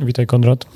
Witaj Konrad.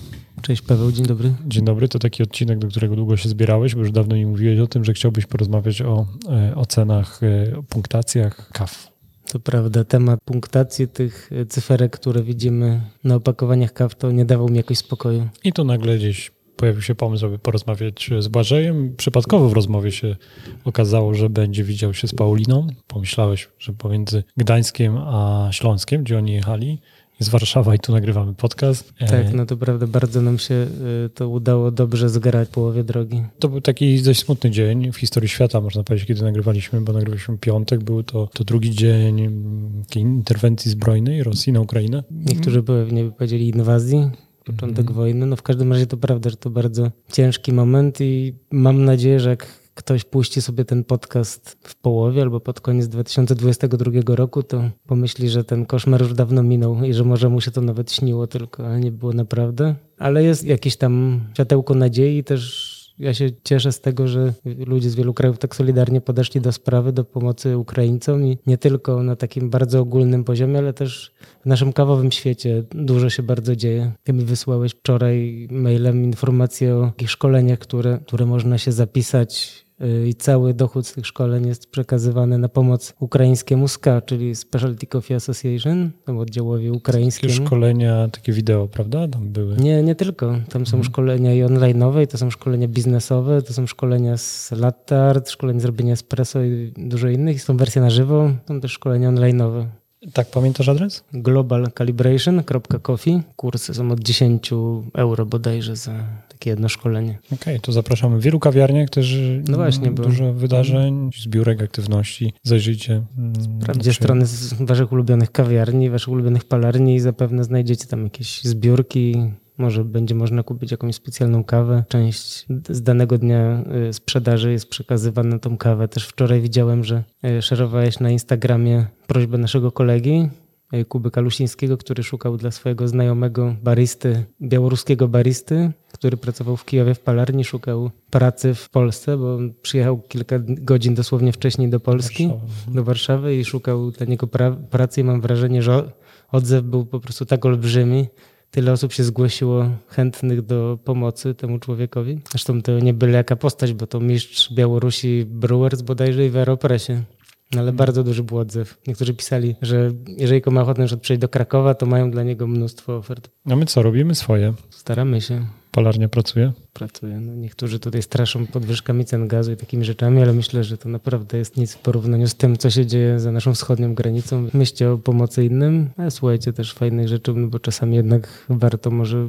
Cześć Paweł, dzień dobry. Dzień dobry, to taki odcinek, do którego długo się zbierałeś, bo już dawno mi mówiłeś o tym, że chciałbyś porozmawiać o e, ocenach, e, o punktacjach kaw. To prawda, temat punktacji tych cyferek, które widzimy na opakowaniach kaw, to nie dawał mi jakoś spokoju. I tu nagle gdzieś pojawił się pomysł, aby porozmawiać z Błażejem. Przypadkowo w rozmowie się okazało, że będzie widział się z Pauliną. Pomyślałeś, że pomiędzy Gdańskiem a Śląskiem, gdzie oni jechali, jest Warszawa i tu nagrywamy podcast. Tak, no to prawda, bardzo nam się y, to udało dobrze zgrać w połowie drogi. To był taki dość smutny dzień w historii świata, można powiedzieć, kiedy nagrywaliśmy, bo nagrywaliśmy piątek, był to, to drugi dzień mm, interwencji zbrojnej Rosji na Ukrainę. Niektórzy pewnie by powiedzieli inwazji, początek mm. wojny. No w każdym razie to prawda, że to bardzo ciężki moment i mam nadzieję, że jak ktoś puści sobie ten podcast w połowie albo pod koniec 2022 roku, to pomyśli, że ten koszmar już dawno minął i że może mu się to nawet śniło tylko, ale nie było naprawdę. Ale jest jakieś tam światełko nadziei też ja się cieszę z tego, że ludzie z wielu krajów tak solidarnie podeszli do sprawy, do pomocy Ukraińcom i nie tylko na takim bardzo ogólnym poziomie, ale też w naszym kawowym świecie dużo się bardzo dzieje. Ty mi wysłałeś wczoraj mailem informacje o takich szkoleniach, które, które można się zapisać i cały dochód z tych szkoleń jest przekazywany na pomoc ukraińskiemu SKA, czyli Specialty Coffee Association, temu oddziałowi ukraińskiemu. Takie szkolenia, takie wideo, prawda? Tam były. Nie, nie tylko. Tam są mhm. szkolenia i online'owe, i to są szkolenia biznesowe, to są szkolenia z latte art, szkolenia z robienia espresso i dużo innych. I są wersje na żywo, są też szkolenia online'owe. Tak, pamiętasz adres? globalcalibration.coffee. Kursy są od 10 euro bodajże za takie jedno szkolenie. Okej, okay, to zapraszamy w wielu kawiarniach też no właśnie, dużo wydarzeń, zbiórek, aktywności. Zajrzyjcie. Mm, Sprawdźcie czy... strony z waszych ulubionych kawiarni, waszych ulubionych palarni i zapewne znajdziecie tam jakieś zbiórki, może będzie można kupić jakąś specjalną kawę. Część z danego dnia y, sprzedaży jest przekazywana na tą kawę. Też wczoraj widziałem, że y, szerowałeś na Instagramie prośbę naszego kolegi, Kuby Kalusińskiego, który szukał dla swojego znajomego baristy, białoruskiego baristy, który pracował w Kijowie w palarni, szukał pracy w Polsce, bo przyjechał kilka godzin dosłownie wcześniej do Polski, Warszawa. do Warszawy i szukał dla niego pra pracy i mam wrażenie, że odzew był po prostu tak olbrzymi, tyle osób się zgłosiło chętnych do pomocy temu człowiekowi. Zresztą to nie byle jaka postać, bo to mistrz Białorusi Brewers bodajże i w Aeropressie. No, ale bardzo duży był odzew. Niektórzy pisali, że jeżeli ma ochotę na przejść do Krakowa, to mają dla niego mnóstwo ofert. A my co, robimy swoje? Staramy się. Palarnia pracuje? Pracuje. No, niektórzy tutaj straszą podwyżkami cen gazu i takimi rzeczami, ale myślę, że to naprawdę jest nic w porównaniu z tym, co się dzieje za naszą wschodnią granicą. Myślcie o pomocy innym, ale słuchajcie też fajnych rzeczy, no bo czasami jednak warto może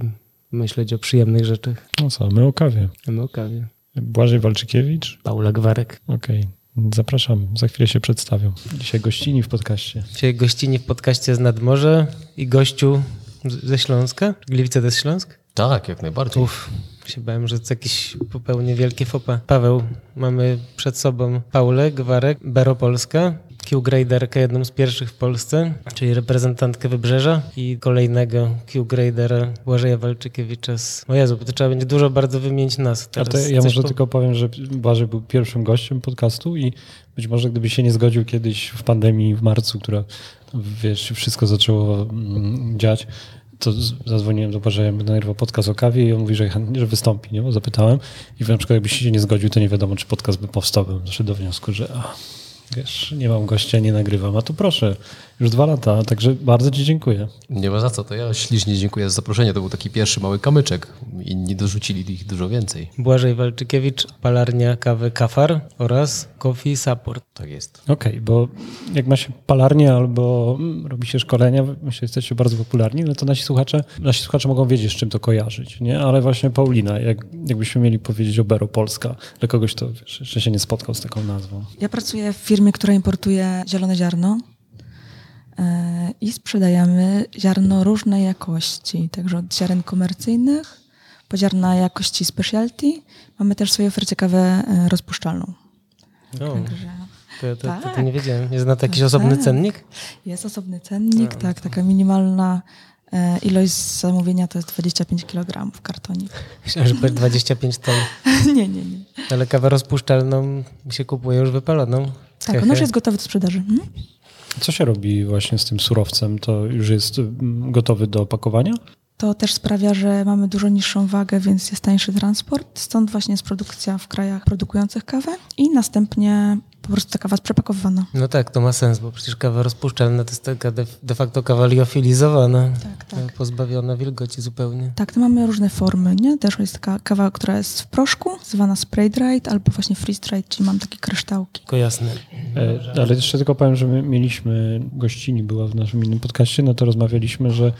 myśleć o przyjemnych rzeczach. No co, my o kawie. My o kawie. Błażej Walczykiewicz? Paula Gwarek. Okej. Okay. Zapraszam, za chwilę się przedstawią. Dzisiaj gościni w podcaście. Dzisiaj gościni w podcaście z Nadmorza i gościu ze Śląska. Gliwice to jest Śląsk? Tak, jak najbardziej. Uf, się bałem, że to jakieś popełnię wielkie fopa. Paweł, mamy przed sobą Paulę Gwarek, Bero Polska, Q-graderkę, jedną z pierwszych w Polsce, czyli reprezentantkę Wybrzeża i kolejnego Q-gradera Błażeja Walczykiewicza z... O Jezu, to trzeba będzie dużo bardzo wymienić nas. Teraz to ja może po... tylko powiem, że Błażej był pierwszym gościem podcastu i być może gdyby się nie zgodził kiedyś w pandemii w marcu, która wiesz, wszystko zaczęło mm, dziać, to zadzwoniłem do Błażeja, nagrywał podcast o kawie i on mówi, że, że wystąpi, nie? Bo zapytałem i na przykład jakbyś się nie zgodził, to nie wiadomo, czy podcast by powstał. Bym doszedł do wniosku, że ach, wiesz, nie mam gościa, nie nagrywam, a tu proszę, już dwa lata, także bardzo Ci dziękuję. Nie ma za co, to ja ślicznie dziękuję za zaproszenie. To był taki pierwszy mały kamyczek. Inni dorzucili ich dużo więcej. Błażej Walczykiewicz, palarnia kawy Kafar oraz Coffee Support. Tak jest. Okej, okay, bo jak ma się palarnię albo robi się szkolenia, myślę, że jesteście bardzo popularni, no to nasi słuchacze, nasi słuchacze mogą wiedzieć, z czym to kojarzyć, nie? Ale właśnie Paulina, jak, jakbyśmy mieli powiedzieć o Bero Polska, dla kogoś, to wiesz, jeszcze się nie spotkał z taką nazwą. Ja pracuję w firmie, która importuje zielone ziarno i sprzedajemy ziarno różnej jakości, także od ziaren komercyjnych po ziarna jakości specialty. Mamy też w swojej ofercie kawę e, rozpuszczalną. O, także, to, to, tak, to, to, nie wiedziałem. Jest na to jakiś tak, osobny cennik? Jest osobny cennik, no, tak, taka minimalna e, ilość zamówienia to jest 25 kg w kartonie. Myślałem, że 25 ton. nie, nie, nie. Ale kawę rozpuszczalną się kupuje już wypaloną. Tak, ona już jest gotowa do sprzedaży. Mhm. Co się robi właśnie z tym surowcem? To już jest mm, gotowy do opakowania? To też sprawia, że mamy dużo niższą wagę, więc jest tańszy transport. Stąd właśnie jest produkcja w krajach produkujących kawę i następnie po prostu ta kawa jest przepakowywana. No tak, to ma sens, bo przecież kawa rozpuszczalna to jest taka de, de facto kawa liofilizowana, Tak, tak. pozbawiona wilgoci zupełnie. Tak, to mamy różne formy, nie? Też jest taka kawa, która jest w proszku, zwana spray dried albo właśnie freeze dried, czyli mam takie kryształki. Tylko jasne. E, Ale jeszcze tylko powiem, że my mieliśmy gościni, była w naszym innym podcaście, no to rozmawialiśmy, że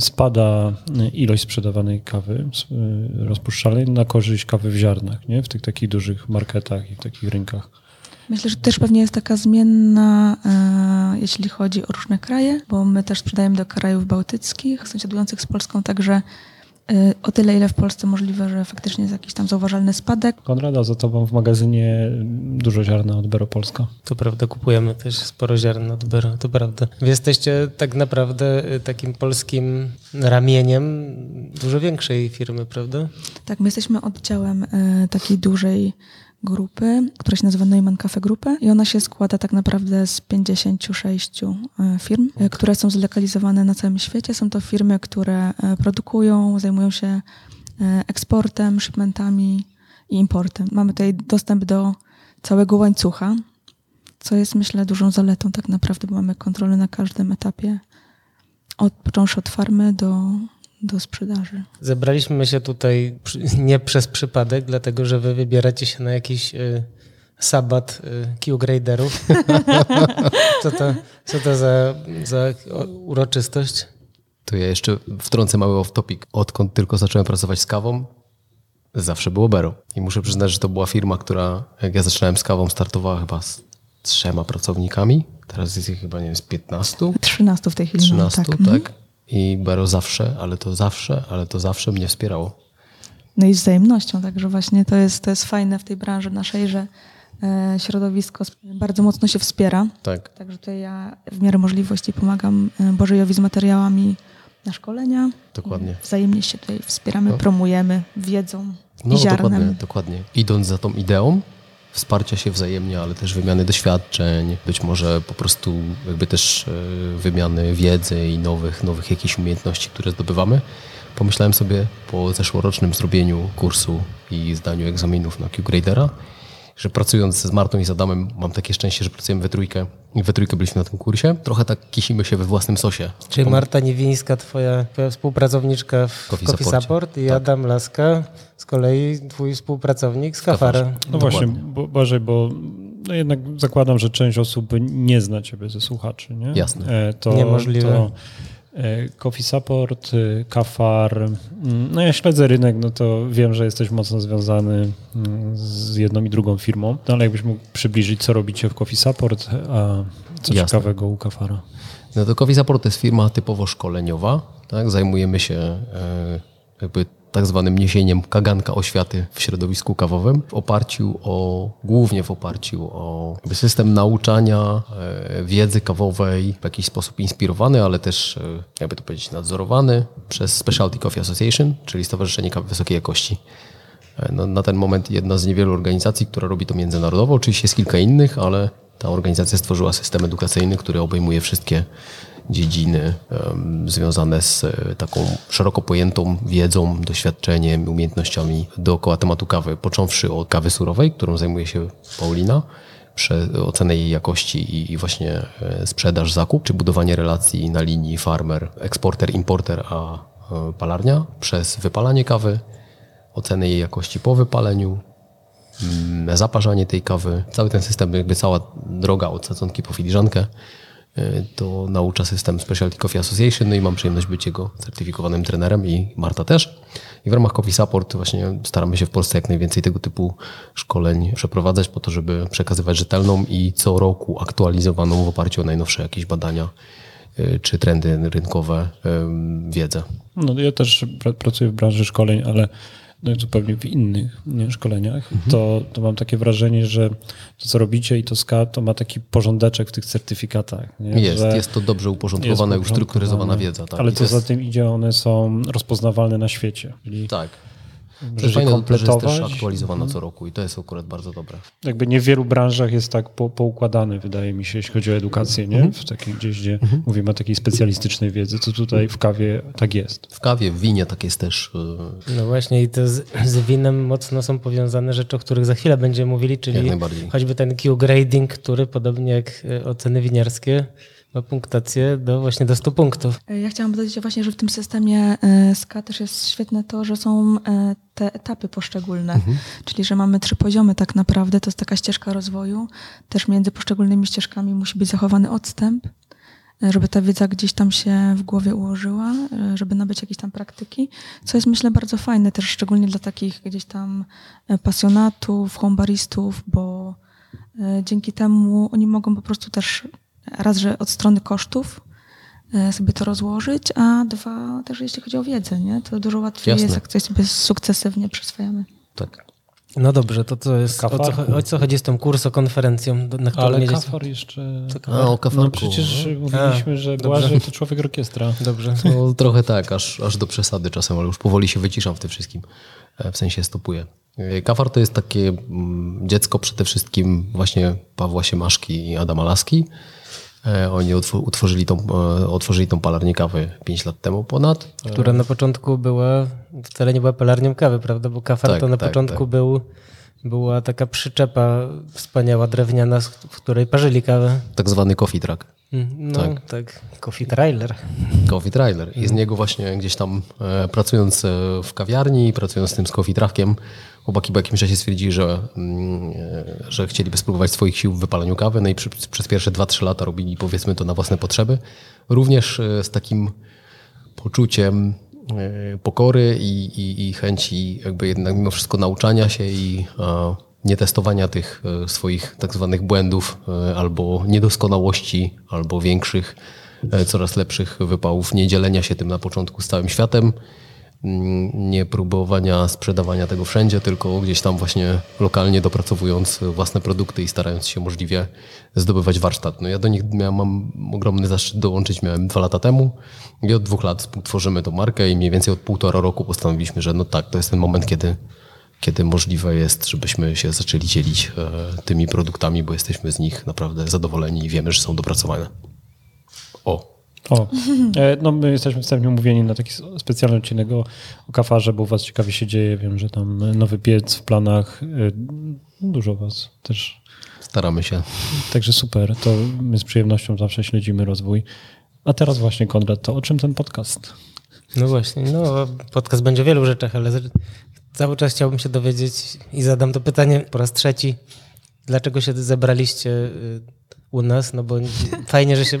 spada ilość sprzedawanej kawy e, rozpuszczalnej na korzyść kawy w ziarnach, nie? W tych takich dużych marketach i w takich rynkach. Myślę, że też pewnie jest taka zmienna, e, jeśli chodzi o różne kraje, bo my też sprzedajemy do krajów bałtyckich, sąsiadujących z Polską, także e, o tyle, ile w Polsce możliwe, że faktycznie jest jakiś tam zauważalny spadek. Konrada, za tobą w magazynie dużo ziarna od Bero Polska. To prawda, kupujemy też sporo ziarn od Bero, to prawda. Wy jesteście tak naprawdę y, takim polskim ramieniem dużo większej firmy, prawda? Tak, my jesteśmy oddziałem e, takiej dużej grupy, która się nazywa Neumann Cafe Grupy i ona się składa tak naprawdę z 56 e, firm, e, które są zlokalizowane na całym świecie. Są to firmy, które e, produkują, zajmują się eksportem, shipmentami i importem. Mamy tutaj dostęp do całego łańcucha, co jest myślę dużą zaletą tak naprawdę, bo mamy kontrolę na każdym etapie, od, począwszy od farmy do, do sprzedaży. Zebraliśmy się tutaj nie przez przypadek, dlatego że wy wybieracie się na jakiś y, sabat y, Q-graderów. co, to, co to za, za uroczystość? To ja jeszcze wtrącę mały off-topic. Odkąd tylko zacząłem pracować z kawą, zawsze było Bero. I muszę przyznać, że to była firma, która, jak ja zaczynałem z kawą, startowała chyba z trzema pracownikami. Teraz jest ich chyba, nie wiem, z 15, 13 w tej chwili. mamy, 13, tak. Mhm. I Bero zawsze, ale to zawsze, ale to zawsze mnie wspierało. No i z wzajemnością, także właśnie to jest, to jest fajne w tej branży naszej, że e, środowisko bardzo mocno się wspiera. Tak. Także tutaj ja w miarę możliwości pomagam e, Bożejowi z materiałami na szkolenia. Dokładnie. Wzajemnie się tutaj wspieramy, promujemy wiedzą No i ziarnem. dokładnie, dokładnie. Idąc za tą ideą wsparcia się wzajemnie, ale też wymiany doświadczeń, być może po prostu jakby też e, wymiany wiedzy i nowych, nowych jakichś umiejętności, które zdobywamy. Pomyślałem sobie po zeszłorocznym zrobieniu kursu i zdaniu egzaminów na Q-Gradera, że pracując z Martą i z Adamem mam takie szczęście, że pracujemy we trójkę i we trójkę byliśmy na tym kursie. Trochę tak kisimy się we własnym sosie. Czyli Marta Niewińska, twoja, twoja współpracowniczka w Coffee Coffee. Support i Tak. Adam Laska, z kolei twój współpracownik z Kafara. No Dokładnie. właśnie, bo, Boże, bo no jednak zakładam, że część osób nie zna ciebie ze słuchaczy, nie? Jasne. E, To, Niemożliwe. To, Coffee Support, e, Kafar. mm, No ja śledzę rynek, no to wiem, że jesteś mocno związany mm, z jedną i drugą firmą. No ale jakbyś mógł przybliżyć, co robicie w Coffee Support, a co Jasne. ciekawego u Kafara. No to Coffee Support to jest firma typowo szkoleniowa. Tak? Zajmujemy się e, jakby tak zwanym niesieniem kaganka oświaty w środowisku kawowym w oparciu o, głównie w oparciu o system nauczania e, wiedzy kawowej w jakiś sposób inspirowany, ale też e, jakby to powiedzieć nadzorowany przez Specialty Coffee Association, czyli Stowarzyszenie Kawy Wysokiej Jakości. E, No, na ten moment jedna z niewielu organizacji, która robi to międzynarodowo. Oczywiście jest kilka innych, ale ta organizacja stworzyła system edukacyjny, który obejmuje wszystkie dziedziny związane z e, taką szeroko pojętą wiedzą, doświadczeniem, umiejętnościami dookoła tematu kawy, począwszy od kawy surowej, którą zajmuje się Paulina, ocenę jej jakości i, właśnie e, sprzedaż, zakup, czy budowanie relacji na linii farmer, eksporter, importer, a e, palarnia, przez wypalanie kawy, oceny jej jakości po wypaleniu, mm, zaparzanie tej kawy. Cały ten system, jakby cała droga od sadzonki po filiżankę, to naucza system Specialty Coffee Association, no i mam przyjemność być jego certyfikowanym trenerem i Marta też. I w ramach Coffee Support właśnie staramy się w Polsce jak najwięcej tego typu szkoleń przeprowadzać po to, żeby przekazywać rzetelną i co roku aktualizowaną w oparciu o najnowsze jakieś badania y, czy trendy rynkowe wiedzę. No ja też pra- pracuję w branży szkoleń, ale no, zupełnie w innych nie, szkoleniach. To, to mam takie wrażenie, że to, co robicie i to SKA, to ma taki porządeczek w tych certyfikatach. Nie? Jest, Że jest to dobrze uporządkowana, ustrukturyzowana uporządkowane. wiedza. Tak? Ale I co jest- za tym idzie, one są rozpoznawalne na świecie. Czyli Tak. To je fajne, że jest kompletować. też aktualizowana co roku i to jest akurat bardzo dobre. Jakby nie w wielu branżach jest tak po, poukładany, wydaje mi się, jeśli chodzi o edukację, nie? Mhm. W takiej gdzieś, gdzie mówimy o takiej specjalistycznej wiedzy, to tutaj w kawie tak jest. W kawie, w winie tak jest też. y, No właśnie i to z, z winem mocno są powiązane rzeczy, o których za chwilę będziemy mówili, czyli choćby ten Q-grading, który podobnie jak e, oceny winiarskie ma punktację do właśnie do 100 punktów. E, Ja chciałam dodać właśnie, że w tym systemie e, SKA też jest świetne to, że są e, te etapy poszczególne, czyli że mamy trzy poziomy tak naprawdę, to jest taka ścieżka rozwoju. Też między poszczególnymi ścieżkami musi być zachowany odstęp, żeby ta wiedza gdzieś tam się w głowie ułożyła, żeby nabyć jakieś tam praktyki, co jest myślę bardzo fajne też szczególnie dla takich gdzieś tam pasjonatów, homebaristów, bo dzięki temu oni mogą po prostu też raz, że od strony kosztów e, sobie to rozłożyć, a dwa też jeśli chodzi o wiedzę, nie? to dużo łatwiej Jasne. jest, jak coś sobie sukcesywnie przyswajamy. Tak. No dobrze, to co jest, o co, Kafar? o co chodzi z tą kursokonferencją, do- na Ale kafar jeszcze... A, o kafarku. No przecież mówiliśmy, że Błażej to człowiek orkiestra. Dobrze. No, trochę tak, aż, aż do przesady czasem, ale już powoli się wyciszam w tym wszystkim. E, W sensie stopuję. E, Kafar to jest takie mm, dziecko przede wszystkim właśnie Pawła Siemaszki i Adama Laski. E, Oni utw- utworzyli tą, e, otworzyli tą palarnię kawy 5 lat temu ponad. Która na początku była, wcale nie była pelarnią kawy, prawda? Bo kafar Tak, to na tak, początku tak. był, była taka przyczepa wspaniała, drewniana, w której parzyli kawę. Tak zwany coffee truck. Mm, No tak, Tak. coffee trailer. Coffee trailer. I z niego właśnie gdzieś tam e, pracując e, w kawiarni, pracując z tym z coffee truckiem, chłopaki po jakimś czasie stwierdzili, że, mm, e, że chcieliby spróbować swoich sił w wypalaniu kawy. No i przy, przez pierwsze 2-3 lata robili powiedzmy to na własne potrzeby. Również e, z takim poczuciem e, pokory i, i, i chęci jakby jednak mimo wszystko nauczania się i e, nietestowania tych swoich tak zwanych błędów albo niedoskonałości, albo większych, coraz lepszych wypałów, nie dzielenia się tym na początku z całym światem, nie próbowania sprzedawania tego wszędzie, tylko gdzieś tam właśnie lokalnie dopracowując własne produkty i starając się możliwie zdobywać warsztat. No ja do nich miałem, mam ogromny zaszczyt dołączyć, miałem dwa lata temu i od dwóch lat współtworzymy tą markę i mniej więcej od półtora roku postanowiliśmy, że no tak, to jest ten moment, kiedy, kiedy możliwe jest, żebyśmy się zaczęli dzielić e, tymi produktami, bo jesteśmy z nich naprawdę zadowoleni i wiemy, że są dopracowane. O, O, e, no my jesteśmy wstępnie umówieni na taki specjalny odcinek o, o kafarze, bo u was ciekawie się dzieje. Wiem, że tam nowy piec w planach. e, Dużo was też. staramy się. Także super. To my z przyjemnością zawsze śledzimy rozwój. A teraz właśnie, Konrad, to o czym ten podcast? No właśnie, no podcast będzie o wielu rzeczach, ale cały czas chciałbym się dowiedzieć i zadam to pytanie po raz trzeci. Dlaczego się zebraliście y, u nas? No bo fajnie, że się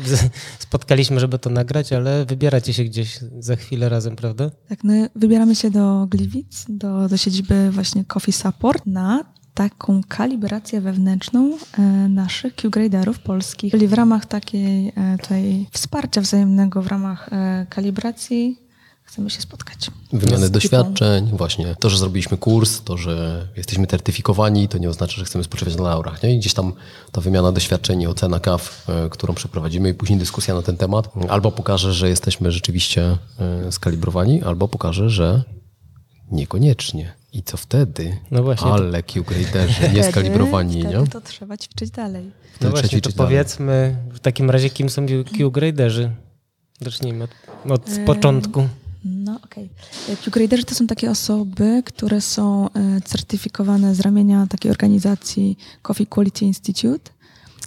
spotkaliśmy, żeby to nagrać, ale wybieracie się gdzieś za chwilę razem, prawda? Tak, my wybieramy się do Gliwic, do, do siedziby właśnie Coffee Support na taką kalibrację wewnętrzną e, naszych Q-graderów polskich. Czyli w ramach takiej e, tutaj wsparcia wzajemnego, w ramach e, kalibracji chcemy się spotkać. Wymiany Z doświadczeń, właśnie to, że zrobiliśmy kurs, to, że jesteśmy certyfikowani, to nie oznacza, że chcemy spoczywać na laurach. Nie? I gdzieś tam ta wymiana doświadczeń i ocena kaw, e, którą przeprowadzimy i później dyskusja na ten temat, albo pokaże, że jesteśmy rzeczywiście e, skalibrowani, albo pokaże, że niekoniecznie. I co wtedy? No właśnie. Ale Q-graderzy nieskalibrowani, wtedy, nie? wtedy to trzeba ćwiczyć dalej. No Wtedy właśnie, trzeci to czyt dalej. powiedzmy w takim razie, kim są Q-graderzy? Zacznijmy od, od Eee, początku. No okej. Okay. Q-graderzy to są takie osoby, które są e, certyfikowane z ramienia takiej organizacji Coffee Quality Institute.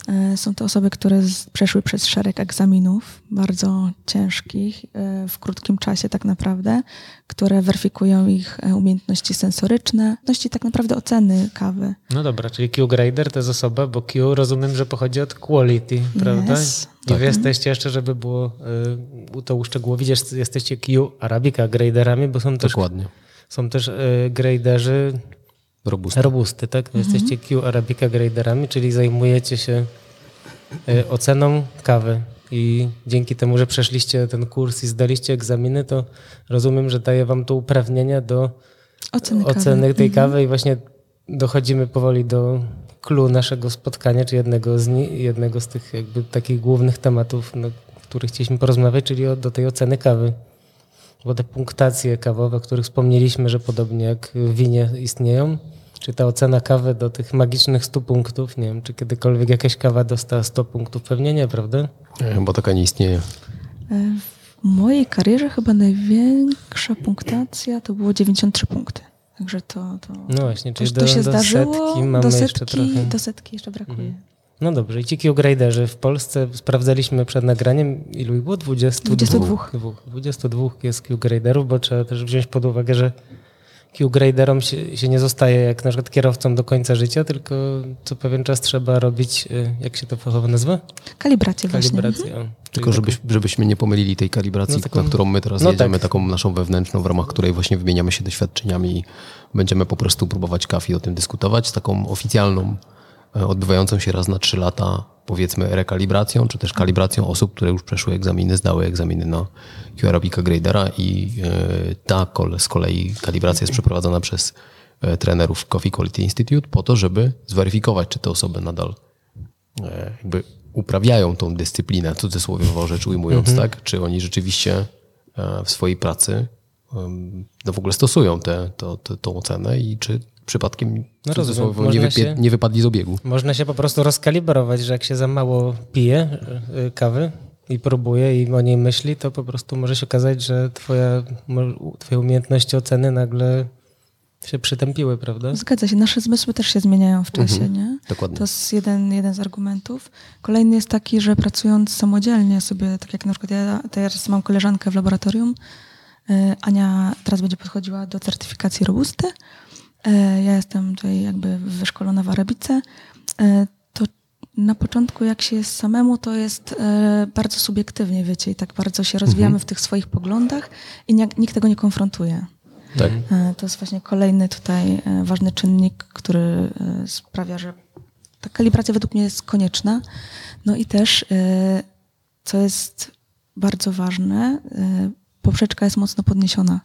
E, Są to osoby, które przeszły przez szereg egzaminów, bardzo ciężkich, e, w krótkim czasie tak naprawdę, które weryfikują ich e, umiejętności sensoryczne, umiejętności tak naprawdę oceny kawy. No dobra, czyli Q-grader to jest osoba, bo Q rozumiem, że pochodzi od quality, prawda? Yes. I wy jesteście jeszcze, żeby było to uszczegółowić, jest- jesteście Q Arabica graderami, bo są też, Dokładnie. są też graderzy Robusty. robusty, tak? Wy Jesteście Q Arabica graderami, czyli zajmujecie się y, oceną kawy. I dzięki temu, że przeszliście ten kurs i zdaliście egzaminy, to rozumiem, że daje wam to uprawnienia do Oceny kawy. oceny tej Mhm. kawy i właśnie dochodzimy powoli do clue naszego spotkania, czy jednego z, ni- jednego z tych jakby takich głównych tematów, no, o których chcieliśmy porozmawiać, czyli o, do tej oceny kawy. Bo te punktacje kawowe, o których wspomnieliśmy, że podobnie jak w winie istnieją, czy ta ocena kawy do tych magicznych 100 punktów, nie wiem, czy kiedykolwiek jakaś kawa dostała 100 punktów? Pewnie nie, prawda? Bo taka nie istnieje. E, W mojej karierze chyba największa punktacja to było 93 punkty. Także to, to, No właśnie, czyli to do, się do zdarzyło. setki mamy do, jeszcze setki, trochę. Mhm. do setki jeszcze brakuje. No dobrze, i ci Q-graderzy w Polsce sprawdzaliśmy przed nagraniem, ilu ich było? 22. 22. Dwóch. 22 jest Q-graderów, bo trzeba też wziąć pod uwagę, że Q-graderom się, się nie zostaje jak na przykład kierowcą do końca życia, tylko co pewien czas trzeba robić, y, jak się to fachowo nazywa? Kalibrację właśnie. Kalibrację. Czyli Tylko taką- żebyś, żebyśmy nie pomylili tej kalibracji, No taką- na którą my teraz no jedziemy, tak. taką naszą wewnętrzną, w ramach której właśnie wymieniamy się doświadczeniami i będziemy po prostu próbować kaw i o tym dyskutować, z taką oficjalną, e, odbywającą się raz na trzy lata, powiedzmy rekalibracją, czy też kalibracją osób, które już przeszły egzaminy, zdały egzaminy na QRabika Gradera i e, ta z kolei kalibracja jest przeprowadzana przez e, trenerów Coffee Quality Institute po to, żeby zweryfikować, czy te osoby nadal e, jakby uprawiają tą dyscyplinę, cudzysłowiowo rzecz ujmując, tak? Czy oni rzeczywiście w swojej pracy no w ogóle stosują tę te, te, tą ocenę i czy przypadkiem No rozumiem. nie, wypie, się- nie wypadli z obiegu. Można się po prostu rozkalibrować, że jak się za mało pije y, kawy i próbuje i o niej myśli, to po prostu może się okazać, że twoja, twoje umiejętności oceny nagle się przytępiły, prawda? Zgadza się. Nasze zmysły też się zmieniają w czasie, Mhm. nie? Dokładnie. To jest jeden, jeden z argumentów. Kolejny jest taki, że pracując samodzielnie sobie, tak jak na przykład ja teraz mam koleżankę w laboratorium, e, Ania teraz będzie podchodziła do certyfikacji robusty. E, Ja jestem tutaj jakby wyszkolona w arabice. E, To na początku, jak się jest samemu, to jest e, bardzo subiektywnie, wiecie, i tak bardzo się rozwijamy w tych swoich poglądach i nikt tego nie konfrontuje. Tak. To jest właśnie kolejny tutaj ważny czynnik, który sprawia, że ta kalibracja według mnie jest konieczna. No i też, co jest bardzo ważne, poprzeczka jest mocno podniesiona,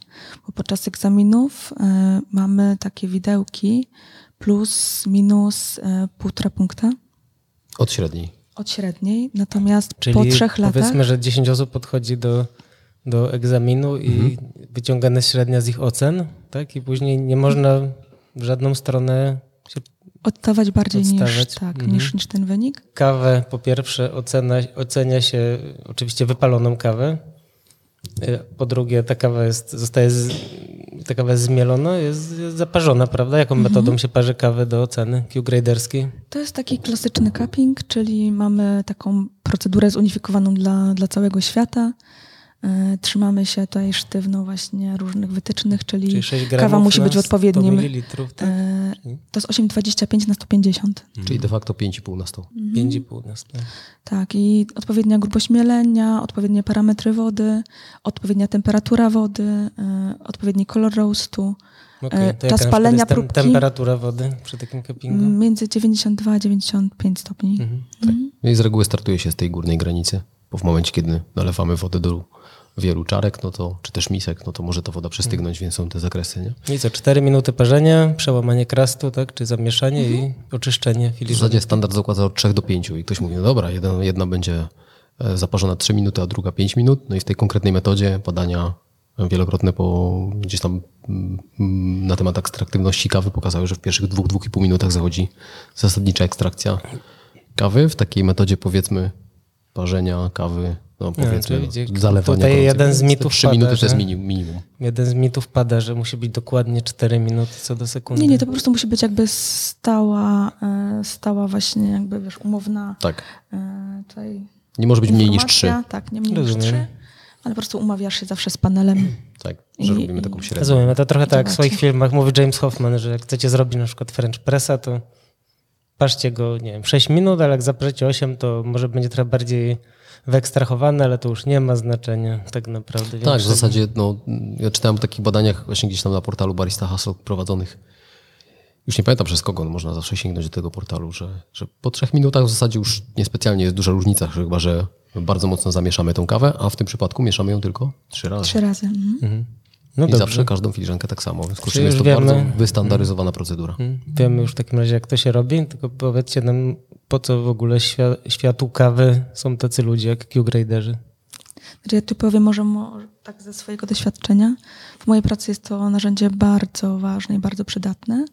bo podczas egzaminów e, mamy takie widełki plus, minus e, półtora punkta Od średniej. od średniej, natomiast Czyli po trzech latach... powiedzmy, że 10 osób podchodzi do, do egzaminu i wyciągana jest średnia z ich ocen, tak? I później nie można w żadną stronę się oddawać bardziej niż, Odstawać. tak, Mhm. niż, niż ten wynik. Kawę po pierwsze ocena, ocenia się oczywiście wypaloną kawę. Y, Po drugie, ta kawa jest, zostaje z, ta kawa jest zmielona, jest, jest zaparzona, prawda? Jaką metodą się parzy kawę do oceny Q-graderskiej? To jest taki klasyczny cupping, czyli mamy taką procedurę zunifikowaną dla, dla całego świata. E, Trzymamy się tutaj sztywno właśnie różnych wytycznych, czyli, Czyli 6 gramów kawa musi być w 100 odpowiednim... mililitrów, tak? e, To jest 8,25 na 150. Czyli de facto 5,5 na 100. 5,5 na 100. Tak, i odpowiednia grubość mielenia, odpowiednie parametry wody, odpowiednia temperatura wody, e, odpowiedni kolor roastu, E, to czas palenia jest tem- próbki? temperatura wody przy takim cuppingu? między 92 a 95 stopni. Mhm. No i z reguły startuje się z tej górnej granicy, bo w momencie, kiedy nalewamy wodę do wielu czarek, no to, czy też misek, no to może ta woda przystygnąć, więc są te zakresy, nie? I co, 4 minuty parzenia, przełamanie krastu, tak? Czy zamieszanie i oczyszczenie W filiżanki. zasadzie standard zakłada od 3 do 5 i ktoś mówi, no dobra, jedna, jedna będzie e, zaparzona 3 minuty, a druga 5 minut. No i w tej konkretnej metodzie badania wielokrotne po gdzieś tam mm, na temat ekstraktywności kawy pokazały, że w pierwszych dwóch, dwóch i pół minutach zachodzi zasadnicza ekstrakcja kawy. W takiej metodzie powiedzmy parzenia kawy, no powiedzmy czyli gdzie- zalewania. tutaj jeden z mitów 3 pada, minuty to jest minim- minimum. Jeden z mitów pada, że musi być dokładnie 4 minuty co do sekundy. Nie, nie, to po prostu musi być jakby stała, e, stała właśnie jakby, wiesz, umowna Tak. e, tutaj Nie może być mniej niż 3. informacja. Tak, nie mniej niż Rozumiem. 3, ale po prostu umawiasz się zawsze z panelem. Tak, że I- robimy taką średnią. Rozumiem, to trochę tak jak w swoich filmach mówi James Hoffman, że jak chcecie zrobić na przykład French Pressa, to patrzcie go, nie wiem, 6 minut, ale jak zaprecie 8, to może będzie trochę bardziej wyekstrahowany, ale to już nie ma znaczenia tak naprawdę. Tak, w zasadzie no, ja czytałem o takich badaniach właśnie gdzieś tam na portalu Barista Hustle prowadzonych. Już nie pamiętam przez kogo, no można zawsze sięgnąć do tego portalu, że, że po trzech minutach w zasadzie już niespecjalnie jest duża różnica, chyba że bardzo mocno zamieszamy tą kawę, a w tym przypadku mieszamy ją tylko trzy razy. Trzy razy. Mhm. No I dobrze. zawsze każdą filiżankę tak samo. W związku z czym jest to wiemy- bardzo wystandaryzowana procedura. Mhm. Wiemy już w takim razie, jak to się robi, tylko powiedzcie nam, po co w ogóle świa- światu kawy są tacy ludzie jak Q-graderzy. Ja tu powiem może tak ze swojego doświadczenia. W mojej pracy jest to narzędzie bardzo ważne i bardzo przydatne.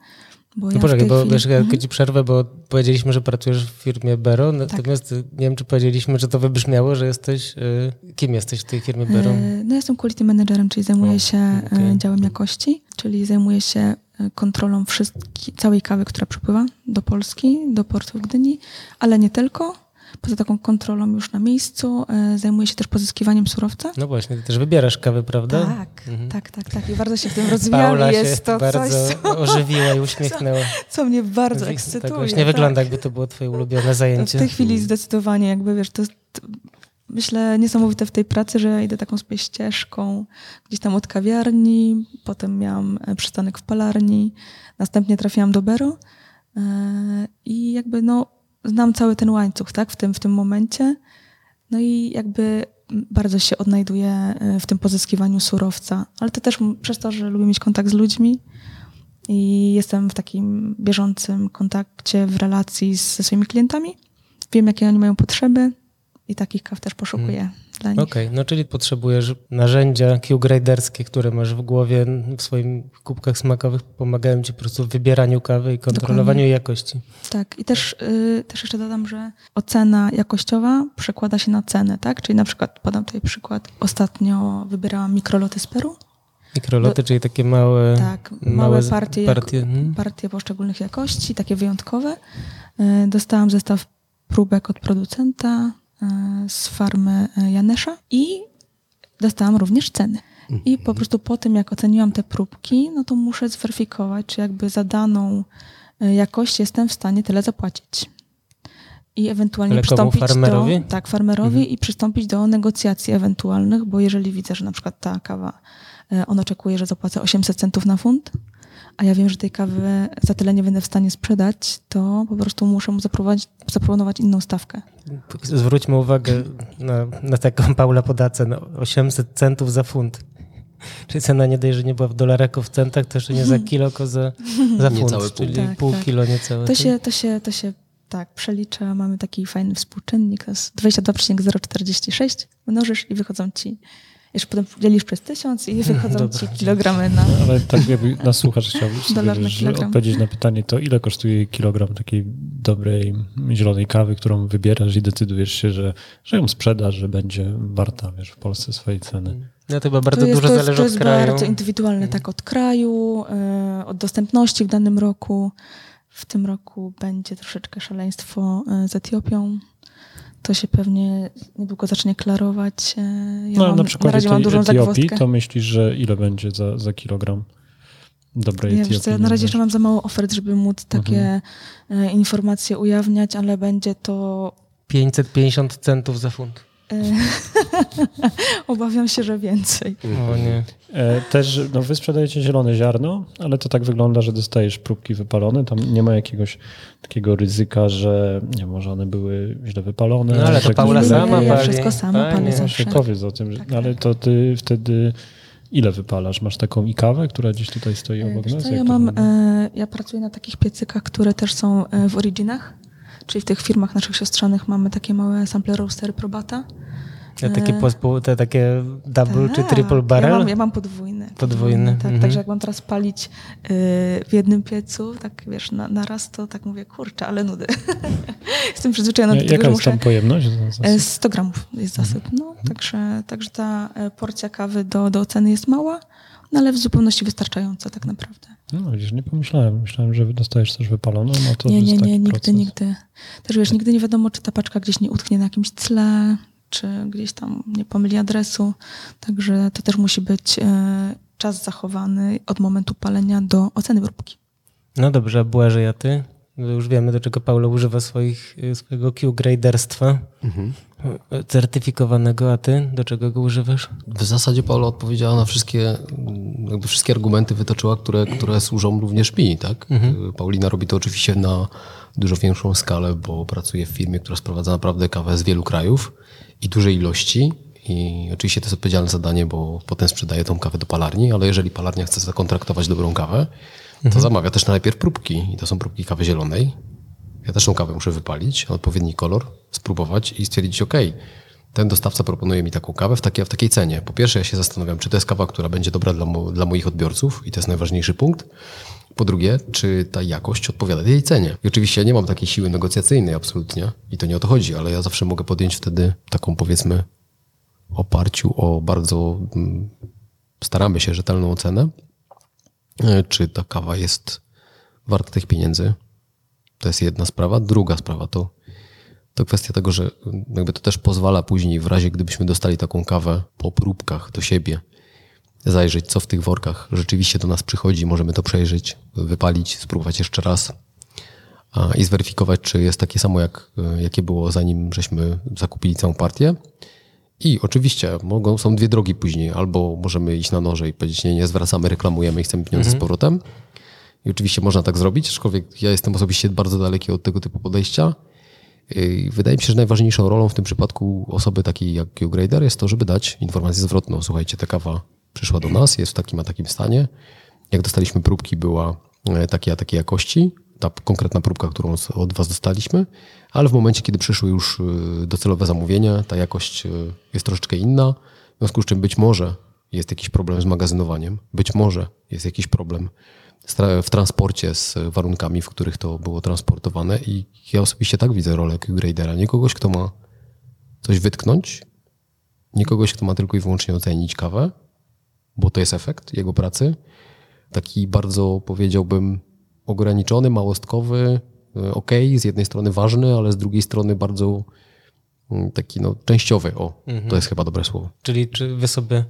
Bo No ja poczekaj, bo chwili... wiesz, ja Mhm. ci przerwę, bo powiedzieliśmy, że pracujesz w firmie Bero, natomiast nie wiem, czy powiedzieliśmy, że to wybrzmiało, że jesteś, y, kim jesteś w tej firmie Bero? E, No jestem quality managerem, czyli zajmuję O, się e, okej. działem jakości, czyli zajmuję się e, kontrolą wszystki, całej kawy, która przypływa do Polski, do portu w Gdyni, ale nie tylko. Poza taką kontrolą już na miejscu e, zajmuję się też pozyskiwaniem surowca. No właśnie, ty też wybierasz kawę, prawda? Tak, Mhm. tak, tak, tak. I bardzo się w tym rozwijam. Paula i się jest to bardzo coś, co, ożywiła i uśmiechnęła. co mnie bardzo Tak ekscytuje. właśnie wygląda, jakby to było twoje ulubione W zajęcie. tej chwili zdecydowanie, jakby wiesz, to jest myślę niesamowite w tej pracy, że idę taką sobie ścieżką gdzieś tam od kawiarni, potem miałam e, przystanek w palarni, następnie trafiłam do Bero e, i jakby no znam cały ten łańcuch, tak, w tym, w tym momencie. No i jakby bardzo się odnajduję e, w tym pozyskiwaniu surowca, ale to też przez to, że lubię mieć kontakt z ludźmi i jestem w takim bieżącym kontakcie, w relacji ze swoimi klientami. Wiem, jakie oni mają potrzeby i takich kaw też poszukuję dla nich. Okej, no czyli potrzebujesz narzędzia Q-graderskie, które masz w głowie, w swoim kubkach smakowych, pomagają ci po prostu w wybieraniu kawy i kontrolowaniu Dokładnie. jakości. Tak, i też, y, też jeszcze dodam, że ocena jakościowa przekłada się na cenę, tak? Czyli na przykład, podam tutaj przykład, ostatnio wybierałam mikroloty z Peru. Mikroloty, czyli takie małe, Tak, małe, z- partie, partie mhm. partie poszczególnych jakości, takie wyjątkowe. Y, Dostałam zestaw próbek od producenta z farmy y, Janesza i dostałam również ceny. I po prostu po tym, jak oceniłam te próbki, no to muszę zweryfikować, czy jakby za daną y, jakość jestem w stanie tyle zapłacić. I ewentualnie Ale przystąpić Farmerowi? do. Tak, farmerowi i przystąpić do negocjacji ewentualnych, bo jeżeli widzę, że na przykład ta kawa, on oczekuje, że zapłacę 800 centów na funt, a ja wiem, że tej kawy za tyle nie będę w stanie sprzedać, to po prostu muszę mu zaproponować inną stawkę. Zwróćmy uwagę na, na taką Paula poda cenę. 800 centów za funt. Czyli cena nie dość, że nie była w dolarach, w centach, to jeszcze nie za kilo, tylko za, za funt. Niecałe pół. czyli Tak, pół tak. kilo niecałe. To się, to się, to się tak przelicza, mamy taki fajny współczynnik, to jest 22,046, mnożysz i wychodzą ci, jeszcze potem dzielisz przez tysiąc i wychodzą Dobra. ci kilogramy na... Ale tak jakby nas słuchasz, na kilogram. odpowiedzieć na pytanie, to ile kosztuje kilogram takiej dobrej zielonej kawy, którą wybierasz i decydujesz się, że, że ją sprzedasz, że będzie warta wiesz, w Polsce swojej ceny. No to chyba bardzo to jest, dużo to jest, zależy to od jest kraju. bardzo indywidualne, tak, od kraju, y, od dostępności w danym roku. W tym roku będzie troszeczkę szaleństwo y, z Etiopią. To się pewnie niedługo zacznie klarować. y, Ja no mam, na przykład razie mam dużą Etiopii, zagwozdkę. to myślisz, że ile będzie za, za kilogram dobrej Ja Etiopii? wiesz na razie jeszcze mam za mało ofert, żeby móc takie Mhm. informacje ujawniać, ale będzie to 550 centów za funt. Y, obawiam się, że więcej. O nie. E, Też, no wy sprzedajecie zielone ziarno, ale to tak wygląda, że dostajesz próbki wypalone. Tam nie ma jakiegoś takiego ryzyka, że nie może one były źle wypalone. No, ale to Paula sama ja wszystko sama Panie. palę zawsze. powiedz o tym, że, Tak, no, ale tak. to ty wtedy ile wypalasz? Masz taką i kawę, która gdzieś tutaj stoi E, obok nas? co, ja, mam, e, ja pracuję na takich piecykach, które też są e, w Originach, czyli w tych firmach naszych siostrzanych mamy takie małe sample roastery Probata. Te takie, E, te takie double czy Tak, triple barrel? Ja mam, ja mam podwójny. Podwójny, Tak, mhm. Także jak mam teraz palić y, w jednym piecu, tak wiesz, na, na raz, to tak mówię, kurczę, ale nudy. Jestem przyzwyczajona do tego, Jaka jest muszę... tam pojemność? E, 100 gramów jest Mhm. zasyp. No, także, także ta e, porcja kawy do, do oceny jest mała, no ale w zupełności wystarczająca tak naprawdę. No widzisz, nie pomyślałem. Myślałem, że dostajesz coś wypalone, no to nie, nie, taki nie, nigdy, proces. nigdy. Też wiesz, nigdy nie wiadomo, czy ta paczka gdzieś nie utknie na jakimś tle, czy gdzieś tam nie pomyli adresu. Także to też musi być e, czas zachowany od momentu palenia do oceny próbki. No dobrze, a Błażej, a ty? Już wiemy, do czego Paulo używa swoich, y, swojego Q-graderstwa Mhm. Certyfikowanego, a ty? Do czego go używasz? W zasadzie Paula odpowiedziała na wszystkie, jakby wszystkie argumenty wytoczyła, które, które służą również mi. Tak? Paulina robi to oczywiście na dużo większą skalę, bo pracuje w firmie, która sprowadza naprawdę kawę z wielu krajów i dużej ilości. I oczywiście to jest odpowiedzialne zadanie, bo potem sprzedaje tą kawę do palarni, ale jeżeli palarnia chce zakontraktować dobrą kawę, to zamawia też najpierw próbki. I to są próbki kawy zielonej. Ja też tą kawę muszę wypalić, odpowiedni kolor, spróbować i stwierdzić, ok, ten dostawca proponuje mi taką kawę w takiej, w takiej cenie. Po pierwsze, ja się zastanawiam, czy to jest kawa, która będzie dobra dla, mo, dla moich odbiorców i to jest najważniejszy punkt. Po drugie, czy ta jakość odpowiada tej cenie. I oczywiście ja nie mam takiej siły negocjacyjnej absolutnie i to nie o to chodzi, ale ja zawsze mogę podjąć wtedy taką powiedzmy oparciu o bardzo mm, staramy się rzetelną ocenę, e, czy ta kawa jest warta tych pieniędzy. To jest jedna sprawa. Druga sprawa to, to kwestia tego, że jakby to też pozwala później, w razie gdybyśmy dostali taką kawę po próbkach do siebie, zajrzeć, co w tych workach rzeczywiście do nas przychodzi, możemy to przejrzeć, wypalić, spróbować jeszcze raz i zweryfikować, czy jest takie samo, jak, jakie było zanim żeśmy zakupili całą partię. I oczywiście mogą, są dwie drogi później. Albo możemy iść na noże i powiedzieć, nie, nie zwracamy, reklamujemy i chcemy pieniądze z powrotem. I oczywiście można tak zrobić, aczkolwiek ja jestem osobiście bardzo daleki od tego typu podejścia. Wydaje mi się, że najważniejszą rolą w tym przypadku osoby takiej jak Q-Grader jest to, żeby dać informację zwrotną. Słuchajcie, ta kawa przyszła do nas, jest w takim a takim stanie. Jak dostaliśmy próbki, była e, takiej a takiej jakości. Ta konkretna próbka, którą od was dostaliśmy, ale w momencie, kiedy przyszły już e, docelowe zamówienia, ta jakość e, jest troszeczkę inna. W związku z czym być może jest jakiś problem z magazynowaniem, być może jest jakiś problem w transporcie z warunkami, w których to było transportowane i ja osobiście tak widzę rolę Q-Gradera. Nie kogoś, kto ma coś wytknąć, nie kogoś, kto ma tylko i wyłącznie ocenić kawę, bo to jest efekt jego pracy. Taki bardzo, powiedziałbym, ograniczony, małostkowy, y, ok, z jednej strony ważny, ale z drugiej strony bardzo mm, taki no, częściowy. O, to jest chyba dobre słowo. Czyli czy wy sobie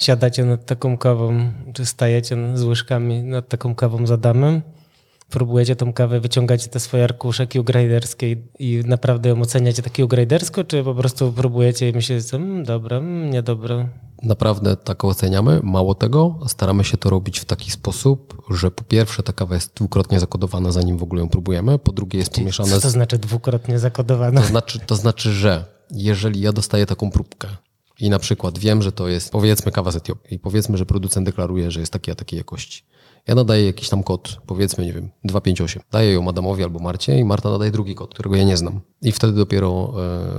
siadacie nad taką kawą, czy stajecie z łyżkami nad taką kawą za damem, próbujecie tą kawę, wyciągacie te swoje arkusze Q-graderskie i, i naprawdę ją oceniacie tak Q-gradersko, czy po prostu próbujecie i myślicie, mmm, dobra, mm, niedobra. Naprawdę tak oceniamy. Mało tego, staramy się to robić w taki sposób, że po pierwsze ta kawa jest dwukrotnie zakodowana, zanim w ogóle ją próbujemy. Po drugie jest pomieszane Co to znaczy dwukrotnie zakodowana? To znaczy, to znaczy, że jeżeli ja dostaję taką próbkę i na przykład wiem, że to jest powiedzmy kawa z Etiopii i powiedzmy, że producent deklaruje, że jest takiej a takiej jakości. Ja nadaję jakiś tam kod, powiedzmy, nie wiem, 258. Daję ją Adamowi albo Marcie i Marta nadaje drugi kod, którego ja nie znam. I wtedy dopiero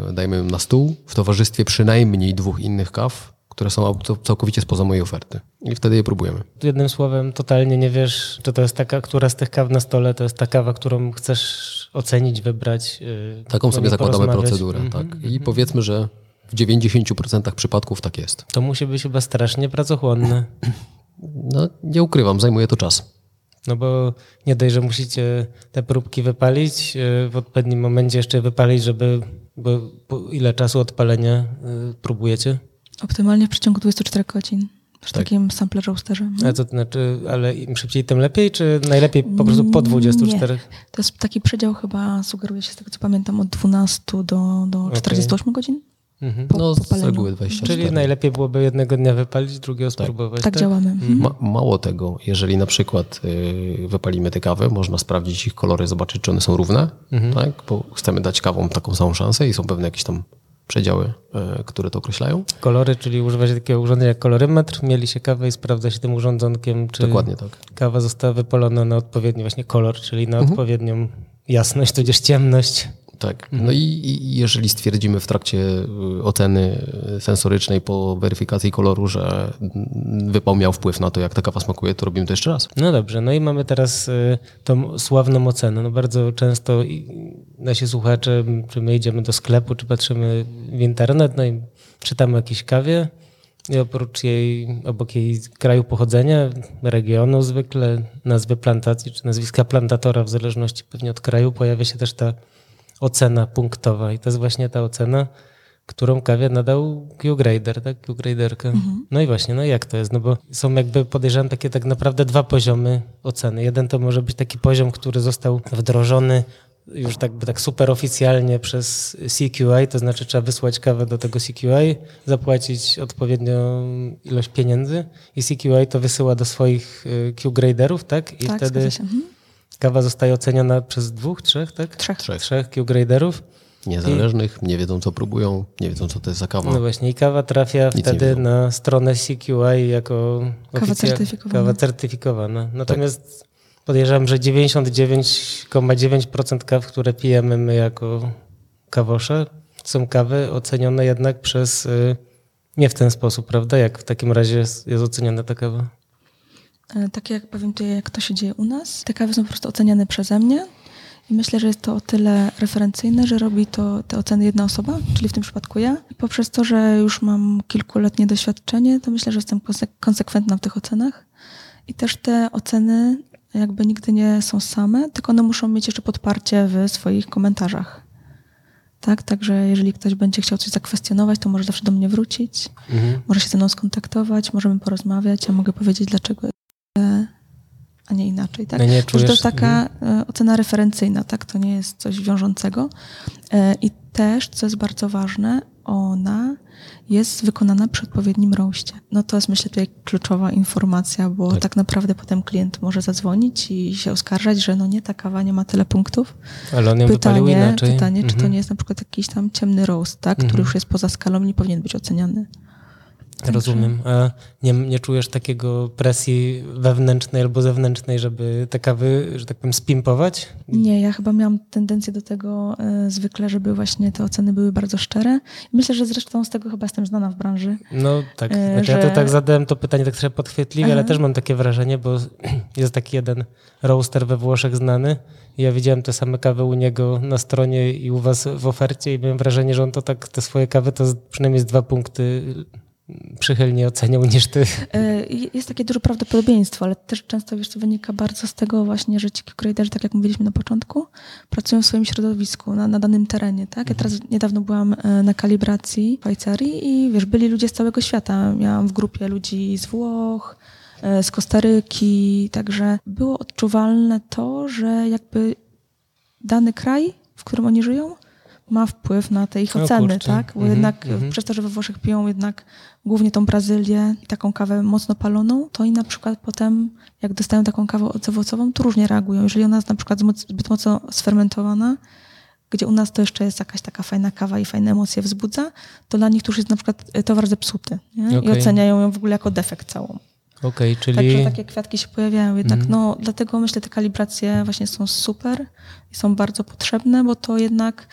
e, dajemy ją na stół w towarzystwie przynajmniej dwóch innych kaw, które są cał- całkowicie spoza mojej oferty. I wtedy je próbujemy. Jednym słowem, totalnie nie wiesz, czy to jest taka, która z tych kaw na stole to jest ta kawa, którą chcesz ocenić, wybrać. yy, Taką sobie zakładamy procedurę. Mhm. Tak. I powiedzmy, że w 90% przypadków tak jest. To musi być chyba strasznie pracochłonne. No, nie ukrywam, zajmuje to czas. No bo nie dość, że musicie te próbki wypalić, yy, w odpowiednim momencie jeszcze wypalić, żeby. Bo ile czasu odpalenia yy, próbujecie? Optymalnie w przeciągu 24 godzin przy Tak. takim sampler roasterze. A co to znaczy, ale im szybciej, tym lepiej, czy najlepiej po prostu po 24? To jest taki przedział chyba, sugeruje się z tego co pamiętam, od 12 do, do 48 godzin. Mhm. Po, No, po z reguły 24. Czyli najlepiej byłoby jednego dnia wypalić, drugiego spróbować. Tak działamy. Mhm. Ma, mało tego, jeżeli na przykład y, wypalimy te kawy, można sprawdzić ich kolory, zobaczyć, czy one są równe, tak? bo chcemy dać kawom taką samą szansę i są pewne jakieś tam przedziały, y, które to określają. Kolory, czyli używać takiego urządzenia jak kolorymetr, mieli się kawę i sprawdza się tym urządzonkiem, czy Dokładnie tak. kawa została wypalona na odpowiedni właśnie kolor, czyli na odpowiednią jasność, tudzież ciemność. Tak. No i, i jeżeli stwierdzimy w trakcie y, oceny y, sensorycznej po weryfikacji koloru, że mm, wypał miał wpływ na to, jak ta kawa smakuje, to robimy to jeszcze raz. No dobrze, no i mamy teraz y, tą sławną ocenę. No bardzo często nasi słuchacze, czy my idziemy do sklepu, czy patrzymy w internet, no i czytamy o jakiejś kawie i oprócz jej, obok jej kraju pochodzenia, regionu zwykle, nazwy plantacji, czy nazwiska plantatora, w zależności pewnie od kraju, pojawia się też ta ocena punktowa i to jest właśnie ta ocena, którą kawie nadał Q-Grader, tak? Q-Graderkę. No i właśnie, no jak to jest? No bo są jakby, podejrzewam, takie tak naprawdę dwa poziomy oceny. Jeden to może być taki poziom, który został wdrożony już tak, tak super oficjalnie przez CQI, to znaczy trzeba wysłać kawę do tego CQI, zapłacić odpowiednią ilość pieniędzy i CQI to wysyła do swoich y, Q-Graderów, tak? I tak, wtedy. Mhm. Kawa zostaje oceniona przez dwóch, trzech, tak? Trzech. Trzech. Trzech Q-Graderów. Niezależnych, nie wiedzą, co próbują, nie wiedzą, co to jest za kawa. No właśnie, i kawa trafia nie wtedy na stronę CQI jako Kawa oficja- certyfikowana. kawa certyfikowana. Natomiast podejrzewam, że 99,9% kaw, które pijemy my jako kawosze, są kawy ocenione jednak przez y, nie w ten sposób, prawda? Jak w takim razie jest, jest oceniana ta kawa? E, Tak jak powiem tutaj, jak to się dzieje u nas. Te kawy są po prostu oceniane przeze mnie i myślę, że jest to o tyle referencyjne, że robi to te oceny jedna osoba, czyli w tym przypadku ja. I poprzez to, że już mam kilkuletnie doświadczenie, to myślę, że jestem konse- konsekwentna w tych ocenach. I też te oceny jakby nigdy nie są same, tylko one muszą mieć jeszcze podparcie w swoich komentarzach. Tak, także jeżeli ktoś będzie chciał coś zakwestionować, to może zawsze do mnie wrócić, może się ze mną skontaktować, możemy porozmawiać, ja mogę powiedzieć, dlaczego a nie inaczej, tak? No nie Że to czujesz- jest taka e, ocena referencyjna, tak? To nie jest coś wiążącego. E, I też, co jest bardzo ważne, ona jest wykonana przy odpowiednim roście. No to jest myślę tutaj kluczowa informacja, bo tak. naprawdę potem klient może zadzwonić i się oskarżać, że no nie, ta kawa nie ma tyle punktów. Ale on ją Pytanie, inaczej. pytanie czy to Mhm. nie jest na przykład jakiś tam ciemny roast, tak? Który już jest poza skalą, nie powinien być oceniany. Także- Rozumiem. A nie, nie czujesz takiego presji wewnętrznej albo zewnętrznej, żeby te kawy, że tak powiem, spimpować? Nie, ja chyba miałam tendencję do tego e, zwykle, żeby właśnie te oceny były bardzo szczere. Myślę, że zresztą z tego chyba jestem znana w branży. No tak. E, Znaczy, Ja że- to tak zadałem to pytanie tak trochę podchwytliwie, ale też mam takie wrażenie, bo jest taki jeden roaster we Włoszech znany. Ja widziałem te same kawy u niego na stronie i u was w ofercie i miałem wrażenie, że on to tak, te swoje kawy to przynajmniej z dwa punkty przychylnie oceniał niż ty. E, Jest takie duże prawdopodobieństwo, ale też często wiesz, to wynika bardzo z tego właśnie, że ci graderzy, tak jak mówiliśmy na początku, pracują w swoim środowisku, na, na danym terenie. Tak? Ja teraz niedawno byłam e, na kalibracji w Szwajcarii i wiesz, byli ludzie z całego świata. Miałam w grupie ludzi z Włoch, e, z Kostaryki, także było odczuwalne to, że jakby dany kraj, w którym oni żyją, ma wpływ na te ich oceny, tak? Bo Mhm, jednak mhm. przez to, że we Włoszech piją jednak głównie tą Brazylię i taką kawę mocno paloną, to i na przykład potem, jak dostają taką kawę owocową, to różnie reagują. Jeżeli ona jest na przykład zbyt mocno sfermentowana, gdzie u nas to jeszcze jest jakaś taka fajna kawa i fajne emocje wzbudza, to dla nich to już jest na przykład e, towar zepsuty nie? i Okej. oceniają ją w ogóle jako defekt całą. Okej, czyli... Także takie kwiatki się pojawiają jednak. Mhm. No, dlatego myślę, te kalibracje właśnie są super i są bardzo potrzebne, bo to jednak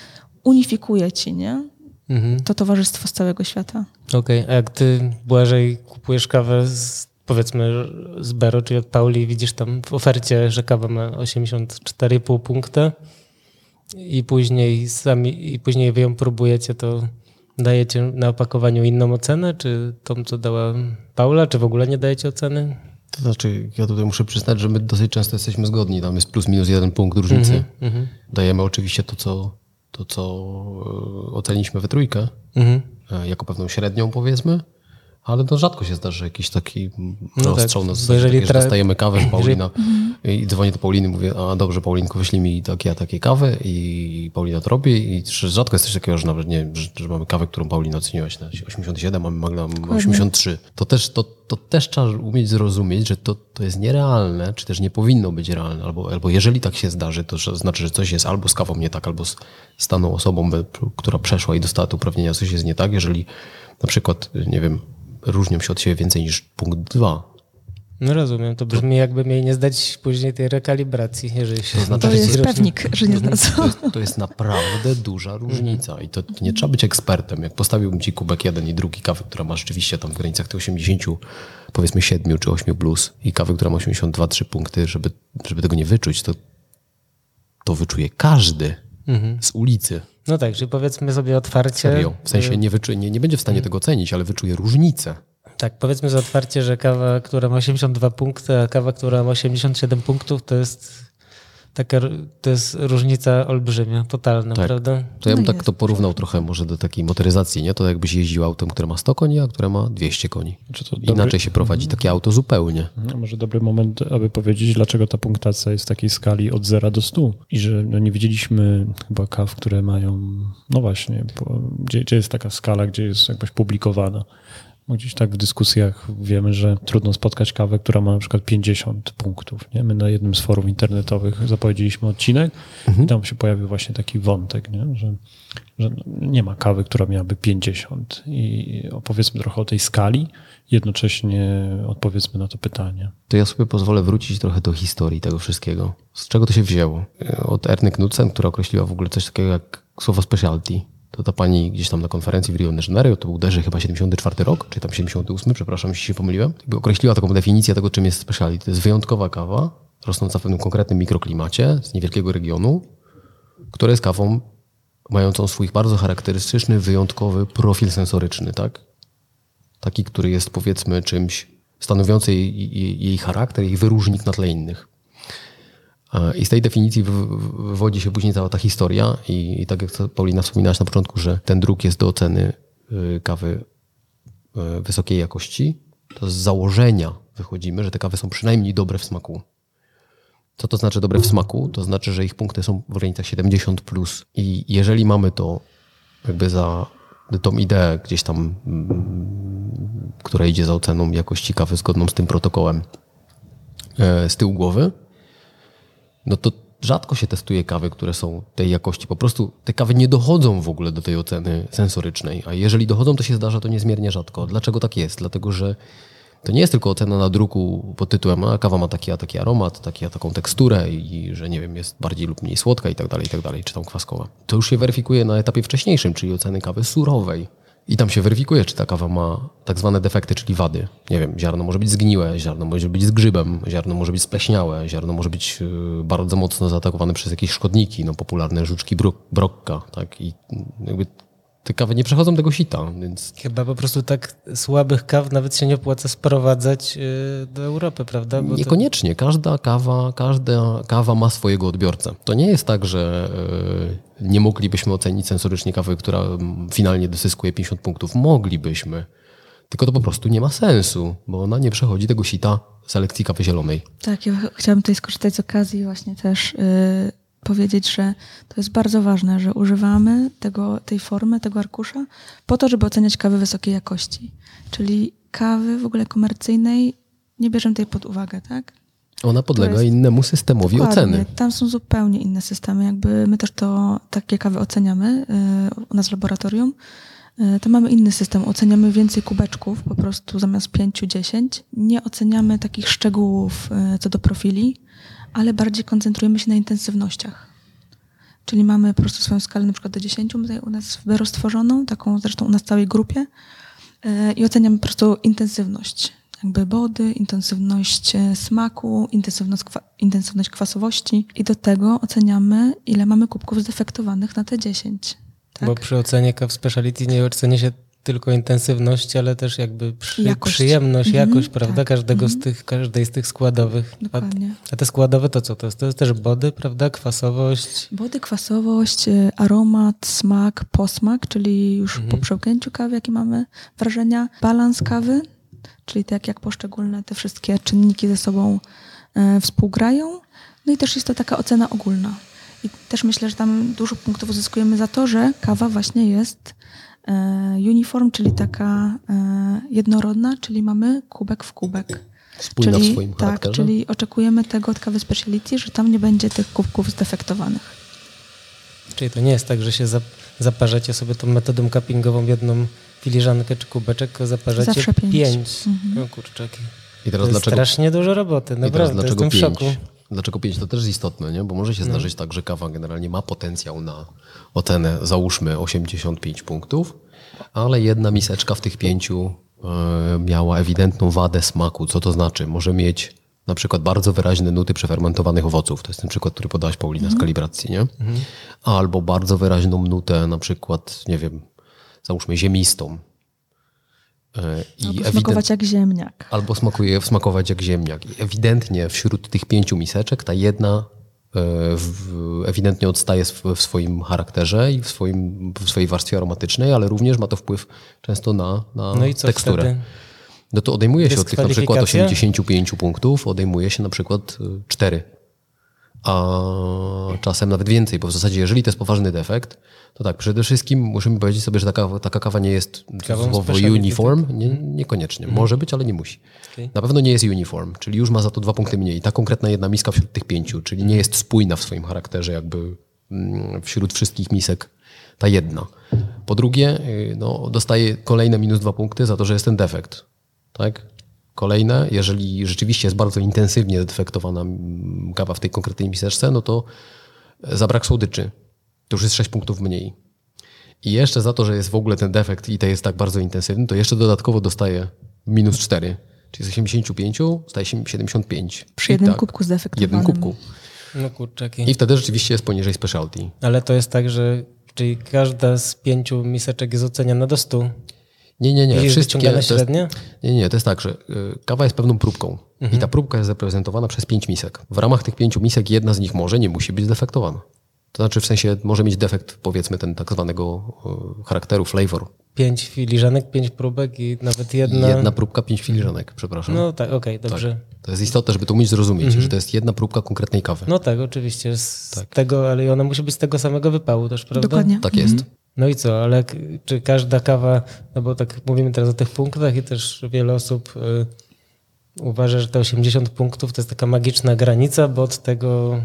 unifikuje ci, nie? Mhm. To towarzystwo z całego świata. Okej, a jak ty, Błażej, kupujesz kawę z, powiedzmy z Bero, czyli od Pauli, widzisz tam w ofercie, że kawa ma 84,5 punkta i później sami, i później wy ją próbujecie, to dajecie na opakowaniu inną ocenę, czy tą, co dała Paula, czy w ogóle nie dajecie oceny? To znaczy, ja tutaj muszę przyznać, że my dosyć często jesteśmy zgodni. Tam jest plus minus jeden punkt różnicy. Mhm. Dajemy oczywiście to, co, to, co e, oceniliśmy we trójkę, Mhm. e, jako pewną średnią powiedzmy, ale to rzadko się zdarzy jakiś taki No tak, na zasadzie, jeżeli jeżeli że dostajemy kawę, że Paulina i dzwonię do Pauliny, mówię, a dobrze Paulinko, wyślij mi takie, a takie kawy i Paulina to robi i rzadko jest coś takiego, że nawet nie wiem, że, że mamy kawę, którą Paulina oceniłaś na 87, mamy Magda ma 83. To też, to, to też trzeba umieć zrozumieć, że to, to jest nierealne, czy też nie powinno być realne, albo, albo jeżeli tak się zdarzy, to znaczy, że coś jest albo z kawą nie tak, albo z, daną osobą, która przeszła i dostała te uprawnienia, coś jest nie tak, jeżeli na przykład, nie wiem, różnią się od siebie więcej niż punkt dwa, No rozumiem, to brzmi jakby mieli nie zdać później tej rekalibracji, jeżeli się... To znaczy, To jest pewnik, że nie To znadzą. jest, to jest naprawdę duża różnica i to, to nie trzeba być ekspertem. Jak postawiłbym ci kubek jeden i drugi kawy, która ma rzeczywiście tam w granicach tych 80, powiedzmy 7 czy 8 plus i kawy, która ma 82-3 punkty, żeby, żeby tego nie wyczuć, to, to wyczuje każdy z ulicy. No tak, czyli powiedzmy sobie otwarcie... Serio. W sensie nie, wyczuje, nie, nie będzie w stanie tego ocenić, ale wyczuje różnicę. Tak, powiedzmy za otwarcie, że kawa, która ma 82 punkty, a kawa, która ma 87 punktów, to jest taka, to jest różnica olbrzymia, totalna, Tak. prawda? To ja bym No tak jest. to porównał trochę może do takiej motoryzacji, nie? To jakbyś jeździł autem, które ma 100 koni, a które ma 200 koni. Czy to Inaczej dobry- się prowadzi takie auto zupełnie. No, może dobry moment, aby powiedzieć, dlaczego ta punktacja jest w takiej skali od 0 do 100 i że no, nie widzieliśmy chyba kaw, które mają, no właśnie, po, gdzie, gdzie jest taka skala, gdzie jest jakby publikowana. Bo Gdzieś tak w dyskusjach wiemy, że trudno spotkać kawę, która ma na przykład 50 punktów. Nie? My na jednym z forów internetowych zapowiedzieliśmy odcinek i tam się pojawił właśnie taki wątek, nie? Że, że nie ma kawy, która miałaby 50. I opowiedzmy trochę o tej skali, jednocześnie odpowiedzmy na to pytanie. To ja sobie pozwolę wrócić trochę do historii tego wszystkiego. Z czego to się wzięło? Od Erny Knudsen, która określiła w ogóle coś takiego jak słowo specialty. To to ta pani gdzieś tam na konferencji w Rio de Janeiro, to był derze chyba 74 rok, czy tam 78, przepraszam, jeśli się pomyliłem, określiła taką definicję tego, czym jest speciality. To jest wyjątkowa kawa, rosnąca w pewnym konkretnym mikroklimacie z niewielkiego regionu, która jest kawą mającą swój bardzo charakterystyczny, wyjątkowy profil sensoryczny, tak? Taki, który jest powiedzmy czymś stanowiący jej, jej, jej charakter, jej wyróżnik na tle innych. I z tej definicji wywodzi się później cała ta historia i, i tak jak Paulina wspominałaś na początku, że ten druk jest do oceny y, kawy y, wysokiej jakości, to z założenia wychodzimy, że te kawy są przynajmniej dobre w smaku. Co to znaczy dobre w smaku? To znaczy, że ich punkty są w granicach 70 plus. I jeżeli mamy to jakby za tą ideę gdzieś tam, mm, która idzie za oceną jakości kawy zgodną z tym protokołem e, z tyłu głowy, no to rzadko się testuje kawy, które są tej jakości. Po prostu te kawy nie dochodzą w ogóle do tej oceny sensorycznej, a jeżeli dochodzą, to się zdarza to niezmiernie rzadko. Dlaczego tak jest? Dlatego, że to nie jest tylko ocena na druku pod tytułem, a kawa ma taki a taki aromat, taki, a taką teksturę i że nie wiem, jest bardziej lub mniej słodka i tak dalej, i tak dalej, czy tam kwaskowa. To już się weryfikuje na etapie wcześniejszym, czyli oceny kawy surowej. I tam się weryfikuje, czy ta kawa ma tak zwane defekty, czyli wady. Nie wiem, ziarno może być zgniłe, ziarno może być z grzybem, ziarno może być spleśniałe, ziarno może być y, bardzo mocno zaatakowane przez jakieś szkodniki, no popularne żuczki brokka, tak? I jakby te kawy nie przechodzą tego sita, więc... Chyba po prostu tak słabych kaw nawet się nie opłaca sprowadzać y, do Europy, prawda? Bo Niekoniecznie. To... Każda kawa, każda kawa ma swojego odbiorcę. To nie jest tak, że y, nie moglibyśmy ocenić sensorycznie kawy, która finalnie dosyskuje 50 punktów. Moglibyśmy. Tylko to po prostu nie ma sensu, bo ona nie przechodzi tego sita selekcji kawy zielonej. Tak, ja chciałabym tutaj skorzystać z okazji właśnie też... Powiedzieć, że to jest bardzo ważne, że używamy tego, tej formy, tego arkusza po to, żeby oceniać kawy wysokiej jakości. Czyli kawy w ogóle komercyjnej nie bierzemy tej pod uwagę, tak? Ona podlega jest, innemu systemowi dokładnie, oceny. Tam są zupełnie inne systemy. Jakby my też to takie kawy oceniamy yy, u nas w laboratorium. Yy, to mamy inny system. Oceniamy więcej kubeczków, po prostu zamiast 5-10. Nie oceniamy takich szczegółów yy, co do profili ale bardziej koncentrujemy się na intensywnościach. Czyli mamy po prostu swoją skalę na przykład do 10 tutaj u nas w taką zresztą u nas w całej grupie e, i oceniamy po prostu intensywność jakby body, intensywność e, smaku, intensywność, intensywność kwasowości i do tego oceniamy, ile mamy kubków zdefektowanych na te 10. Tak? Bo przy ocenie kaw speciality nie ocenia się tylko intensywność, ale też jakby przy, jakość. przyjemność, mm -hmm, jakość, prawda, tak. każdego mm -hmm. z tych, każdej z tych składowych. A, a, te składowe to co to jest? To jest też body, prawda, kwasowość? Body, kwasowość, y, aromat, smak, posmak, czyli już mm -hmm. po przełknięciu kawy, jakie mamy wrażenia, balans kawy, czyli tak jak poszczególne te wszystkie czynniki ze sobą e, współgrają. No i też jest to taka ocena ogólna. I też myślę, że tam dużo punktów uzyskujemy za to, że kawa właśnie jest E, uniform, czyli taka e, jednorodna, czyli mamy kubek w kubek. Spójna czyli, w swoim Tak, charakterze. czyli oczekujemy tego od kawy speciality, że tam nie będzie tych kubków zdefektowanych. Czyli to nie jest tak, że się zaparzacie sobie tą metodą cuppingową jedną filiżankę czy kubeczek, tylko zaparzacie Zawsze pięć. pięć. Mhm. O kurczaki. I teraz to dlaczego, strasznie dużo roboty, naprawdę, dlaczego jestem pięć? w szoku. Dlaczego 5? To też jest istotne, nie? bo może się no. zdarzyć no. tak, że kawa generalnie ma potencjał na ocenę, załóżmy 85 punktów, ale jedna miseczka w tych pięciu e, miała ewidentną wadę smaku. Co to znaczy? Może mieć na przykład bardzo wyraźne nuty przefermentowanych owoców. To jest ten przykład, który podałaś Paulina mm. z kalibracji, nie? Mm. Albo bardzo wyraźną nutę, na przykład, nie wiem, załóżmy ziemistą. E, I albo ewident... smakować jak ziemniak. Albo smakuje, smakować jak ziemniak. I ewidentnie wśród tych pięciu miseczek ta jedna e, w, ewidentnie odstaje w swoim charakterze i w, swoim, w swojej warstwie aromatycznej, ale również ma to wpływ często na, na no teksturę. Wtedy? No to odejmuje się od tych na przykład 85 punktów, odejmuje się na przykład 4 a czasem nawet więcej, bo w zasadzie jeżeli to jest poważny defekt, to tak, przede wszystkim musimy powiedzieć sobie, że taka, taka kawa nie jest słowo uniform, nie, niekoniecznie. Mhm. Może być, ale nie musi. Okay. Na pewno nie jest uniform, czyli już ma za to dwa punkty mniej. Ta konkretna jedna miska wśród tych pięciu, czyli nie jest spójna w swoim charakterze jakby mm, wśród wszystkich misek ta jedna. Po drugie, y, no, dostaje kolejne minus dwa punkty za to, że jest ten defekt. Tak? Kolejne, jeżeli rzeczywiście jest bardzo intensywnie defektowana kawa w tej konkretnej miseczce, no to zabrak słodyczy. To już jest 6 punktów mniej. I jeszcze za to, że jest w ogóle ten defekt i to jest tak bardzo intensywny, to jeszcze dodatkowo dostaje minus 4. Czyli z 85 staje się 75. Przy jednym tak, kubku zdefektowanym. jednym kubku. No kurczaki. I wtedy rzeczywiście jest poniżej specialty. Ale to jest tak, że czyli każda z pięciu miseczek jest oceniana do 100. Nie, nie, nie. Jest Wszystkie, to jest, średnie? nie, nie, to jest tak, że y, kawa jest pewną próbką i ta próbka jest reprezentowana przez pięć misek. W ramach tych pięciu misek jedna z nich może, nie musi być zdefektowana. To znaczy w sensie może mieć defekt powiedzmy ten tak zwanego y, charakteru, flavor. Pięć filiżanek, pięć próbek i nawet jedna... Jedna próbka, pięć filiżanek, przepraszam. No tak, okej, dobrze. To jest istotne, żeby to umieć zrozumieć, że to jest jedna próbka konkretnej kawy. No tak, oczywiście. Z tego, ale i ona musi być z tego samego wypału też, prawda? Dokładnie. Tak jest. No i co, ale czy każda kawa, no bo tak mówimy teraz o tych punktach i też wiele osób y, uważa, że te 80 punktów to jest taka magiczna granica, bo od tego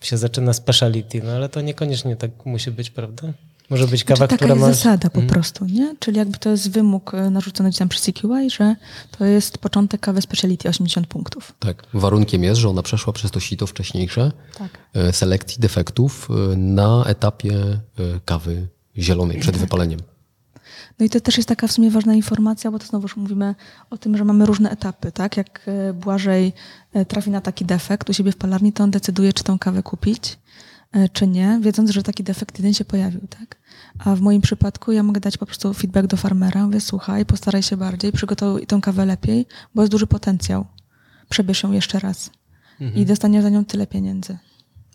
się zaczyna speciality, no ale to niekoniecznie tak musi być, prawda? Może być kawa, Znaczy, taka która jest ma... zasada po prostu, nie? Czyli jakby to jest wymóg e, narzucony ci tam przez CQI, że to jest początek kawy speciality 80 punktów. Tak. Warunkiem jest, że ona przeszła przez to sito wcześniejsze Tak. e, selekcji defektów na etapie kawy zielonej przed wypaleniem. No i to też jest taka w sumie ważna informacja, bo to znowuż mówimy o tym, że mamy różne etapy, tak? Jak e, Błażej e, trafi na taki defekt u siebie w palarni, to on decyduje, czy tą kawę kupić, e, czy nie, wiedząc, że taki defekt jeden się pojawił, tak? A w moim przypadku ja mogę dać po prostu feedback do farmera, mówię, słuchaj, postaraj się bardziej, przygotuj tą kawę lepiej, bo jest duży potencjał. Przebierz ją jeszcze raz i dostaniesz za nią tyle pieniędzy.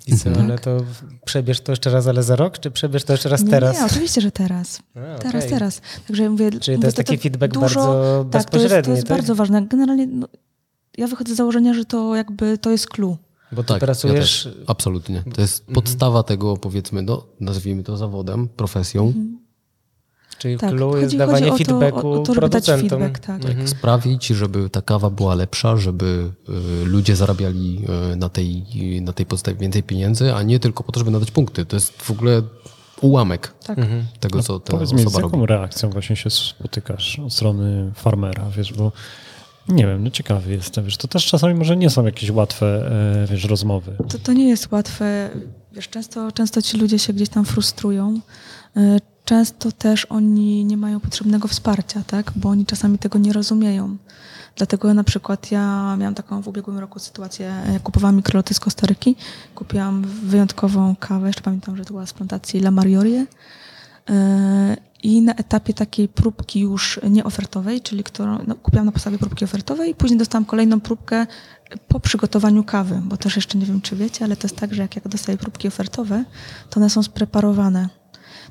I co, ale to przebierz to jeszcze raz, ale za rok, czy przebierz to jeszcze raz Nie, teraz? Nie, oczywiście, że teraz. A, Teraz, okej. teraz. Także mówię, Czyli to mówię, jest taki feedback bardzo tak, to jest, bezpośredni, to jest tak? bardzo ważne. Generalnie no, ja wychodzę z założenia, że to jakby to jest clue. Bo ty Tak, pracujesz... ja też. Absolutnie. To jest podstawa tego, powiedzmy, no, nazwijmy to zawodem, profesją. Czyli Tak, clue jest chodzi, dawanie chodzi o to, feedbacku o, o to, producentom. feedback, tak. Tak, sprawić, żeby ta kawa była lepsza, żeby y, ludzie zarabiali y, na tej, na tej podstawie więcej pieniędzy, a nie tylko po to, żeby nadać punkty. To jest w ogóle ułamek Tak. tego, co ta Powiedz mi, z jaką robi. reakcją właśnie się spotykasz od strony farmera, wiesz, bo nie wiem, no ciekawy jestem, wiesz, to też czasami może nie są jakieś łatwe, e, wiesz, rozmowy. To, to nie jest łatwe. Wiesz, często, często ci ludzie się gdzieś tam frustrują. Często też oni nie mają potrzebnego wsparcia, tak? bo oni czasami tego nie rozumieją. Dlatego na przykład ja miałam taką w ubiegłym roku sytuację, kupowałam mikroloty z Kostaryki, kupiłam wyjątkową kawę, jeszcze pamiętam, że to była z plantacji La Mariorie. Yy, I na etapie takiej próbki już nieofertowej, czyli którą no, kupiłam na podstawie próbki ofertowej, później dostałam kolejną próbkę po przygotowaniu kawy, bo też jeszcze nie wiem, czy wiecie, ale to jest tak, że jak ja dostaję próbki ofertowe, to one są spreparowane.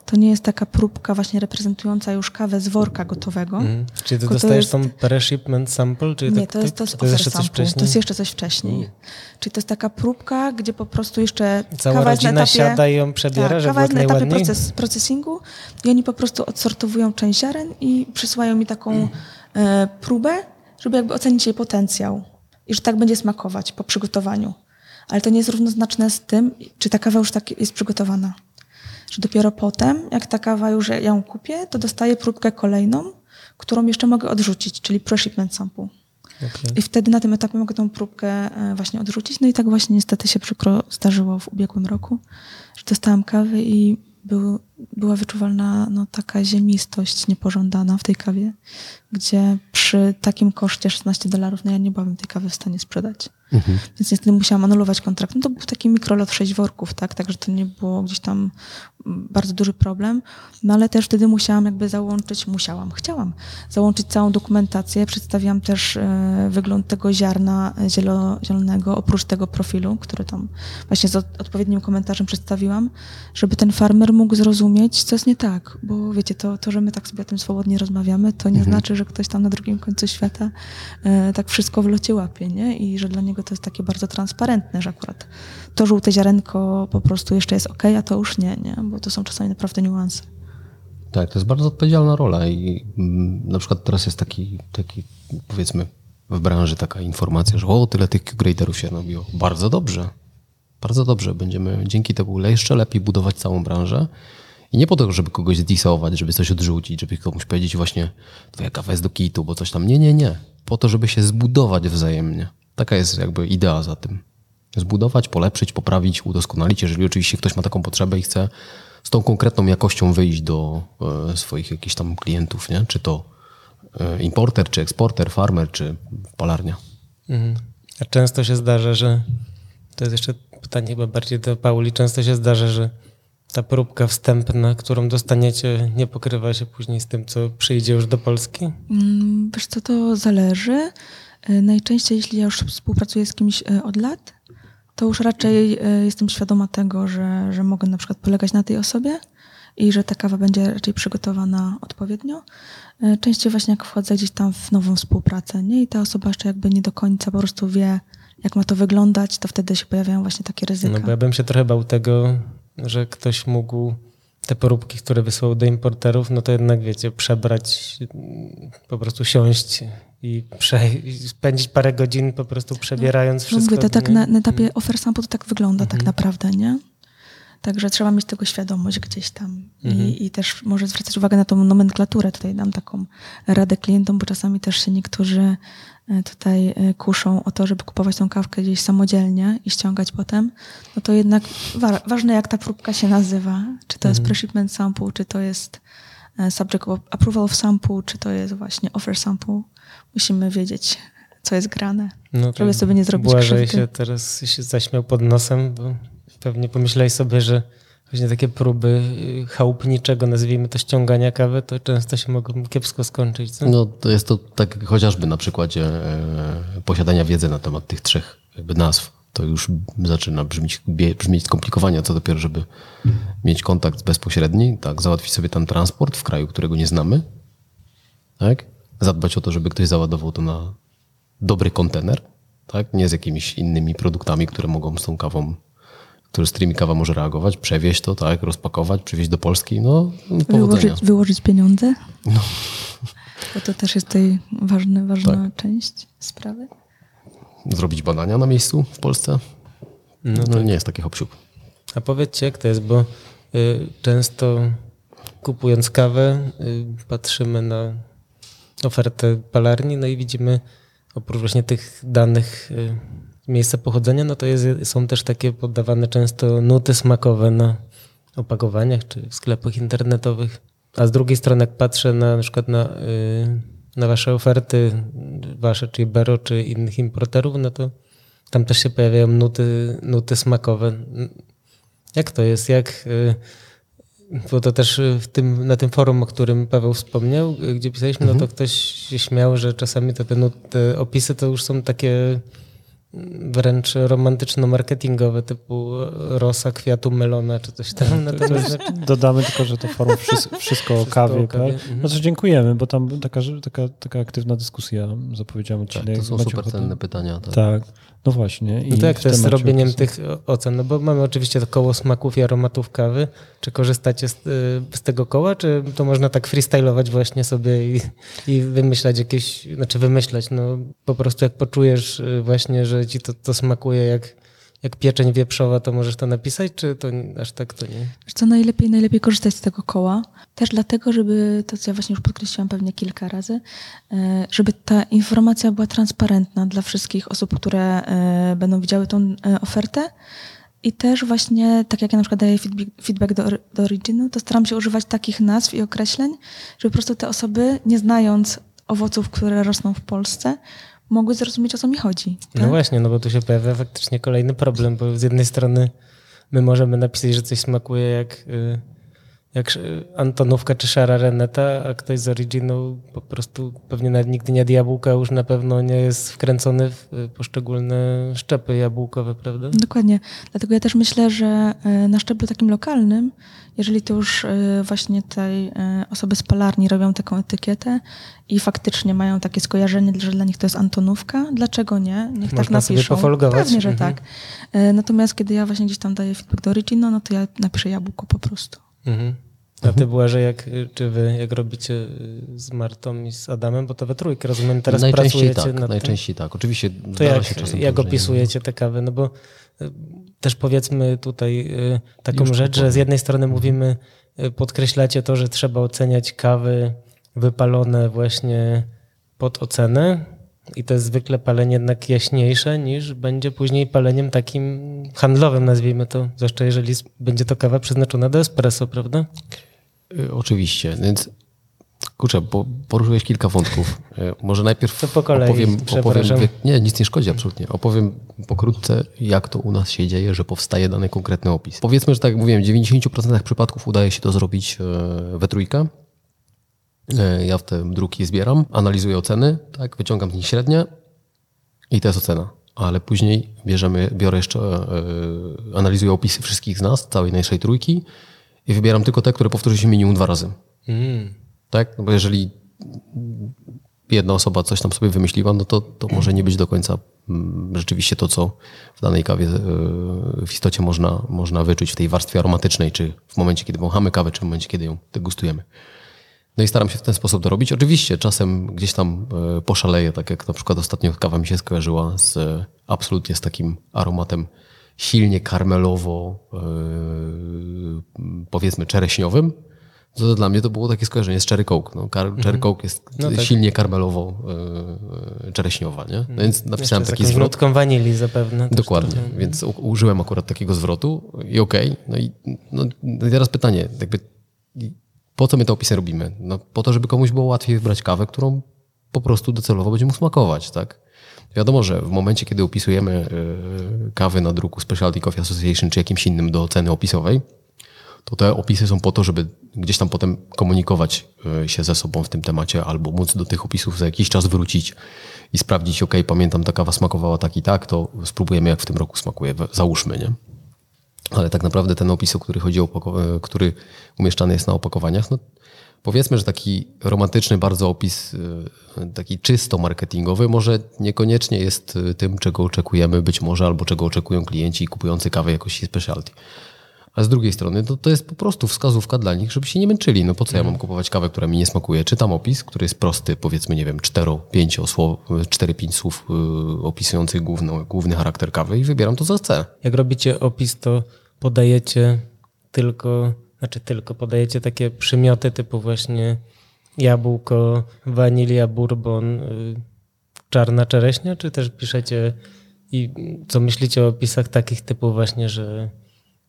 To nie jest taka próbka właśnie reprezentująca już kawę z worka gotowego. Mhm. Czyli ty to dostajesz jest- tą pre-shipment sample? Czyli Nie, tak, to jest, to jest, to jest sample. wcześniej? To jest jeszcze coś wcześniej. Czyli to jest taka próbka, gdzie po prostu jeszcze Cała kawa jest na rodzina etapie, siada i ją przebiera, tak, żeby kawa jest na etapie proces, procesingu i oni po prostu odsortowują część ziaren i przysyłają mi taką e, próbę, żeby jakby ocenić jej potencjał i że tak będzie smakować po przygotowaniu. Ale to nie jest równoznaczne z tym, czy ta kawa już tak jest przygotowana. Że dopiero potem, jak ta kawa już ja ją kupię, to dostaję próbkę kolejną, którą jeszcze mogę odrzucić, czyli pre-shipment sample. I wtedy na tym etapie mogę tą próbkę e, właśnie odrzucić. No i tak właśnie niestety się przykro zdarzyło w ubiegłym roku, że dostałam kawy i był, była wyczuwalna no, taka ziemistość niepożądana w tej kawie, gdzie przy takim koszcie 16 dolarów, no ja nie byłabym tej kawy w stanie sprzedać. Więc niestety musiałam anulować kontrakt. No to był taki mikrolot 6 worków, tak? Także to nie było gdzieś tam mm, bardzo duży problem. No ale też wtedy musiałam jakby załączyć, musiałam, chciałam załączyć całą dokumentację. Przedstawiłam też e, wygląd tego ziarna zielo, zielonego, oprócz tego profilu, który tam właśnie z od, odpowiednim komentarzem przedstawiłam, żeby ten farmer mógł zrozumieć, co jest nie tak. Bo wiecie, to, to że my tak sobie o tym swobodnie rozmawiamy, to nie znaczy, że ktoś tam na drugim końcu świata e, tak wszystko w locie łapie, nie? I że dla niego to jest takie bardzo transparentne, że akurat to żółte ziarenko po prostu jeszcze jest ok, a to już nie, nie? Bo to są czasami naprawdę niuanse. Tak, to jest bardzo odpowiedzialna rola i mm, na przykład teraz jest taki, taki powiedzmy w branży taka informacja, że o, tyle tych Q-graderów się robiło. Bardzo dobrze. Bardzo dobrze. Będziemy dzięki temu jeszcze lepiej budować całą branżę. I nie po to, żeby kogoś zdisować, żeby coś odrzucić, żeby komuś powiedzieć właśnie twoja kawa jest do kitu, bo coś tam. Nie, nie, nie. Po to, żeby się zbudować wzajemnie. Taka jest jakby idea za tym. Zbudować, polepszyć, poprawić, udoskonalić. Jeżeli oczywiście ktoś ma taką potrzebę i chce z tą konkretną jakością wyjść do e, swoich jakichś tam klientów, nie? Czy to e, importer, czy eksporter, farmer, czy palarnia. Mhm. A często się zdarza, że to jest jeszcze pytanie chyba bardziej do Pauli, często się zdarza, że ta próbka wstępna, którą dostaniecie, nie pokrywa się później z tym, co przyjdzie już do Polski? Mm, Wiesz co, to zależy. E, Najczęściej, jeśli ja już współpracuję z kimś e, od lat, to już raczej e, jestem świadoma tego, że, że mogę na przykład polegać na tej osobie i że ta kawa będzie raczej przygotowana odpowiednio. Częściej właśnie jak wchodzę gdzieś tam w nową współpracę, nie? I ta osoba jeszcze jakby nie do końca po prostu wie, jak ma to wyglądać, to wtedy się pojawiają właśnie takie ryzyka. No bo ja bym się trochę bał tego, że ktoś mógł te poróbki, które wysłał do importerów, no to jednak wiecie, przebrać, mm, po prostu siąść i, prze, i spędzić parę godzin po prostu przebierając No wszystko. mówię, to tak na, na etapie offer sample to tak wygląda Mhm. tak naprawdę, nie? Także trzeba mieć tego świadomość gdzieś tam Mhm. I, i też może zwracać uwagę na tą nomenklaturę. Tutaj dam taką radę klientom, bo czasami też się niektórzy tutaj e, kuszą o to, żeby kupować tą kawkę gdzieś samodzielnie i ściągać potem. No to jednak wa- ważne jak ta próbka się nazywa. Czy to jest Mhm. pre-shipment sample, czy to jest e, subject of approval of sample, czy to jest właśnie offer sample. Musimy wiedzieć, co jest grane. No żeby sobie nie zrobić Błażej krzywdy. się teraz się zaśmiał pod nosem, bo pewnie pomyślałeś sobie, że właśnie takie próby y, chałupniczego, nazwijmy to ściągania kawy, to często się mogą kiepsko skończyć. Co? No to jest to tak chociażby na przykładzie e, posiadania wiedzy na temat tych trzech jakby nazw. To już zaczyna brzmieć, brzmieć skomplikowanie, co dopiero, żeby mieć kontakt bezpośredni, tak, załatwić sobie tam transport w kraju, którego nie znamy, tak, zadbać o to, żeby ktoś załadował to na dobry kontener, tak, nie z jakimiś innymi produktami, które mogą z tą kawą, które, z którymi kawa może reagować, przewieźć to, tak, rozpakować, przywieźć do Polski, no powodzenia. Wyłożyć, wyłożyć pieniądze. Bo to też jest tutaj ważny, ważna część sprawy. zrobić badania na miejscu w Polsce. No, nie jest taki hop A powiedzcie, jak to jest, bo y, często kupując kawę, y, patrzymy na ofertę palarni, no i widzimy oprócz właśnie tych danych y, miejsca pochodzenia, no to jest, są też takie podawane często nuty smakowe na opakowaniach czy w sklepach internetowych. A z drugiej strony, jak patrzę na, na przykład na, y, na wasze oferty, wasze, czy Bero, czy innych importerów, no to tam też się pojawiają nuty, nuty smakowe. Jak to jest? Jak, y, bo to też w tym, na tym forum, o którym Paweł wspomniał, y, gdzie pisaliśmy, no to ktoś się śmiał, że czasami to te, nut- te opisy to już są takie wręcz romantyczno-marketingowe, typu rosa kwiatu melona, czy coś tam. Natomiast Dodamy tylko, że to forum wszystko, wszystko o kawie. o kawie, tak? Znaczy dziękujemy, bo tam taka, taka, taka aktywna dyskusja, zapowiedziałem Tak, odcinek. to są super ochotę? cenne pytania. Tak. Tak, no właśnie. No I to jak to jest z robieniem tych ocen? No bo mamy oczywiście to koło smaków i aromatów kawy. Czy korzystacie z, y, z tego koła, czy to można tak freestylować właśnie sobie i, i wymyślać jakieś, znaczy wymyślać, no po prostu jak poczujesz y, właśnie, że ci to, to smakuje jak, jak pieczeń wieprzowa, to możesz to napisać, czy to aż tak to nie? Wiesz co, najlepiej, najlepiej korzystać z tego koła. Też dlatego, żeby, to co ja właśnie już podkreśliłam pewnie kilka razy, e, żeby ta informacja była transparentna dla wszystkich osób, które e, będą widziały tą e, ofertę. I też właśnie, tak jak ja na przykład daję feedback, do, do Originu, to staram się używać takich nazw i określeń, żeby po prostu te osoby, nie znając owoców, które rosną w Polsce, mogły zrozumieć, o co mi chodzi. No tak? właśnie, no bo tu się pojawia faktycznie kolejny problem, bo z jednej strony my możemy napisać, że coś smakuje jak, y, jak Antonówka czy Szara Reneta, a ktoś z Originu po prostu pewnie nawet nigdy nie jadł jabłka, już na pewno nie jest wkręcony w y, poszczególne szczepy jabłkowe, prawda? Dokładnie. Dlatego ja też myślę, że e, na szczeblu takim lokalnym, jeżeli to już e, właśnie tej e, osoby z palarni robią taką etykietę i faktycznie mają takie skojarzenie, że dla nich to jest Antonówka, dlaczego nie? Niech tak Można sobie napiszą. pofolgować. Pewnie, że Mhm. tak. Natomiast kiedy ja właśnie gdzieś tam daję feedback do Origino, no to ja napiszę jabłko po prostu. Mhm. A ty Błażej, jak, y, czy wy jak robicie y, z Martą i z Adamem, bo to we trójkę, rozumiem, teraz najczęściej pracujecie tak, nad tym? najczęściej tak. Oczywiście To jak, się czasem jak że opisujecie te kawy? No bo y, też powiedzmy tutaj y, taką Już rzecz, że z jednej strony mówimy, podkreślacie to, że trzeba oceniać kawy wypalone właśnie pod ocenę, I to jest zwykle palenie jednak jaśniejsze niż będzie później paleniem takim handlowym, nazwijmy to. Zwłaszcza jeżeli będzie to kawa przeznaczona do espresso, prawda? Y, Oczywiście, więc kurczę, bo poruszyłeś kilka wątków. Y, Może najpierw To po kolei, opowiem, opowiem nie, nic nie szkodzi absolutnie. Opowiem pokrótce, jak to u nas się dzieje, że powstaje dany konkretny opis. Powiedzmy, że tak jak mówiłem, w 90% przypadków udaje się to zrobić e, we trójkę. Ja w te druki zbieram, analizuję oceny, tak, wyciągam z nich średnie i to jest ocena. Ale później bierzemy, biorę jeszcze, analizuję opisy wszystkich z nas, całej naszej trójki i wybieram tylko te, które powtórzy się minimum dwa razy. Mm. Tak? No bo jeżeli jedna osoba coś tam sobie wymyśliła, no to, to może nie być do końca mm, rzeczywiście to, co w danej kawie e, w istocie można, można wyczuć w tej warstwie aromatycznej, czy w momencie, kiedy wąchamy kawę, czy w momencie, kiedy ją degustujemy. No i staram się w ten sposób to robić. Oczywiście czasem gdzieś tam e, poszaleję, tak jak na przykład ostatnio kawa mi się skojarzyła z e, absolutnie z takim aromatem silnie karmelowo, e, powiedzmy czereśniowym. To dla mnie to było takie skojarzenie z Cherry Coke. No, Kar- Cherry Coke jest No tak. silnie karmelowo e, czereśniowa, nie? No więc napisałem Jeszcze z taki zwrot. nutką wanilii zapewne. Dokładnie, trochę. więc użyłem akurat takiego zwrotu i okej. No i no, no teraz pytanie, jakby po co my te opisy robimy? No po to, żeby komuś było łatwiej wybrać kawę, którą po prostu docelowo będzie mu smakować, tak? Wiadomo, że w momencie, kiedy opisujemy y, kawy na druku Specialty Coffee Association czy jakimś innym do oceny opisowej, to te opisy są po to, żeby gdzieś tam potem komunikować y, się ze sobą w tym temacie albo móc do tych opisów za jakiś czas wrócić i sprawdzić, ok, pamiętam, ta kawa smakowała tak i tak, to spróbujemy, jak w tym roku smakuje, załóżmy, nie? Ale tak naprawdę ten opis, o który chodzi, o opako- który umieszczany jest na opakowaniach, no powiedzmy, że taki romantyczny bardzo opis, y, taki czysto marketingowy, może niekoniecznie jest y, tym, czego oczekujemy być może, albo czego oczekują klienci kupujący kawę jakości specialty. A z drugiej strony to, to jest po prostu wskazówka dla nich, żeby się nie męczyli. No po co ja mam kupować kawę, która mi nie smakuje? Czytam opis, który jest prosty, powiedzmy, nie wiem, 4-5 słów, 4-5 słów y, opisujących główny, główny charakter kawy i wybieram to, co chcę. Jak robicie opis, to podajecie tylko, znaczy tylko, podajecie takie przymioty typu właśnie jabłko, wanilia, bourbon, y, czarna czereśnia, czy też piszecie i co myślicie o opisach takich typu właśnie, że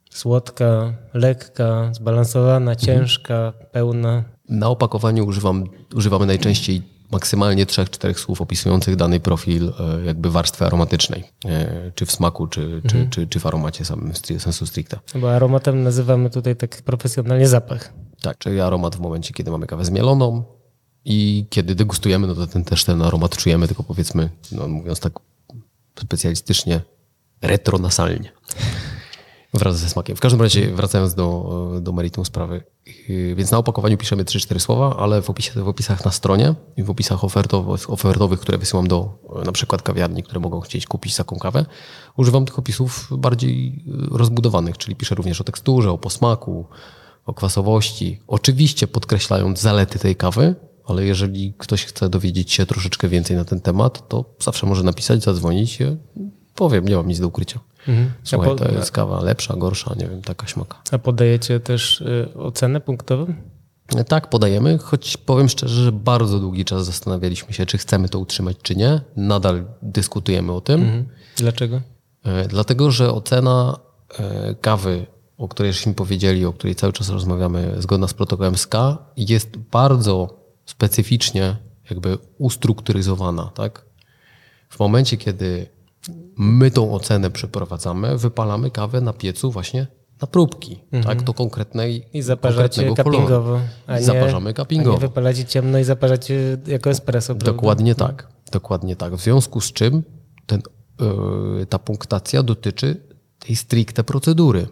słodka, lekka, zbalansowana, ciężka, pełna. Na opakowaniu używam, używamy najczęściej maksymalnie 3-4 słów opisujących dany profil e, jakby warstwy aromatycznej, e, czy w smaku, czy, czy, czy, czy w aromacie samym sensu stricte. Bo aromatem nazywamy tutaj tak profesjonalnie zapach. Tak, czyli aromat w momencie, kiedy mamy kawę zmieloną i kiedy degustujemy, no to ten, też ten aromat czujemy, tylko powiedzmy, no mówiąc tak specjalistycznie, retronasalnie. Wraz ze smakiem. W każdym razie, wracając do, do meritum sprawy. Yy, Więc na opakowaniu piszemy 3-4 słowa, ale w, opisie, w opisach na stronie i w opisach ofertowych, ofertowych, które wysyłam do e, na przykład kawiarni, które mogą chcieć kupić taką kawę, używam tych opisów bardziej e, rozbudowanych, czyli piszę również o teksturze, o posmaku, o kwasowości. Oczywiście podkreślając zalety tej kawy, ale jeżeli ktoś chce dowiedzieć się troszeczkę więcej na ten temat, to zawsze może napisać, zadzwonić. Powiem, nie mam nic do ukrycia. Słuchaj, A po- to jest kawa lepsza, gorsza, nie wiem, taka śmaka. A podajecie też y, ocenę punktową? Tak, podajemy, choć powiem szczerze, że bardzo długi czas zastanawialiśmy się, czy chcemy to utrzymać, czy nie. Nadal dyskutujemy o tym, Mhm. Dlaczego? e, dlatego że ocena e, kawy, o której żeśmy powiedzieli, o której cały czas rozmawiamy, zgodna z protokołem SKA, jest bardzo specyficznie jakby ustrukturyzowana. Tak? W momencie, kiedy my tą ocenę przeprowadzamy, wypalamy kawę na piecu właśnie na próbki, tak, do konkretnej. I konkretnego koloru. A I zaparzamy A cuppingowo. nie wypalacie ciemno i zaparzacie jako espresso. prawda? Dokładnie tak. Dokładnie tak. W związku z czym ten, yy, ta punktacja dotyczy tej stricte procedury.